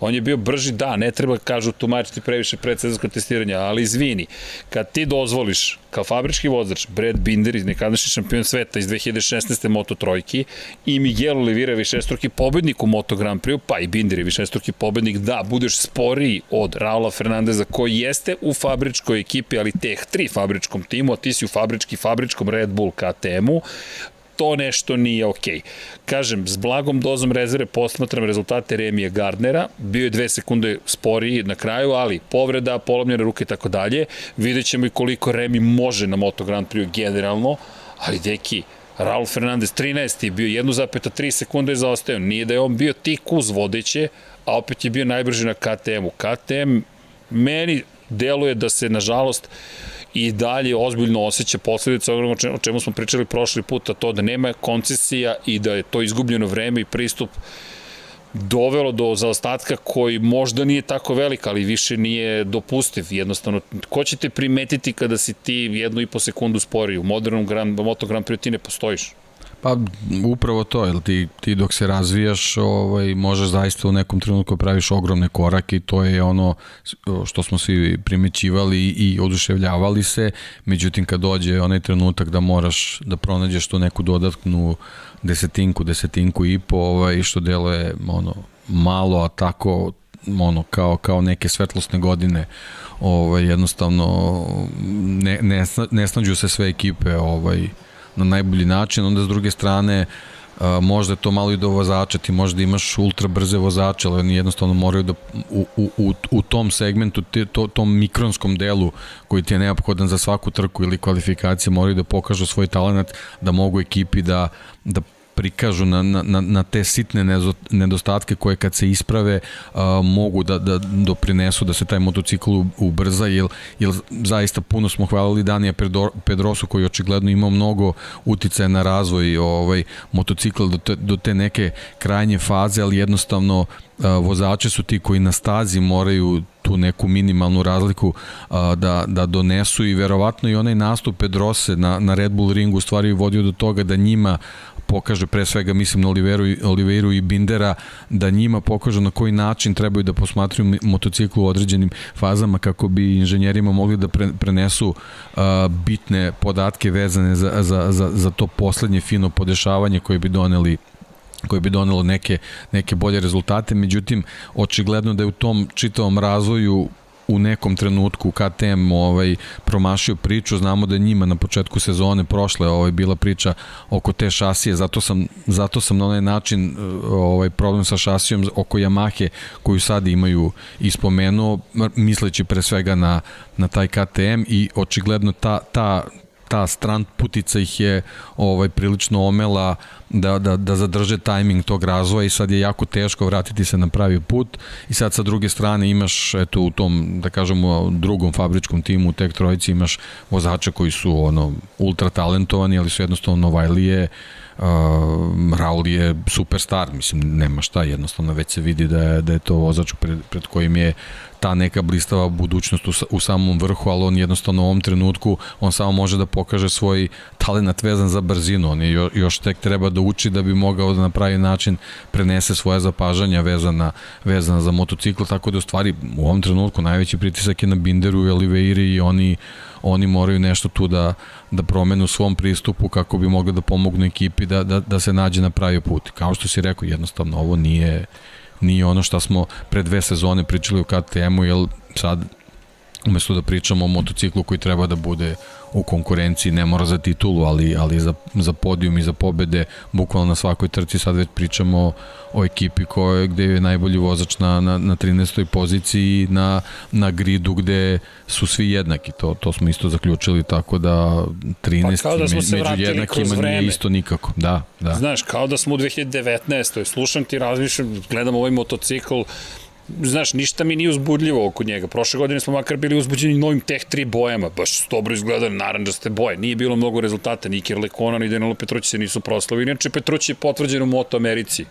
On je bio brži, da, ne treba, kažu, tumačiti previše predsezonsko testiranje, ali izvini, kad ti dozvoliš, kao fabrički vozač, Brad Binder, nekadašnji šampion sveta iz 2016. Moto Trojki, i Miguel Oliveira, višestruki pobednik u Moto Grand Prix, pa i Binder je višestruki pobednik, da, budeš sporiji od Raula Fernandeza, koji jeste u fabričkoj ekipi, ali teh tri fabričkom timu, a ti si u fabrički, fabričkom Red Bull KTM-u, to nešto nije okej. Okay. Kažem, s blagom dozom rezerve posmatram rezultate Remija Gardnera, bio je dve sekunde sporiji na kraju, ali povreda, polomljene ruke i tako dalje. Vidjet ćemo i koliko Remi može na Moto Grand Prix generalno, ali deki, Raul Fernandez 13. bio 1,3 sekunde zaostao. Nije da je on bio tik uz vodeće, a opet je bio najbrži na KTM-u. KTM meni deluje da se, nažalost, i dalje ozbiljno osjeća posledice onoga o čemu smo pričali prošli put, a to da nema koncesija i da je to izgubljeno vreme i pristup dovelo do zaostatka koji možda nije tako velik, ali više nije dopustiv. Jednostavno, ko će te primetiti kada si ti jednu i po sekundu spori? U modernom Grand, Moto Grand ti ne postojiš. Pa upravo to, jel ti, ti dok se razvijaš ovaj, možeš zaista u nekom trenutku da praviš ogromne korake i to je ono što smo svi primećivali i oduševljavali se, međutim kad dođe onaj trenutak da moraš da pronađeš tu neku dodatnu desetinku, desetinku i po, ovaj, što deluje ono, malo, a tako ono kao kao neke svetlosne godine ovaj jednostavno ne ne, ne snađu se sve ekipe ovaj na najbolji način, onda s druge strane možda je to malo i do vozača, ti možda imaš ultra brze vozače, ali oni jednostavno moraju da u, u, u, u tom segmentu, te, to, tom mikronskom delu koji ti je neophodan za svaku trku ili kvalifikacije, moraju da pokažu svoj talent, da mogu ekipi da, da prikažu na, na, na te sitne nedostatke koje kad se isprave a, mogu da, da doprinesu da se taj motocikl ubrza, jer, jer zaista puno smo hvalili Danija Pedrosu koji očigledno imao mnogo uticaja na razvoj ovaj, motocikla do te, do te neke krajnje faze, ali jednostavno vozači su ti koji na stazi moraju tu neku minimalnu razliku a, da, da donesu i verovatno i onaj nastup Pedrose na, na Red Bull ringu u stvari vodio do toga da njima pokaže pre svega mislim na Oliveru, Oliveru i Bindera da njima pokaže na koji način trebaju da posmatruju motociklu u određenim fazama kako bi inženjerima mogli da pre, prenesu uh, bitne podatke vezane za, za, za, za to poslednje fino podešavanje koje bi doneli koje bi donelo neke, neke bolje rezultate, međutim, očigledno da je u tom čitavom razvoju u nekom trenutku KTM ovaj promašio priču, znamo da je njima na početku sezone prošle ovaj bila priča oko te šasije, zato sam zato sam na onaj način ovaj problem sa šasijom oko Yamahe koju sad imaju ispomenuo misleći pre svega na na taj KTM i očigledno ta ta ta stran putica ih je ovaj prilično omela da, da, da zadrže tajming tog razvoja i sad je jako teško vratiti se na pravi put. I sad sa druge strane imaš eto u tom da kažemo drugom fabričkom timu u Tek Trojici imaš vozače koji su ono ultra talentovani ali su jednostavno Novajlije uh, Raul je superstar, mislim, nema šta, jednostavno već se vidi da je, da je to vozač pred, pred kojim je ta neka blistava budućnost u, u samom vrhu, ali on jednostavno u ovom trenutku, on samo može da pokaže svoj talent vezan za brzinu, on je još tek treba da uči da bi mogao da na pravi način prenese svoje zapažanja vezana, vezana za motocikl, tako da u stvari u ovom trenutku najveći pritisak je na Binderu i Oliveiri i oni oni moraju nešto tu da, da promenu svom pristupu kako bi mogli da pomognu ekipi da, da, da se nađe na pravi put. Kao što si rekao, jednostavno ovo nije, nije ono što smo pre dve sezone pričali u KTM-u, jer sad umesto da pričamo o motociklu koji treba da bude u konkurenciji, ne mora za titulu, ali, ali za, za podijum i za pobede, bukvalno na svakoj trci sad već pričamo o ekipi koje, gde je najbolji vozač na, na, na 13. poziciji na, na gridu gde su svi jednaki, to, to smo isto zaključili, tako da 13. Pa da smo među jednakima nije isto nikako. Da, da. Znaš, kao da smo u 2019. Slušam ti, razmišljam, gledam ovaj motocikl, znaš, ništa mi nije uzbudljivo oko njega. Prošle godine smo makar bili uzbuđeni novim Tech 3 bojama, baš dobro izgledali naranđaste boje. Nije bilo mnogo rezultata, ni Kirle Kona, ni Danilo Petrući se nisu proslavili. Inače, Petrući je potvrđen u Moto Americi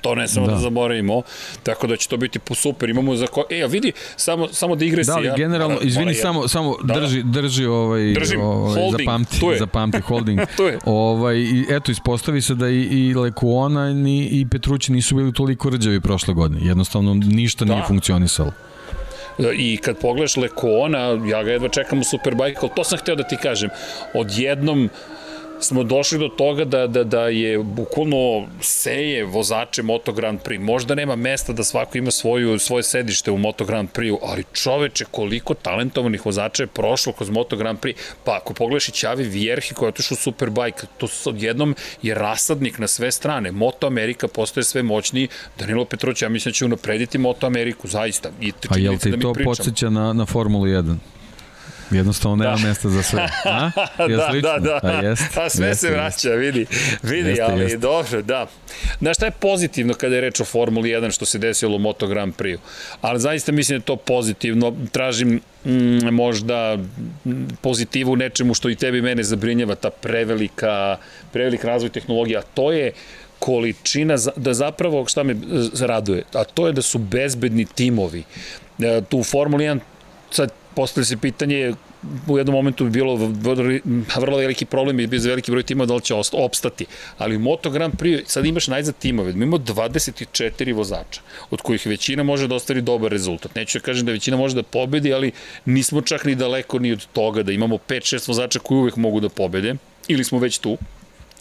to ne samo da. da zaboravimo, tako da će to biti super. Imamo za ko... E, a vidi, samo, samo da igre da, ali generalno, izvini, samo, samo da, drži, drži ovaj, Držim, ovaj holding, zapamti, to je. zapamti holding. to je. Ovaj, i, eto, ispostavi se da i, i Lekuona ni, i Petrući nisu bili toliko rđavi prošle godine. Jednostavno, ništa da. nije funkcionisalo. I kad pogledaš Lekona, ja ga jedva čekam u Superbike, ali to sam hteo da ti kažem. Odjednom, smo došli do toga da, da, da je bukvalno seje vozače Moto Grand Prix. Možda nema mesta da svako ima svoju, svoje sedište u Moto Grand Prix, ali čoveče, koliko talentovanih vozača je prošlo kroz Moto Grand Prix. Pa ako pogledaš i Ćavi Vjerhi koja je otišao u Superbike, to odjednom je rasadnik na sve strane. Moto Amerika postaje sve moćniji. Danilo Petrović, ja mislim da će unaprediti Moto Ameriku, zaista. I A jel ti da to podsjeća na, na Formulu 1? Jednostavno nema da. mesta za sve. A? Je da, da, da. A, jest, A sve jest, se vraća, jest. vidi. Vidi, jeste, ali jeste. dobro, da. Znaš šta je pozitivno kada je reč o Formuli 1 što se desilo u Moto Grand Prix? Ali zaista mislim da je to pozitivno. Tražim mm, možda pozitivu u nečemu što i tebi mene zabrinjava, ta prevelika, prevelik razvoj tehnologija. To je količina, da zapravo šta me raduje, a to je da su bezbedni timovi. E, tu u Formuli 1 sad postavlja se pitanje u jednom momentu bi bilo vrlo veliki problem i bez veliki broj tima da li će opstati. Ali u Moto Grand Prix sad imaš najzad timove, mi imamo 24 vozača, od kojih većina može da ostvari dobar rezultat. Neću da kažem da većina može da pobedi, ali nismo čak ni daleko ni od toga da imamo 5-6 vozača koji uvek mogu da pobede, ili smo već tu.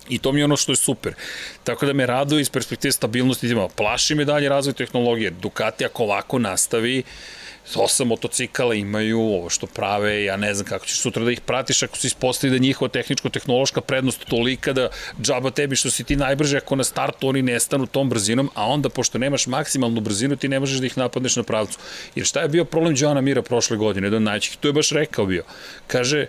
I to mi je ono što je super. Tako da me raduje iz perspektive stabilnosti tima. Plaši me dalje razvoj tehnologije. Ducati ako ovako nastavi, uh, osam motocikala imaju ovo što prave, ja ne znam kako ćeš sutra da ih pratiš ako se ispostavi da njihova tehničko-tehnološka prednost tolika da džaba tebi što si ti najbrže ako na startu oni nestanu tom brzinom, a onda pošto nemaš maksimalnu brzinu ti ne možeš da ih napadneš na pravcu. Jer šta je bio problem Joana Mira prošle godine, jedan najčih, to je baš rekao bio. Kaže,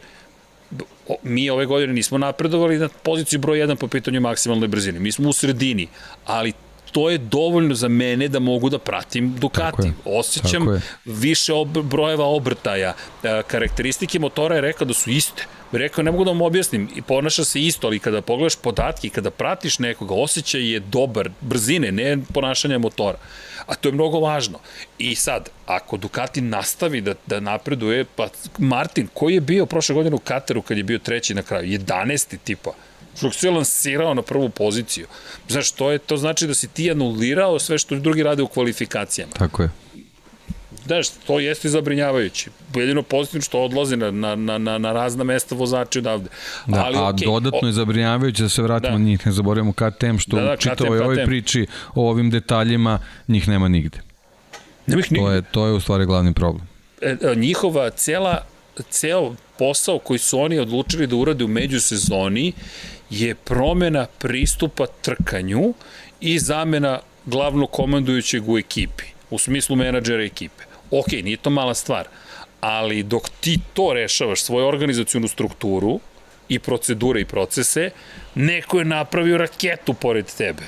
mi ove godine nismo napredovali na poziciju broj 1 po pitanju maksimalne brzine. Mi smo u sredini, ali to je dovoljno za mene da mogu da pratim Ducati. Osjećam više ob brojeva obrtaja. E, karakteristike motora je rekao da su iste. Rekao, ne mogu da vam objasnim, i ponaša se isto, ali kada pogledaš podatke kada pratiš nekoga, osjećaj je dobar, brzine, ne ponašanja motora. A to je mnogo važno. I sad, ako Ducati nastavi da, da napreduje, pa Martin, koji je bio prošle godine u Kateru kad je bio treći na kraju? 11. tipa što se lansirao na prvu poziciju. Znaš, to, je, to znači da si ti anulirao sve što drugi rade u kvalifikacijama. Tako je. Znaš, to jeste zabrinjavajuće. Jedino pozitivno što odlazi na, na, na, na, na razna mesta vozači odavde. Da, Ali, a okay, dodatno je zabrinjavajuće da se vratimo da. njih, ne zaboravimo KTM, što da, da, u čitavoj ovoj priči o ovim detaljima njih nema nigde. Nema ih nigde. To je, to je u stvari glavni problem. E, e njihova cela, ceo posao koji su oni odlučili da urade u međusezoni je promena pristupa trkanju i zamena glavnog komandujućeg u ekipi, u smislu menadžera ekipe. Ok, nije to mala stvar, ali dok ti to rešavaš, svoju organizacijonu strukturu, i procedure i procese, neko je napravio raketu pored tebe.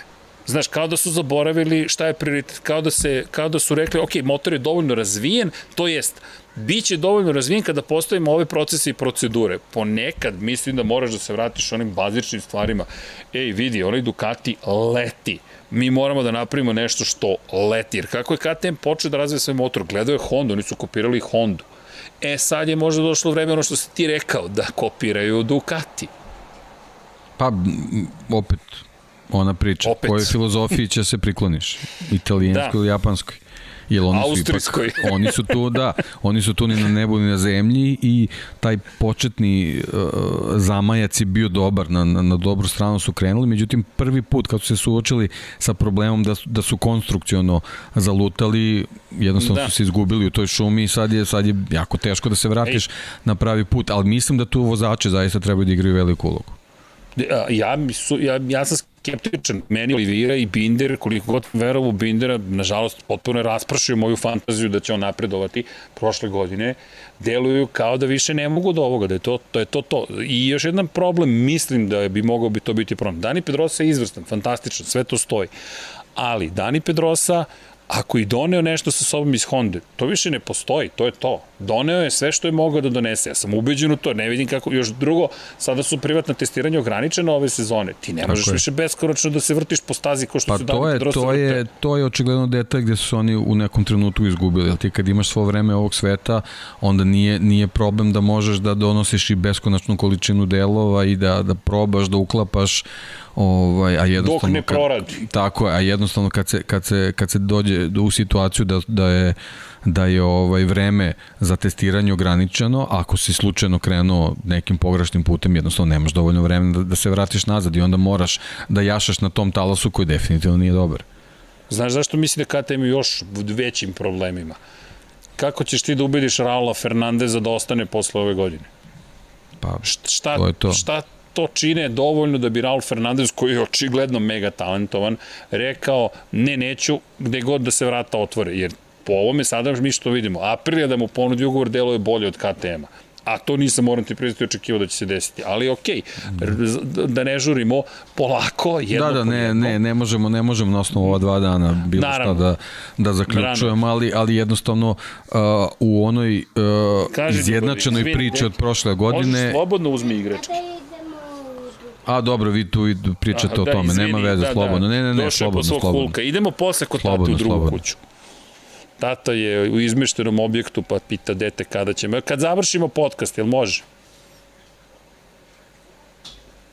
Znaš, kao da su zaboravili šta je prioritet, kao da, se, kao da su rekli, ok, motor je dovoljno razvijen, to jest, bit će dovoljno razvijen kada postavimo ove procese i procedure. Ponekad mislim da moraš da se vratiš onim bazičnim stvarima. Ej, vidi, onaj Ducati leti. Mi moramo da napravimo nešto što leti. Jer kako je KTM počeo da razvije svoj motor? Gledao je Honda, oni su kopirali Hondu. E, sad je možda došlo vreme ono što si ti rekao, da kopiraju Ducati. Pa, opet, ona priča, Opet. kojoj filozofiji će se prikloniš? Italijanskoj da. ili japanskoj? Jer oni Austrijskoj. Su ipak, oni su tu, da, oni su tu ni na nebu ni na zemlji i taj početni uh, zamajac je bio dobar, na, na, na dobru stranu su krenuli, međutim prvi put kad su se suočili sa problemom da, da su konstrukciono zalutali, jednostavno da. su se izgubili u toj šumi i sad je, sad je jako teško da se vratiš Ej. na pravi put, ali mislim da tu vozače zaista trebaju da igraju veliku ulogu. Ja, ja, ja sam skeptičan. Meni Olivira i Binder, koliko god verovu Bindera, nažalost, potpuno je rasprašio moju fantaziju da će on napredovati prošle godine, deluju kao da više ne mogu do ovoga, da je to to. Je to, to. I još jedan problem, mislim da bi mogao bi to biti problem. Dani Pedrosa je izvrstan, fantastičan, sve to stoji. Ali Dani Pedrosa, Ako i doneo nešto sa sobom iz Honda, to više ne postoji, to je to. Doneo je sve što je mogao da donese. Ja sam ubeđen u to, ne vidim kako, još drugo, sada su privatna testiranja ograničena ove sezone. Ti ne možeš više beskoročno da se vrtiš po stazi ko što pa su to je, to je, to je očigledno detalj gde su oni u nekom trenutku izgubili. Ti kad imaš svo vreme ovog sveta, onda nije, nije problem da možeš da donosiš i beskonačnu količinu delova i da, da probaš, da uklapaš Ovaj, a jednostavno, Dok ne proradi. Kad, tako je, a jednostavno kad se, kad se, kad se dođe u situaciju da, da je da je ovaj vreme za testiranje ograničeno, ako si slučajno krenuo nekim pogrešnim putem, jednostavno nemaš dovoljno vremena da, da se vratiš nazad i onda moraš da jašaš na tom talasu koji definitivno nije dobar. Znaš zašto misli da KTM još većim problemima? Kako ćeš ti da ubediš Raula Fernandeza da ostane posle ove godine? Pa, šta, to je to. Šta to čine dovoljno da bi Raul Fernandez, koji je očigledno mega talentovan, rekao ne, neću, gde god da se vrata otvore, jer po ovome sada mi što vidimo, Aprilija da mu ponudi ugovor delo je bolje od KTM-a a to nisam, moram ti priznati, očekivao da će se desiti. Ali okej, okay, da ne žurimo, polako, jedno Da, da, ne, ne, ne možemo, ne možemo na osnovu ova dva dana bilo Naravno. šta da, da zaključujemo, ali, ali jednostavno uh, u onoj uh, izjednačenoj priči od prošle godine... Možeš slobodno uzmi igračke. A dobro, vi tu pričate Aha, o da, tome, izvini, nema veze, da, slobodno. Da. Ne, ne, ne, slobodno, slobodno. Hulka. Idemo posle kod slobodno, tatu u drugu slobodno. kuću. Tata je u izmeštenom objektu, pa pita dete kada ćemo. Kad završimo podcast, jel može?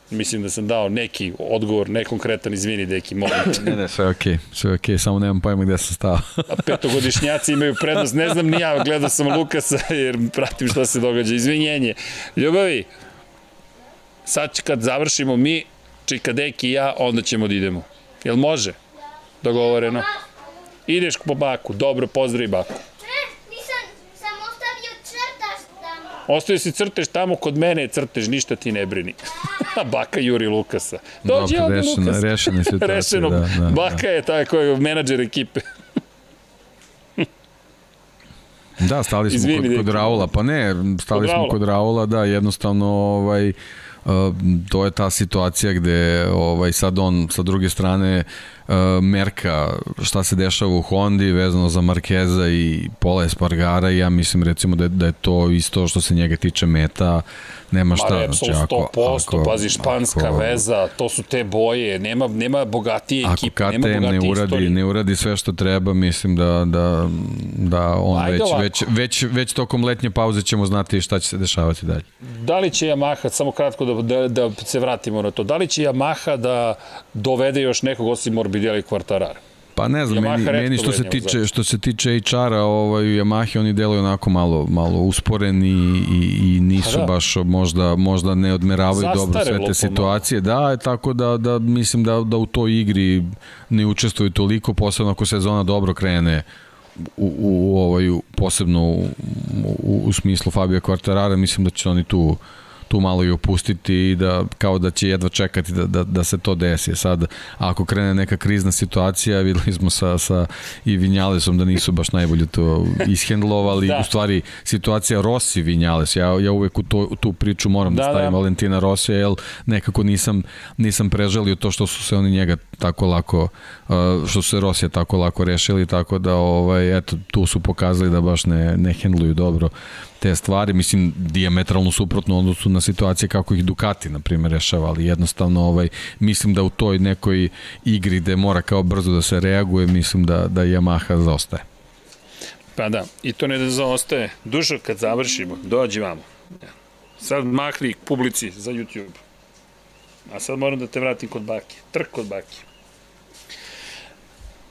Mislim da sam dao neki odgovor, nekonkretan, izvini, deki, molim te. ne, ne, sve okej, okay, sve okej, okay, samo nemam pojma gde sam stao. A petogodišnjaci imaju prednost, ne znam ni ja, gledao sam Lukasa jer pratim šta se događa. Izvinjenje. Ljubavi, sad kad završimo mi, Čika Deki i ja, onda ćemo da idemo. Jel može? Dogovoreno. Ideš po baku, dobro, pozdravi baku. Ostavio si crtež tamo kod mene, crtež, ništa ti ne brini. Baka Juri Lukasa. Dođi ovde rešena, Lukas. Rešena situacija, Rešeno. da, da. Baka da. je taj koji je menadžer ekipe. da, stali smo Izvini, kod, kod Raula, pa ne, stali kod smo Raula. kod Raula, da, jednostavno ovaj, Uh, to je ta situacija gde ovaj sad on sa druge strane merka šta se dešava u Hondi vezano za Markeza i Pola Espargara i ja mislim recimo da je, da je to isto što se njega tiče meta nema šta. Ma znači, ako, 100%, ako, pazi, španska ako, veza, to su te boje, nema, nema bogatije ekipe, nema bogatije ne uradi, istorije. ne uradi sve što treba, mislim da, da, da on Ajde već, već, već, već tokom letnje pauze ćemo znati šta će se dešavati dalje. Da li će Yamaha, samo kratko da, da, da se vratimo na to, da li će Yamaha da dovede još nekog osim Morbidelli kvartarara? Pa ne znam, Yamaha meni, meni što se tiče što se tiče HR-a, ovaj Yamaha oni deluju onako malo malo usporeni i, i nisu pa da. baš možda možda ne odmeravaju Zastare dobro sve te situacije. Da, tako da da mislim da da u toj igri ne učestvuju toliko, posebno ako sezona dobro krene u, u, u ovaj posebno u, u, u smislu Fabio Quartarara, mislim da će oni tu tu malo i opustiti i da kao da će jedva čekati da, da, da se to desi. Sad, ako krene neka krizna situacija, videli smo sa, sa i Vinjalesom da nisu baš najbolje to ishendlovali. Da. U stvari, situacija Rossi Vinjales, ja, ja uvek u to, tu priču moram da, da stavim da. Valentina Rossi, jer nekako nisam, nisam preželio to što su se oni njega tako lako, što su se Rosija tako lako rešili, tako da ovaj, eto, tu su pokazali da baš ne, ne hendluju dobro te stvari, mislim, diametralno suprotno odnosu na situacije kako ih Ducati, na primjer, rešava, ali jednostavno ovaj, mislim da u toj nekoj igri gde mora kao brzo da se reaguje, mislim da, da Yamaha zaostaje. Pa da, i to ne da zaostaje. Dušo, kad završimo, dođi vamo. Sad mahni publici za YouTube. A sad moram da te vratim kod bake. Trk kod bake.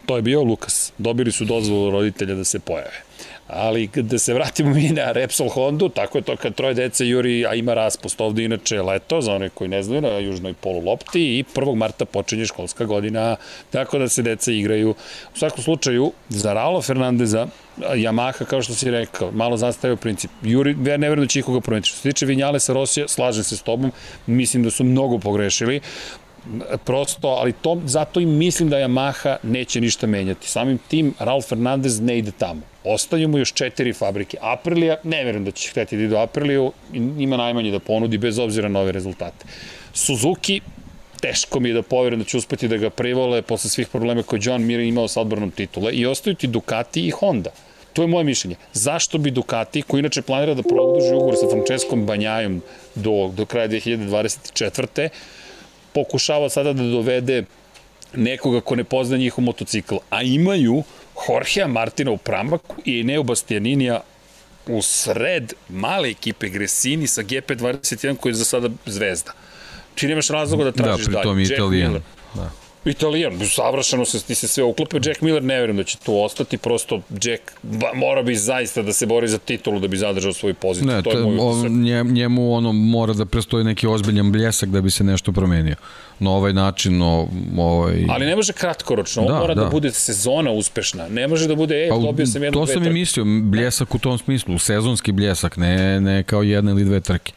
To je bio Lukas. Dobili su dozvolu roditelja da se pojave. Ali da se vratimo mi na Repsol Hondu, tako je to kad troje dece juri, a ima raspust ovde inače leto, za one koji ne znaju, na južnoj polu lopti i 1. marta počinje školska godina, tako da se deca igraju. U svakom slučaju, za Raula Fernandeza, Yamaha, kao što si rekao, malo zastavio princip. Juri, ja ne verujem da će ikoga promeniti. Što se tiče Vinjalesa Rosija, slažem se s tobom, mislim da su mnogo pogrešili prosto, ali to, zato i mislim da Yamaha neće ništa menjati. Samim tim, Ralf Fernandez ne ide tamo. Ostaju mu još četiri fabrike. Aprilija, ne verujem da će hteti da ide u Apriliju, ima najmanje da ponudi bez obzira na ove rezultate. Suzuki, teško mi je da poverujem da će uspeti da ga privole posle svih problema koje John Mir imao sa odbornom titule i ostaju ti Ducati i Honda. To je moje mišljenje. Zašto bi Ducati, koji inače planira da produži ugovor sa Franceskom Banjajom do, do kraja 2024 pokušava sada da dovede nekoga ko ne pozna njihov motocikl, a imaju Jorgea Martina u pramaku i Eneo Bastianinija u sred male ekipe Gresini sa GP21 koji je za sada zvezda. Či nemaš razloga da, da tražiš dalje. Da, pritom Italijan. Da. Italijan, savršeno se ti se sve uklopio. Jack Miller ne verujem da će tu ostati, prosto Jack ba, mora bi zaista da se bori za titulu da bi zadržao svoju poziciju. Ne, to je moj o, njemu ono mora da prestoji neki ozbiljan bljesak da bi se nešto promenio. Na ovaj način, no, ovaj... Ali ne može kratkoročno, da, mora da. da bude sezona uspešna. Ne može da bude, e, pa, dobio sam jednu To sam i mislio, bljesak u tom smislu, sezonski bljesak, ne, ne kao jedna ili dve trke.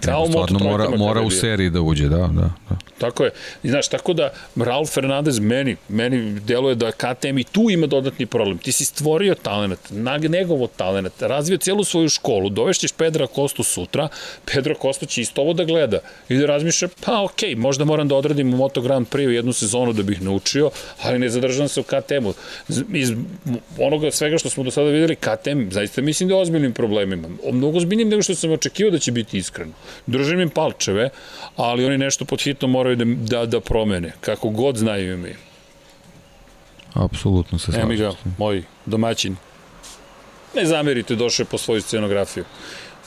Kao u stvarno mora, mora u seriji da uđe, da, da, da. Tako je. I znaš, tako da Raul Fernandez meni, meni deluje da KTM i tu ima dodatni problem. Ti si stvorio talent, negovo talent, razvio cijelu svoju školu, dovešćeš Pedra Kostu sutra, Pedro Kosto će isto ovo da gleda i da razmišlja, pa okej, okay, možda moram da odradim u Moto Grand Prix jednu sezonu da bih naučio, ali ne zadržam se u KTM-u. Iz onoga svega što smo do sada videli, KTM zaista mislim da je ozbiljnim problemima. Mnogo ozbiljnim nego što sam očekivao da će biti iskreno. Držim im palčeve, ali oni nešto pod hitno moraju da, da, da promene, kako god znaju mi. Apsolutno se slažem. Evo ga, moj domaćin. Ne zamerite, došao je po svoju scenografiju.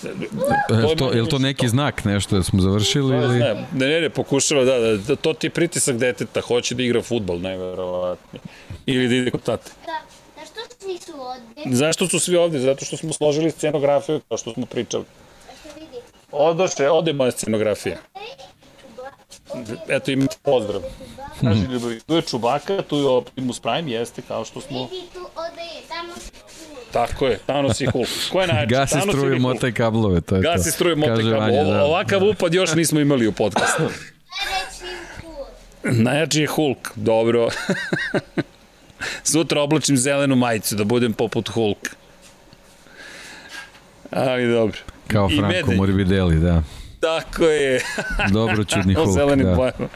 Je to, je to neki znak nešto da smo završili? Ili? Ne, ne, ne, pokušava, da, da, da, to ti je pritisak deteta, hoće da igra futbol, najverovatnije. Ili da ide kod tate. Da, zašto svi su ovde? Zašto su svi ovde? Zato što smo složili scenografiju, kao što smo pričali. Odoše, ode moja scenografija. Eto im pozdrav. Kaži ljubavi, tu je Čubaka, tu je Optimus Prime, jeste kao što smo... Tako je, Thanos i Hulk. Ko je najjači? Gasi struju, motaj kablove, to je Gasi to. Gasi struju, motaj kablove. Da. Ovakav upad još nismo imali u podcastu. Najjači je Hulk, dobro. Sutra oblačim zelenu majicu, da budem poput Hulk. Ali dobro. Kao Franco Morbidelli, da. Tako je. Dobro čudni Hulk, zelenim da. Bojama.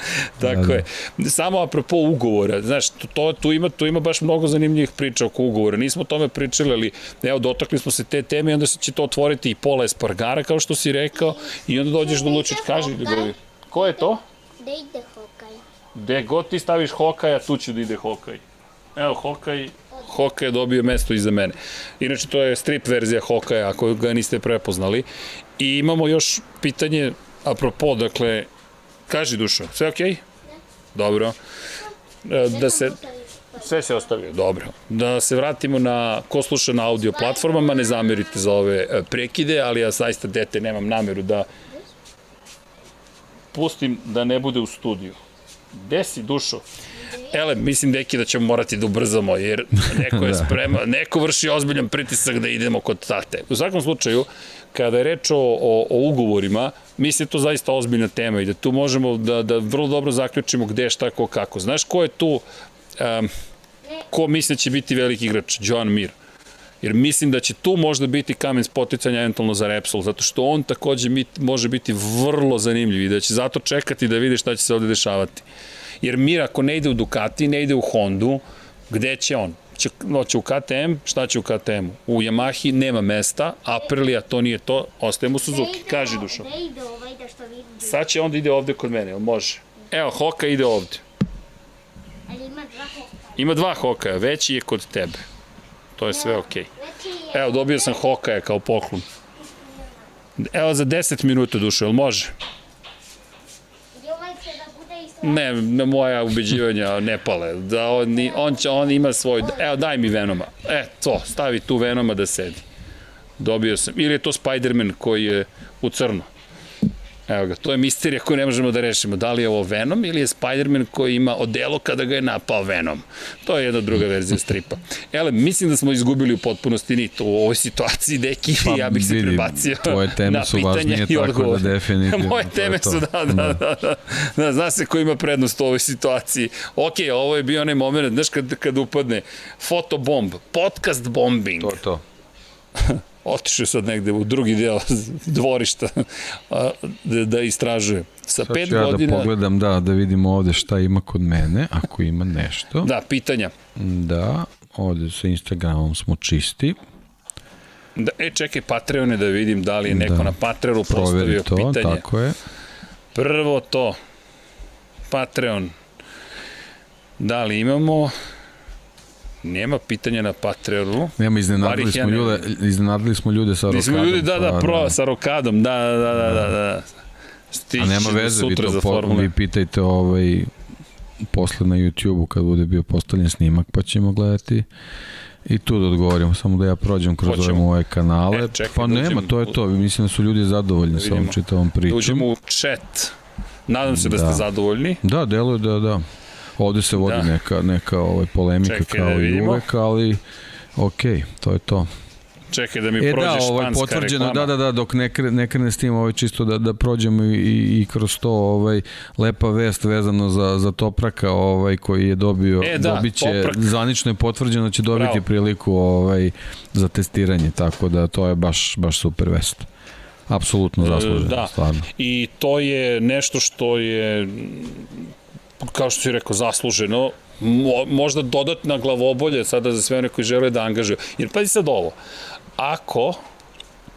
Tako da, da. je. Samo apropo ugovora, znaš, to, tu, ima, tu ima baš mnogo zanimljivih priča oko ugovora. Nismo o tome pričali, ali evo, dotakli smo se te teme i onda se će to otvoriti i pola Espargara, kao što si rekao, i onda dođeš do Lučić, kaži ljubavi. Ko je to? Da ide Hokaj. Gde god ti staviš Hokaja, tu će da ide Hokaj. Evo, Hokaj, Hokaj je dobio mesto iza mene. Inače, to je strip verzija Hokaja, ako ga niste prepoznali. I imamo još pitanje, apropo, dakle, kaži Dušo, sve okej? Okay? Dobro. E, da se... Sve se ostavio, dobro. Da se vratimo na ko sluša na audio platformama, ne zamerite za ove e, prekide, ali ja zaista dete nemam nameru da pustim da ne bude u studiju. Gde si, Dušo? Ele, mislim, deki, da ćemo morati da ubrzamo, jer neko je da. sprema, neko vrši ozbiljan pritisak da idemo kod tate. U svakom slučaju, kada je reč o, o, o ugovorima, mislim da to zaista ozbiljna tema i da tu možemo da, da vrlo dobro zaključimo gde, šta, ko, kako. Znaš ko je tu, um, ko misle da će biti veliki igrač? Joan Mir. Jer mislim da će tu možda biti kamen spoticanja eventualno za Repsol, zato što on takođe može biti vrlo zanimljiv i da će zato čekati da vidi šta će se ovde dešavati. Jer Mir ako ne ide u Ducati, ne ide u Hondu, gde će on? Će, će u KTM, šta će u KTM-u? U Yamahi nema mesta, Aprilia to nije to, ostaje u Suzuki. Kaži Dušo. Ovaj Sad će onda ide ovde kod mene, može? Evo, Hoka ide ovde. Ali ima dva Hoka. Ima dva Hokaja, veći je kod tebe. To je sve okej. Okay. Evo, dobio sam Hokaja kao poklon. Evo za 10 minuta dušo, jel može? Ne, ne moja ubeđivanja ne pale. Da on, on, će, on ima svoj... Evo, daj mi Venoma. E, to, stavi tu Venoma da sedi. Dobio sam. Ili je to Spider-Man koji je u crno. Evo ga, to je misterija koju ne možemo da rešimo. Da li je ovo Venom ili je Spider-Man koji ima odelo kada ga je napao Venom. To je jedna druga verzija stripa. Ele, mislim da smo izgubili u potpunosti nit u ovoj situaciji, deki, pa, ja bih se prebacio tvoje teme na su važnije, i odgovor. Da definitivno. Moje teme su, da, da, da, da, da. da. Zna se ko ima prednost u ovoj situaciji. Ok, ovo je bio onaj moment, znaš kad, kad upadne, fotobomb, podcast bombing. To to otišao sad negde u drugi deo dvorišta da, da istražuje. Sa sad pet ja godina... da pogledam, da, da vidimo ovde šta ima kod mene, ako ima nešto. Da, pitanja. Da, ovde sa Instagramom smo čisti. Da, e, čekaj, Patreone da vidim da li je neko da. na Patreonu postavio to, pitanje. tako je. Prvo to, Patreon. Da li imamo... Nema pitanja na Patreonu. Nema, iznenadili smo, ja ljude, iznenadili smo ljude sa rokadom. Ljudi, da, da, pro, da. sa rokadom, da, da, da, da, da. da. Stići A nema veze, vi, to po, vi pitajte ovaj, posle na YouTube-u kad bude bio postavljen snimak, pa ćemo gledati i tu da odgovorimo, samo da ja prođem kroz ove moje kanale. E, čekaj, pa da nema, to je to, mislim da su ljudi zadovoljni sa ovom čitavom pričom. Da uđemo u chat. Nadam se da, da ste zadovoljni. Da, deluje da, da. Ovde se vodi da. neka, neka ovaj, polemika Čekaj kao da i uvek, ali ok, to je to. Čekaj da mi e, prođe da, ovaj, potvrđeno, reklama. Da, da, da, dok ne, krene, ne krene s tim, ovaj, čisto da, da prođemo i, i kroz to, ovaj, lepa vest vezano za, za Topraka, ovaj, koji je dobio, e, da, dobiće, toprak. zvanično je potvrđeno da će dobiti Bravo. priliku ovaj, za testiranje, tako da to je baš, baš super vest. Apsolutno zasluženo, da. stvarno. I to je nešto što je kao što si rekao, zasluženo, mo, možda dodatna glavobolje sada za sve one koji žele da angažuju. Jer pazi sad ovo, ako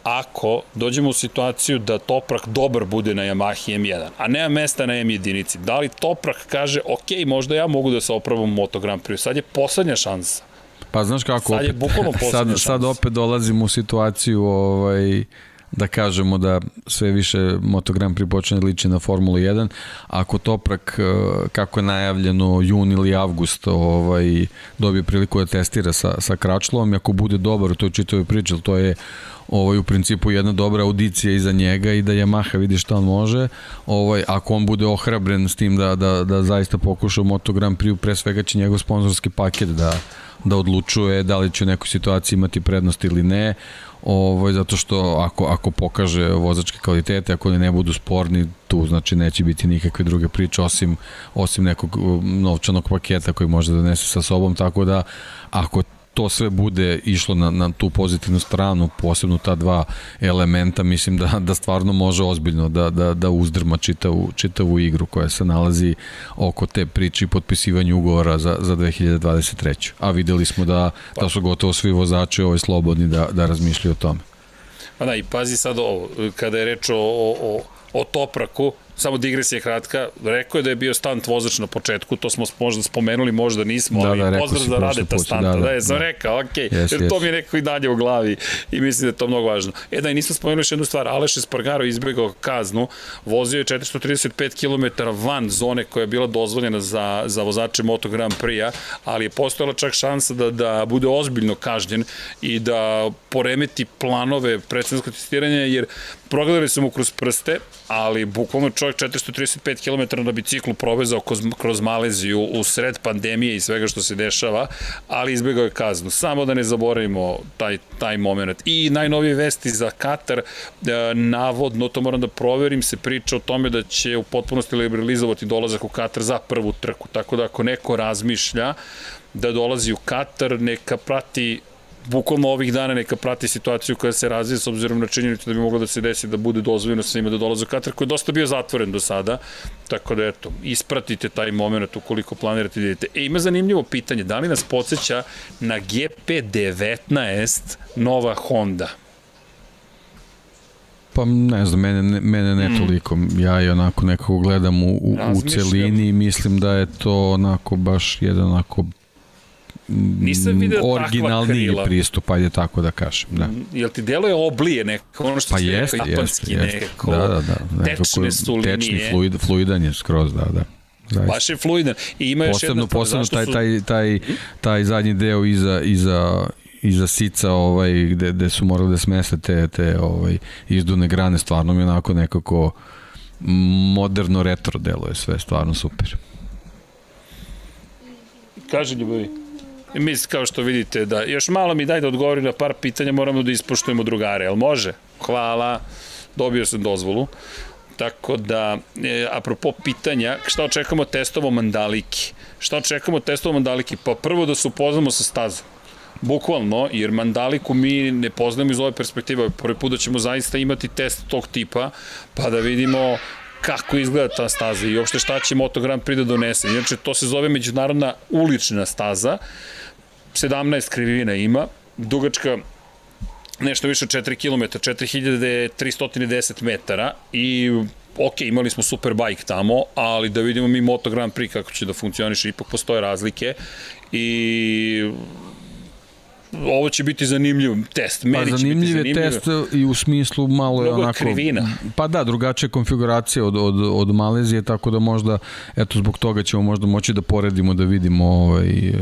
ako dođemo u situaciju da Toprak dobar bude na Yamahi M1, a nema mesta na M jedinici, da li Toprak kaže, ok, možda ja mogu da se opravam u Moto Grand Prix, sad je poslednja šansa. Pa znaš kako, sad je bukvalno sad, sad opet dolazimo u situaciju ovaj, da kažemo da sve više Moto Grand Prix počne da liči na Formula 1. Ako Toprak, e, kako je najavljeno, jun ili avgust ovaj, dobije priliku da testira sa, sa Kračlovom, ako bude dobar u toj čitavoj priči, to je ovaj, u principu jedna dobra audicija iza njega i da Yamaha vidi šta on može. Ovaj, ako on bude ohrabren s tim da, da, da zaista pokuša u Moto Grand Prix, pre svega će njegov sponsorski paket da, da odlučuje da li će u nekoj situaciji imati prednost ili ne ovaj, zato što ako, ako pokaže vozačke kvalitete, ako ne budu sporni, tu znači neće biti nikakve druge priče osim, osim nekog um, novčanog paketa koji može da donese sa sobom, tako da ako to sve bude išlo na, na tu pozitivnu stranu, posebno ta dva elementa, mislim da, da stvarno može ozbiljno da, da, da uzdrma čitavu, čitavu igru koja se nalazi oko te priče i potpisivanju ugovora za, za 2023. A videli smo da, da su gotovo svi vozači ovaj slobodni da, da razmišljaju o tome. Pa da, i pazi sad ovo, kada je reč o, o, o Topraku, samo digresija kratka, rekao je da je bio stunt vozač na početku, to smo možda spomenuli, možda nismo, da, ali da, pozdrav za rade ta stanta, da, da, da, je, sam da. rekao, ok, yes, jer yes. to mi je nekako i dalje u glavi i mislim da je to mnogo važno. E da, i nismo spomenuli još jednu stvar, Aleš Espargaro izbjegao kaznu, vozio je 435 km van zone koja je bila dozvoljena za, za vozače Moto Grand Prix-a, ali je postojala čak šansa da, da bude ozbiljno kažnjen i da poremeti planove predsedniskog testiranja, jer progledali su mu kroz prste, ali bukvalno čovjek čovjek 435 km na biciklu provezao kroz, Maleziju u sred pandemije i svega što se dešava, ali izbjegao je kaznu. Samo da ne zaboravimo taj, taj moment. I najnovije vesti za Katar, e, navodno, to moram da proverim, se priča o tome da će u potpunosti liberalizovati dolazak u Katar za prvu trku. Tako da ako neko razmišlja da dolazi u Katar, neka prati bukvalno ovih dana neka prati situaciju koja se razvija s obzirom na činjenicu da bi moglo da se desi da bude dozvoljeno svima da dolaze u Katar, koji je dosta bio zatvoren do sada. Tako da eto, ispratite taj moment ukoliko planirate da idete. E, ima zanimljivo pitanje, da li nas podsjeća na GP19 nova Honda? Pa ne znam, mene, mene ne mm. toliko. Ja je onako nekako gledam u, u, u celini i mislim da je to onako baš jedan onako Nisam video originalniji pristup, ajde tako da kažem. Da. Mm, jel ti deluje oblije neko, ono što pa jest, japanski jest, neko, da, da, da, tečne su linije. Tečni, fluid, fluidan je skroz, da, da. Zaista. Baš je fluidan. I ima još posebno, stvar, posebno taj, taj, taj, taj zadnji deo iza, iza, iza sica ovaj, gde, gde su morali da smeste te, te ovaj, izdune grane, stvarno mi onako nekako moderno retro deluje sve, stvarno super. Kaže Ljubavi. Mi, kao što vidite, da još malo mi daj da odgovorim na par pitanja, moramo da ispoštujemo drugare, jel može? Hvala, dobio sam dozvolu. Tako da, e, apropo pitanja, šta očekamo testovo mandaliki? Šta očekamo testovo mandaliki? Pa prvo da se upoznamo sa stazom. Bukvalno, jer mandaliku mi ne poznajemo iz ove perspektive. Prvi put da ćemo zaista imati test tog tipa, pa da vidimo kako izgleda ta staza i uopšte šta će Moto Grand Prix da donese. Inače, to se zove međunarodna ulična staza. 17 krivina ima, dugačka nešto više od 4 km, 4310 metara. I ok, imali smo super bike tamo, ali da vidimo mi Moto Grand Prix kako će da funkcioniše, ipak postoje razlike i ovo će biti zanimljiv test. Meni pa zanimljiv je test i u smislu malo je onako... krivina. Pa da, drugačija konfiguracija od, od, od Malezije, tako da možda, eto, zbog toga ćemo možda moći da poredimo, da vidimo, ovaj, eh,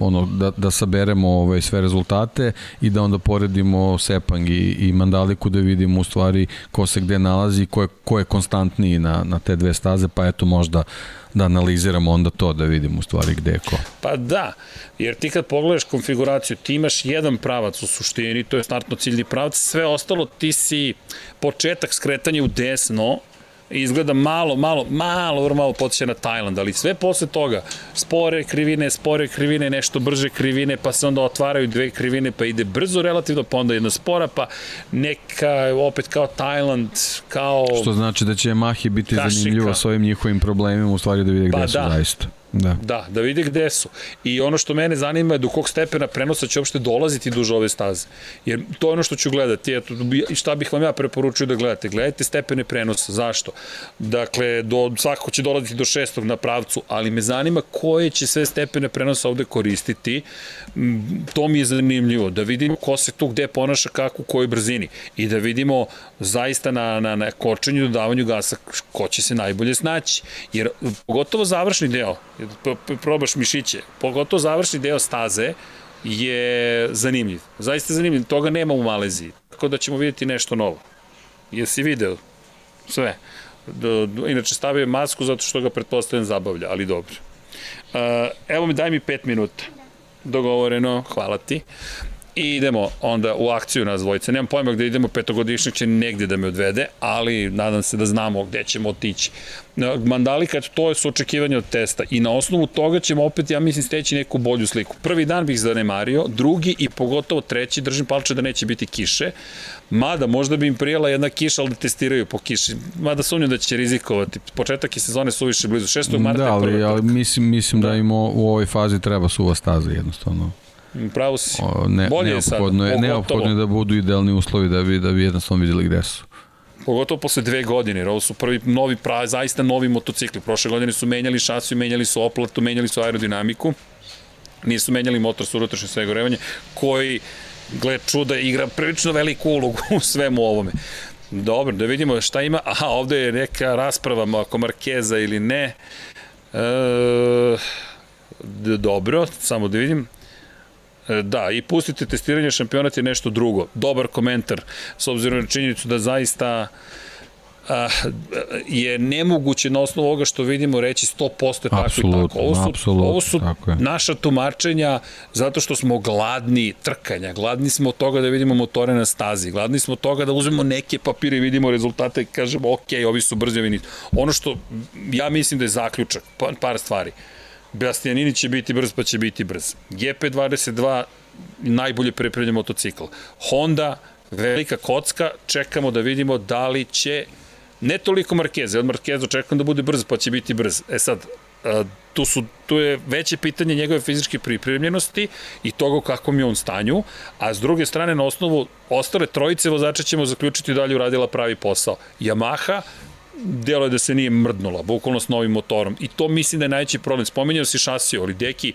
ono, da, da saberemo ovaj, sve rezultate i da onda poredimo Sepang i, i Mandaliku da vidimo u stvari ko se gde nalazi, ko je, ko je konstantniji na, na te dve staze, pa eto možda da analiziramo onda to, da vidimo u stvari gde je ko. Pa da, jer ti kad pogledaš konfiguraciju, ti imaš jedan pravac u suštini, to je startno ciljni pravac, sve ostalo ti si početak skretanja u desno, izgleda malo, malo, malo, vrlo malo potiče na Tajland, ali sve posle toga, spore krivine, spore krivine, nešto brže krivine, pa se onda otvaraju dve krivine, pa ide brzo relativno, pa onda jedna spora, pa neka, opet kao Tajland, kao... Što znači da će Mahi biti kašika. zanimljivo s ovim njihovim problemima, u stvari da vide gde pa, su da. zaista. Da. da, da vide gde su. I ono što mene zanima je do kog stepena prenosa će uopšte dolaziti duž ove staze. Jer to je ono što ću gledati. Eto, šta bih vam ja preporučio da gledate? Gledajte stepene prenosa. Zašto? Dakle, do, svako će dolaziti do šestog na pravcu, ali me zanima koje će sve stepene prenosa ovde koristiti. To mi je zanimljivo. Da vidimo ko se tu gde ponaša kako, u kojoj brzini. I da vidimo zaista na, na, na kočenju i dodavanju gasa ko će se najbolje snaći. Jer pogotovo završni deo, probaš mišiće, pogotovo završni deo staze je zanimljiv. Zaista zanimljiv. Toga nema u Maleziji. Tako da ćemo vidjeti nešto novo. Jesi video? Sve. Do, inače stavio masku zato što ga pretpostavljam zabavlja, ali dobro. Uh, evo mi, daj mi pet minuta. Dogovoreno, hvala ti i idemo onda u akciju nas dvojice. Nemam pojma gde idemo, petogodišnjak će negde da me odvede, ali nadam se da znamo gde ćemo otići. Mandalika, to su očekivanje od testa i na osnovu toga ćemo opet, ja mislim, steći neku bolju sliku. Prvi dan bih zanemario, drugi i pogotovo treći, držim palče da neće biti kiše, mada možda bi im prijela jedna kiša, ali da testiraju po kiši. Mada sumnjam da će rizikovati. Početak je sezone suviše blizu. 6. marta da, ali, ali mislim, mislim da. da im u ovoj fazi treba suva staza jednostavno. Pravo si. O, ne, Bolje neophodno je, neophodno je da budu idealni uslovi da bi, da bi jednostavno videli gde su. Pogotovo posle dve godine, jer ovo su prvi novi, pravi, zaista novi motocikli. Prošle godine su menjali šasiju, menjali su oplatu, menjali su aerodinamiku. Nisu menjali motor sa unutrašnje svegorevanje, koji, gled čuda, igra prilično veliku ulogu u svemu ovome. Dobro, da vidimo šta ima. Aha, ovde je neka rasprava oko Markeza ili ne. E, dobro, samo da vidim. E, da, i pustite testiranje šampionat je nešto drugo. Dobar komentar, s obzirom na činjenicu da zaista a, je nemoguće na osnovu ovoga što vidimo reći 100% je tako Absolut, i tako. Ovo su, apsolutno, ovo su naša tumačenja zato što smo gladni trkanja, gladni smo od toga da vidimo motore na stazi, gladni smo od toga da uzmemo neke papire i vidimo rezultate i kažemo ok, ovi su brzi, ovi nisu. Ono što ja mislim da je zaključak, par, par stvari. Bastianini će biti brz, pa će biti brz. GP22 najbolje pripremljen motocikl. Honda, velika kocka, čekamo da vidimo da li će ne toliko Markeze, od Markeza čekam da bude brz, pa će biti brz. E sad, tu, su, tu je veće pitanje njegove fizičke pripremljenosti i toga u kakvom je on stanju, a s druge strane na osnovu ostale trojice vozača ćemo zaključiti da li uradila pravi posao. Yamaha, delo je da se nije mrdnula, bukvalno s novim motorom. I to mislim da je najveći problem. Spomenjao si šasio, ali deki,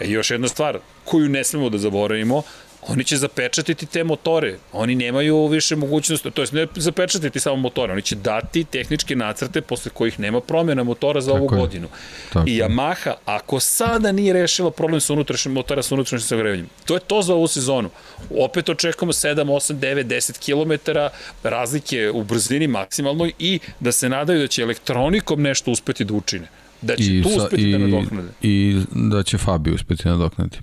e, još jedna stvar koju ne smemo da zaboravimo, oni će zapečatiti te motore. Oni nemaju više mogućnosti, to jest ne zapečatiti samo motore, oni će dati tehničke nacrte posle kojih nema promjena motora za Tako ovu je. godinu. Tako I Yamaha, ako sada nije rešila problem sa unutrašnjim motora sa unutrašnjim sagrevanjem, to je to za ovu sezonu. Opet očekujemo 7, 8, 9, 10 km razlike u brzini maksimalnoj i da se nadaju da će elektronikom nešto uspeti da učine. Da će I tu uspeti da i, da nadoknade. I da će Fabio uspeti da nadoknadi.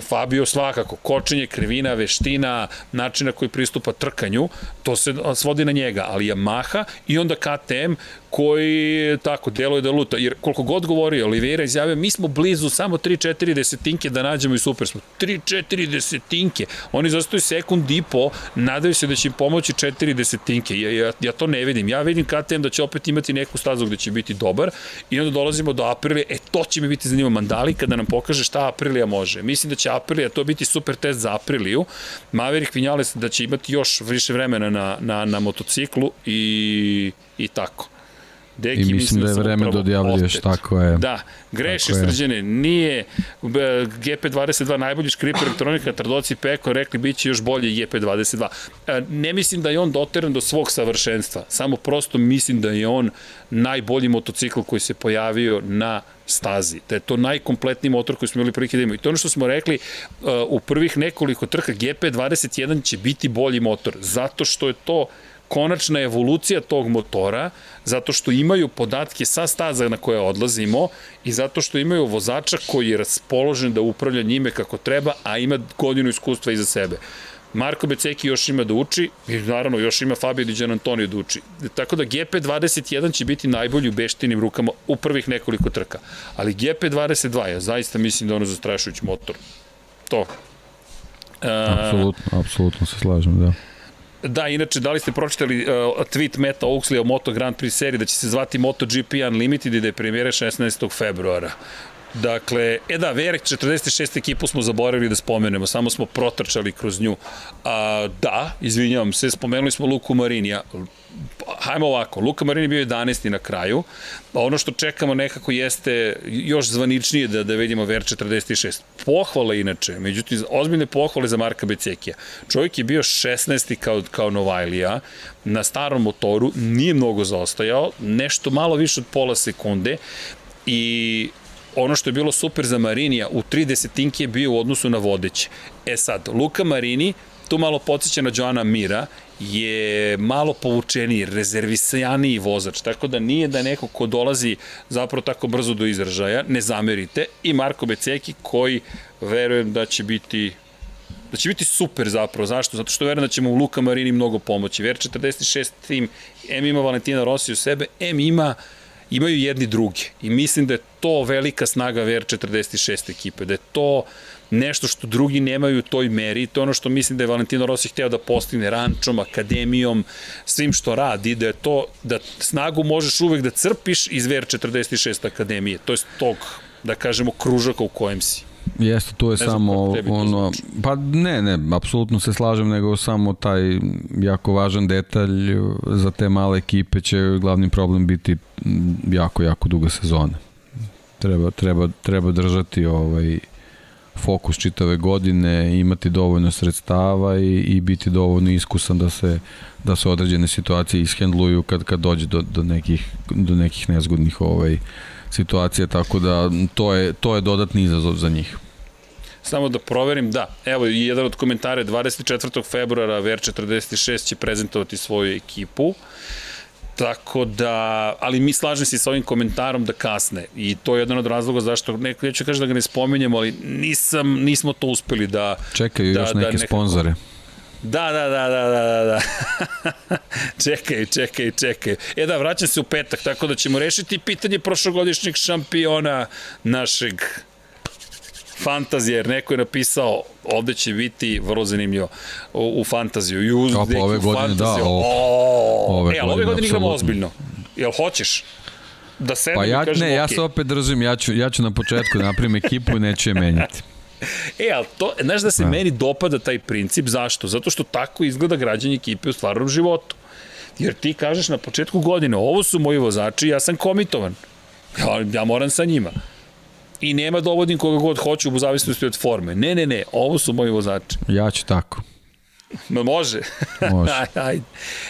Fabio svakako, kočenje, krivina, veština, načina koji pristupa trkanju, to se svodi na njega, ali Yamaha i onda KTM koji tako deluje da luta. Jer koliko god govori Oliveira izjavio, mi smo blizu samo 3-4 desetinke da nađemo i super smo. 3-4 desetinke. Oni zastaju sekund i po, nadaju se da će im pomoći 4 desetinke. Ja, ja, ja to ne vidim. Ja vidim KTM da će opet imati neku stazu gde će biti dobar i onda dolazimo do Aprilije. E, to će mi biti zanimljivo. Mandali kada nam pokaže šta Aprilija može. Mislim da će Aprilija to biti super test za Apriliju. Maverick Vinales da će imati još više vremena na, na, na motociklu i, i tako. Deki, I mislim, mislim da je vreme da odjavljuješ, tako je. Da, greši srđene, nije GP22 najbolji škrip elektronika, Trdoci Peko rekli bit će još bolje GP22. E, ne mislim da je on doteran do svog savršenstva, samo prosto mislim da je on najbolji motocikl koji se pojavio na stazi. Da je to najkompletniji motor koji smo imali prilike da imamo. I to ono što smo rekli, uh, u prvih nekoliko trka GP21 će biti bolji motor, zato što je to konačna evolucija tog motora, zato što imaju podatke sa staza na koje odlazimo i zato što imaju vozača koji je raspoložen da upravlja njime kako treba, a ima godinu iskustva iza sebe. Marko Beceki još ima da uči i naravno još ima Fabio Di Antonio da uči. Tako da GP21 će biti najbolji u beštinim rukama u prvih nekoliko trka. Ali GP22 ja zaista mislim da ono zastrašujući motor. To. Apsolutno, apsolutno se slažem, da. Da, inače, da li ste pročitali uh, tweet Meta Oxley o Moto Grand Prix seriji da će se zvati MotoGP Unlimited i da je premijera 16. februara. Dakle, e da, Verek 46 ekipu smo zaboravili da spomenemo, samo smo protrčali kroz nju. A, da, izvinjavam se, spomenuli smo Luku Marinija. Hajmo ovako, Luka Marini bio 11. na kraju, a ono što čekamo nekako jeste još zvaničnije da, da vidimo Ver 46. Pohvale inače, međutim, ozbiljne pohvale za Marka Becekija. Čovjek je bio 16. kao, kao Novajlija, na starom motoru, nije mnogo zaostajao, nešto malo više od pola sekunde i ono što je bilo super za Marinija, u 30 tinke je bio u odnosu na vodeće. E sad, Luka Marini, tu malo podsjeća na Joana Mira, je malo povučeniji, rezervisaniji vozač, tako da nije da neko ko dolazi zapravo tako brzo do izražaja, ne zamerite, i Marko Beceki koji verujem da će biti da će biti super zapravo. Zašto? Zato što verujem da ćemo u Luka Marini mnogo pomoći. Ver 46 tim, M ima Valentina Rossi u sebe, M ima uh, imaju jedni drugi. I mislim da je to velika snaga VR46 ekipe, da je to nešto što drugi nemaju u toj meri. To je ono što mislim da je Valentino Rossi hteo da postigne rančom, akademijom, svim što radi, da je to, da snagu možeš uvek da crpiš iz VR46 akademije. To je tog, da kažemo, kružaka u kojem si. Jeste, to je ne samo ono, pa ne, ne, apsolutno se slažem, nego samo taj jako važan detalj za te male ekipe će glavni problem biti jako, jako duga sezona. Treba, treba, treba držati ovaj fokus čitave godine, imati dovoljno sredstava i, i biti dovoljno iskusan da se da se određene situacije ishendluju kad kad dođe do, do nekih do nekih nezgodnih ovaj situacija tako da to je to je dodatni izazov za njih. Samo da proverim, da, evo jedan od komentara 24. februara VR46 će prezentovati svoju ekipu. Tako da, ali mi slažem se sa ovim komentarom da kasne i to je jedan od razloga zašto, neko, neću kaže da ga ne spominjemo, ali nisam, nismo to uspeli da... Čekaju da, još neke da nekako, sponzore. Da, da, da, da, da, da, da. čekaj, čekaj, čekaj. E da, vraćam se u petak, tako da ćemo rešiti pitanje prošlogodišnjeg šampiona našeg fantazija, jer neko je napisao ovde će biti vrlo zanimljivo u, u fantaziju. I uz Opa, ove godine, da. O, ove, e, ali ove godine igramo ozbiljno. Jel hoćeš? Da sedem pa ja, da kažem, ne, ja se opet držim, ja ću, ja ću na početku da napravim ekipu i neću je menjati. E, ali to, znaš da se da. meni dopada taj princip, zašto? Zato što tako izgleda građanje ekipe u stvarnom životu. Jer ti kažeš na početku godine, ovo su moji vozači, ja sam komitovan. Ja, ja moram sa njima i nema dovodim koga god hoću u zavisnosti od forme. Ne, ne, ne, ovo su moji vozači. Ja ću tako. Ma može. Može.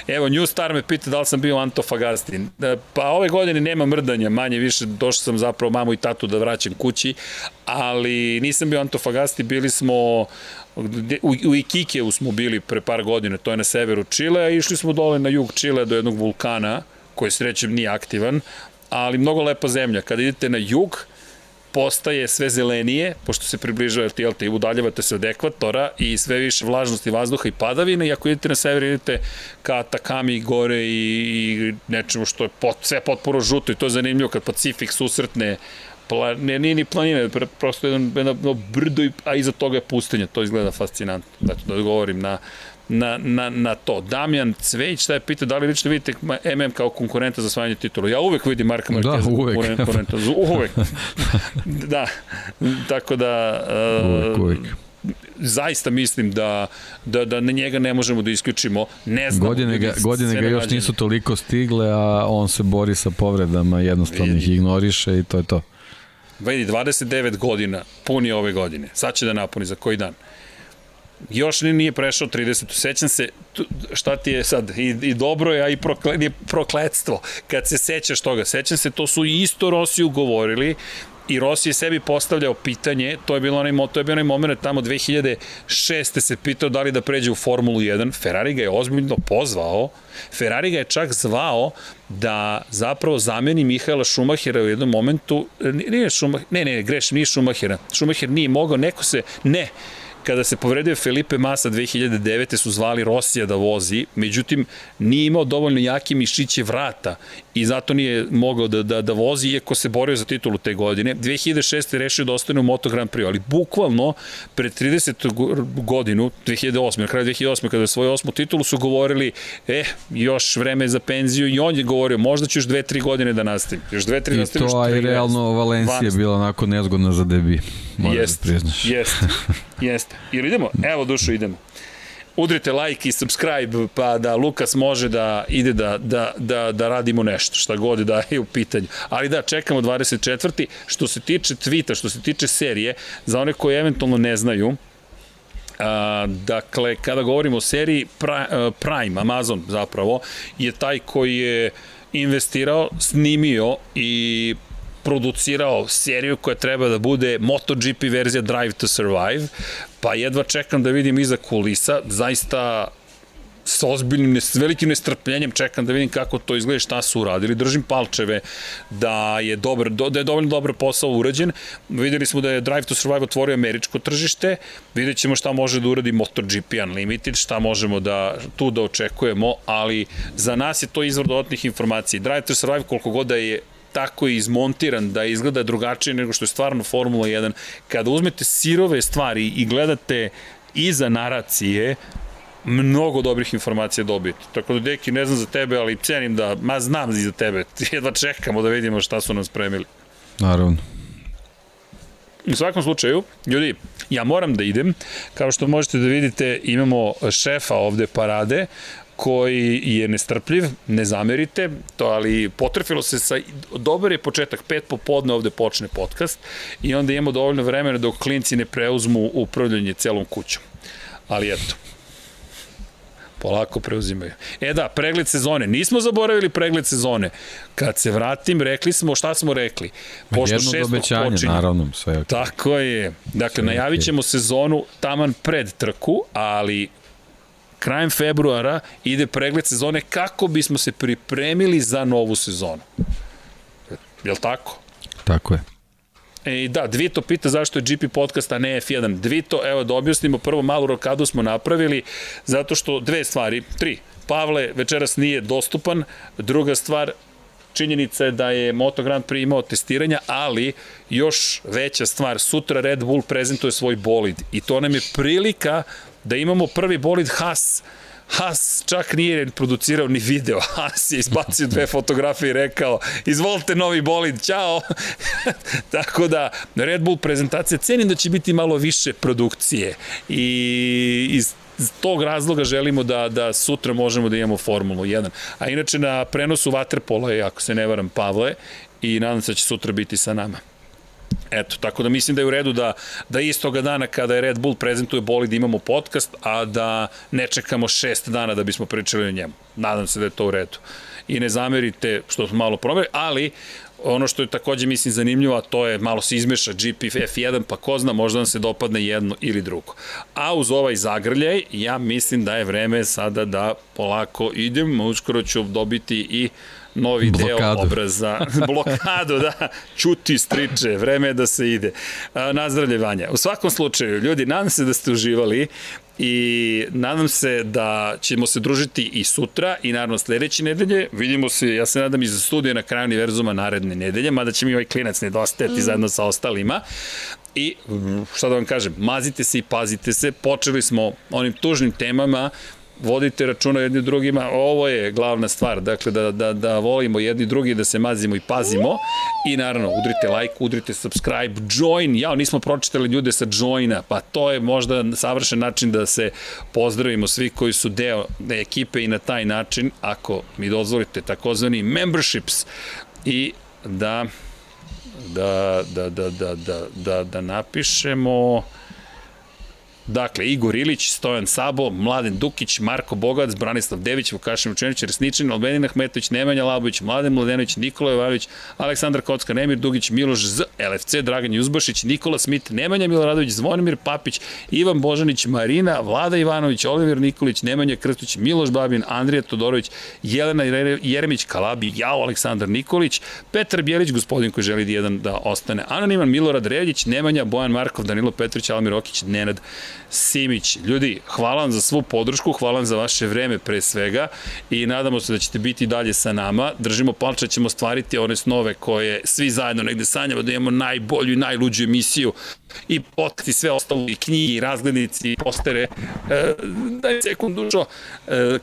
Evo, New Star me pita da li sam bio Antofagasti. E, pa ove godine nema mrdanja, manje više došao sam zapravo mamu i tatu da vraćam kući, ali nisam bio Antofagasti, bili smo u, u Ikikeu smo bili pre par godina, to je na severu Čile, a išli smo dole na jug Čile do jednog vulkana, koji srećem nije aktivan, ali mnogo lepa zemlja. Kada idete na jug, postaje sve zelenije, pošto se približava LTLT i udaljavate se od ekvatora i sve više vlažnosti vazduha i padavina i ako idete na sever idete ka Takami gore i, i nečemu što je pot, sve potpuno žuto i to je zanimljivo kad Pacifik susretne pla, ne, nije ni planina, prosto jedno, jedno brdo, a iza toga je pustinja, to izgleda fascinantno, da, da odgovorim na, na, na, na to. Damjan šta je pitao, da li lično vidite MM kao konkurenta za svajanje titula? Ja uvek vidim Marka da, Markeza da, uvek. konkurenta. Uvek. da, tako da... Uh, uvek, uvek zaista mislim da, da, da na njega ne možemo da isključimo. Ne znam. Godine ga, godine ga još nisu toliko stigle, a on se bori sa povredama, jednostavno ih ignoriše i to je to. Vidi, 29 godina, puni ove godine. Sad će da napuni za koji dan još nije prešao 30. Sećam se, šta ti je sad, i, i dobro je, a i prokle, prokletstvo, kad se sećaš toga. Sećam se, to su isto Rosiju govorili i Rossi je sebi postavljao pitanje, to je bilo onaj, to je bio onaj moment tamo 2006. se pitao da li da pređe u Formulu 1, Ferrari ga je ozbiljno pozvao, Ferrari ga je čak zvao da zapravo zameni Mihaela Šumahira u jednom momentu, nije Šumahir, ne, ne, greš, nije Šumahira, Šumahir nije mogao, neko se, ne, kada se povredio Felipe Massa 2009. su zvali Rosija da vozi, međutim nije imao dovoljno jake mišiće vrata i zato nije mogao da, da, da vozi, iako se borio za titulu te godine. 2006. rešio da ostane u Moto Grand Prix, ali bukvalno pred 30. godinu, 2008. na kraju 2008. kada je svoju osmu titulu su govorili, eh, još vreme za penziju i on je govorio, možda ću još dve, tri godine da nastavim. Još dve, tri I to, a i realno Valencija je bila onako nezgodna za debi. Jest, da jeste, jeste. Ili idemo? Evo dušo, idemo udrite like i subscribe pa da Lukas može da ide da, da, da, da radimo nešto, šta god da je u pitanju. Ali da, čekamo 24. Što se tiče tvita, što se tiče serije, za one koji eventualno ne znaju, A, dakle, kada govorimo o seriji Prime, Amazon zapravo, je taj koji je investirao, snimio i producirao seriju koja treba da bude MotoGP verzija Drive to Survive, pa jedva čekam da vidim iza kulisa, zaista sa ozbiljnim, s velikim nestrpljenjem čekam da vidim kako to izgleda, šta su uradili. Držim palčeve da je, dobar, da je dovoljno dobar posao urađen. Videli smo da je Drive to Survive otvorio američko tržište, vidjet ćemo šta može da uradi MotoGP Unlimited, šta možemo da tu da očekujemo, ali za nas je to izvor dodatnih informacija. Drive to Survive koliko god da je tako je izmontiran da izgleda drugačije nego što je stvarno Formula 1. Kada uzmete sirove stvari i gledate iza naracije, mnogo dobrih informacija dobiti. Tako da, Deki, ne znam za tebe, ali cenim da, ma znam za tebe, jedva čekamo da vidimo šta su nam spremili. Naravno. U svakom slučaju, ljudi, ja moram da idem. Kao što možete da vidite, imamo šefa ovde parade koji je nestrpljiv, ne zamerite, to ali potrefilo se sa, dobar je početak, pet popodne ovde počne podcast i onda imamo dovoljno vremena dok klinci ne preuzmu upravljanje celom kućom. Ali eto, polako preuzimaju. E da, pregled sezone. Nismo zaboravili pregled sezone. Kad se vratim, rekli smo, šta smo rekli? Pošto Jedno obećanje, počinje. naravno, sve. Okay. Tako je. Dakle, sve najavit ćemo okay. sezonu taman pred trku, ali krajem februara ide pregled sezone kako bismo se pripremili za novu sezonu. Je li tako? Tako je. E, da, Dvito pita zašto je GP podcast, a ne F1. Dvito, evo da objasnimo, prvo malu rokadu smo napravili, zato što dve stvari, tri. Pavle večeras nije dostupan, druga stvar, činjenica je da je Moto Grand Prix imao testiranja, ali još veća stvar, sutra Red Bull prezentuje svoj bolid i to nam je prilika da imamo prvi bolid Haas Haas čak nije producirao ni video. Haas je izbacio dve fotografije i rekao, izvolite novi bolid, ćao. Tako da, Red Bull prezentacija, cenim da će biti malo više produkcije i iz iz tog razloga želimo da, da sutra možemo da imamo Formulu 1. A inače na prenosu Waterpola je, ako se ne varam, Pavle i nadam se da će sutra biti sa nama. Eto, tako da mislim da je u redu da, da istoga dana kada je Red Bull prezentuje bolid da imamo podcast, a da ne čekamo šest dana da bismo pričali o njemu. Nadam se da je to u redu. I ne zamerite što smo malo promeri, ali ono što je takođe mislim zanimljivo, a to je malo se izmeša GP F1, pa ko zna, možda nam se dopadne jedno ili drugo. A uz ovaj zagrljaj, ja mislim da je vreme sada da polako idem, uskoro ću dobiti i novi blokadu. deo obraza. blokadu, da. Čuti, striče, vreme je da se ide. Nazdravlje Vanja. U svakom slučaju, ljudi, nadam se da ste uživali i nadam se da ćemo se družiti i sutra i naravno sledeće nedelje. Vidimo se, ja se nadam i za studije na kraju univerzuma naredne nedelje, mada će mi ovaj klinac nedostajati mm. zajedno sa ostalima. I, šta da vam kažem, mazite se i pazite se. Počeli smo onim tužnim temama, vodite računa jedni drugima, ovo je glavna stvar, dakle da, da, da volimo jedni drugi, da se mazimo i pazimo. I naravno udrite like, udrite subscribe, join, ja nismo pročitali ljude sa joina, pa to je možda savršen način da se pozdravimo svi koji su deo ekipe i na taj način, ako mi dozvolite takozvani memberships. I da da, da, da, da, da, da, da napišemo Dakle, Igor Ilić, Stojan Sabo, Mladen Dukić, Marko Bogac, Branislav Dević, Vukašin Učenić, Resničin, Albenin Ahmetović, Nemanja Labović, Mladen Mladenović, Nikola Jovanović, Aleksandar Kocka, Nemir Dugić, Miloš Z, LFC, Dragan Juzbašić, Nikola Smit, Nemanja Miloradović, Zvonimir Papić, Ivan Božanić, Marina, Vlada Ivanović, Oliver Nikolić, Nemanja Krstić, Miloš Babin, Andrija Todorović, Jelena Jeremić, Kalabi, Jao Aleksandar Nikolić, Petar Bjelić, gospodin koji želi jedan da ostane anoniman, Milorad Reljić, Nemanja, Bojan Markov, Danilo Petrović, Almir Okić, Nenad Simić. Ljudi, hvala vam za svu podršku, hvala vam za vaše vreme pre svega i nadamo se da ćete biti dalje sa nama. Držimo palča, ćemo stvariti one snove koje svi zajedno negde sanjamo da imamo najbolju i najluđu emisiju i podcast i sve ostalo, i knjigi, i razglednici, i postere. E, daj sekund dušo e,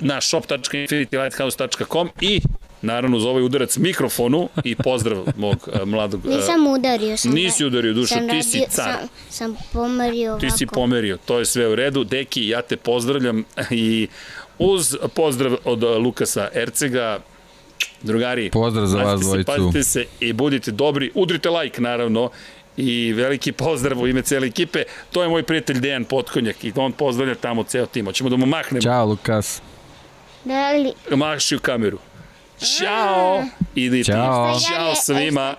na shop.infinitylighthouse.com i naravno uz ovaj udarac mikrofonu i pozdrav mog uh, mladog... Uh, Nisam udario. Sam nisi udario dušo, ti radio, si car. Sam, sam pomerio ovako. Ti si pomerio, to je sve u redu. Deki, ja te pozdravljam i uz pozdrav od Lukasa Ercega, drugari, pozdrav za vas dvojicu. Pazite se i budite dobri, udrite like naravno i veliki pozdrav u ime cele ekipe. To je moj prijatelj Dejan Potkonjak i on pozdravlja tamo ceo tim. Hoćemo da mu mahnemo. Ćao, Lukas. Da li... Maši u kameru. Ćao! Idite. Ćao. Ćao svima.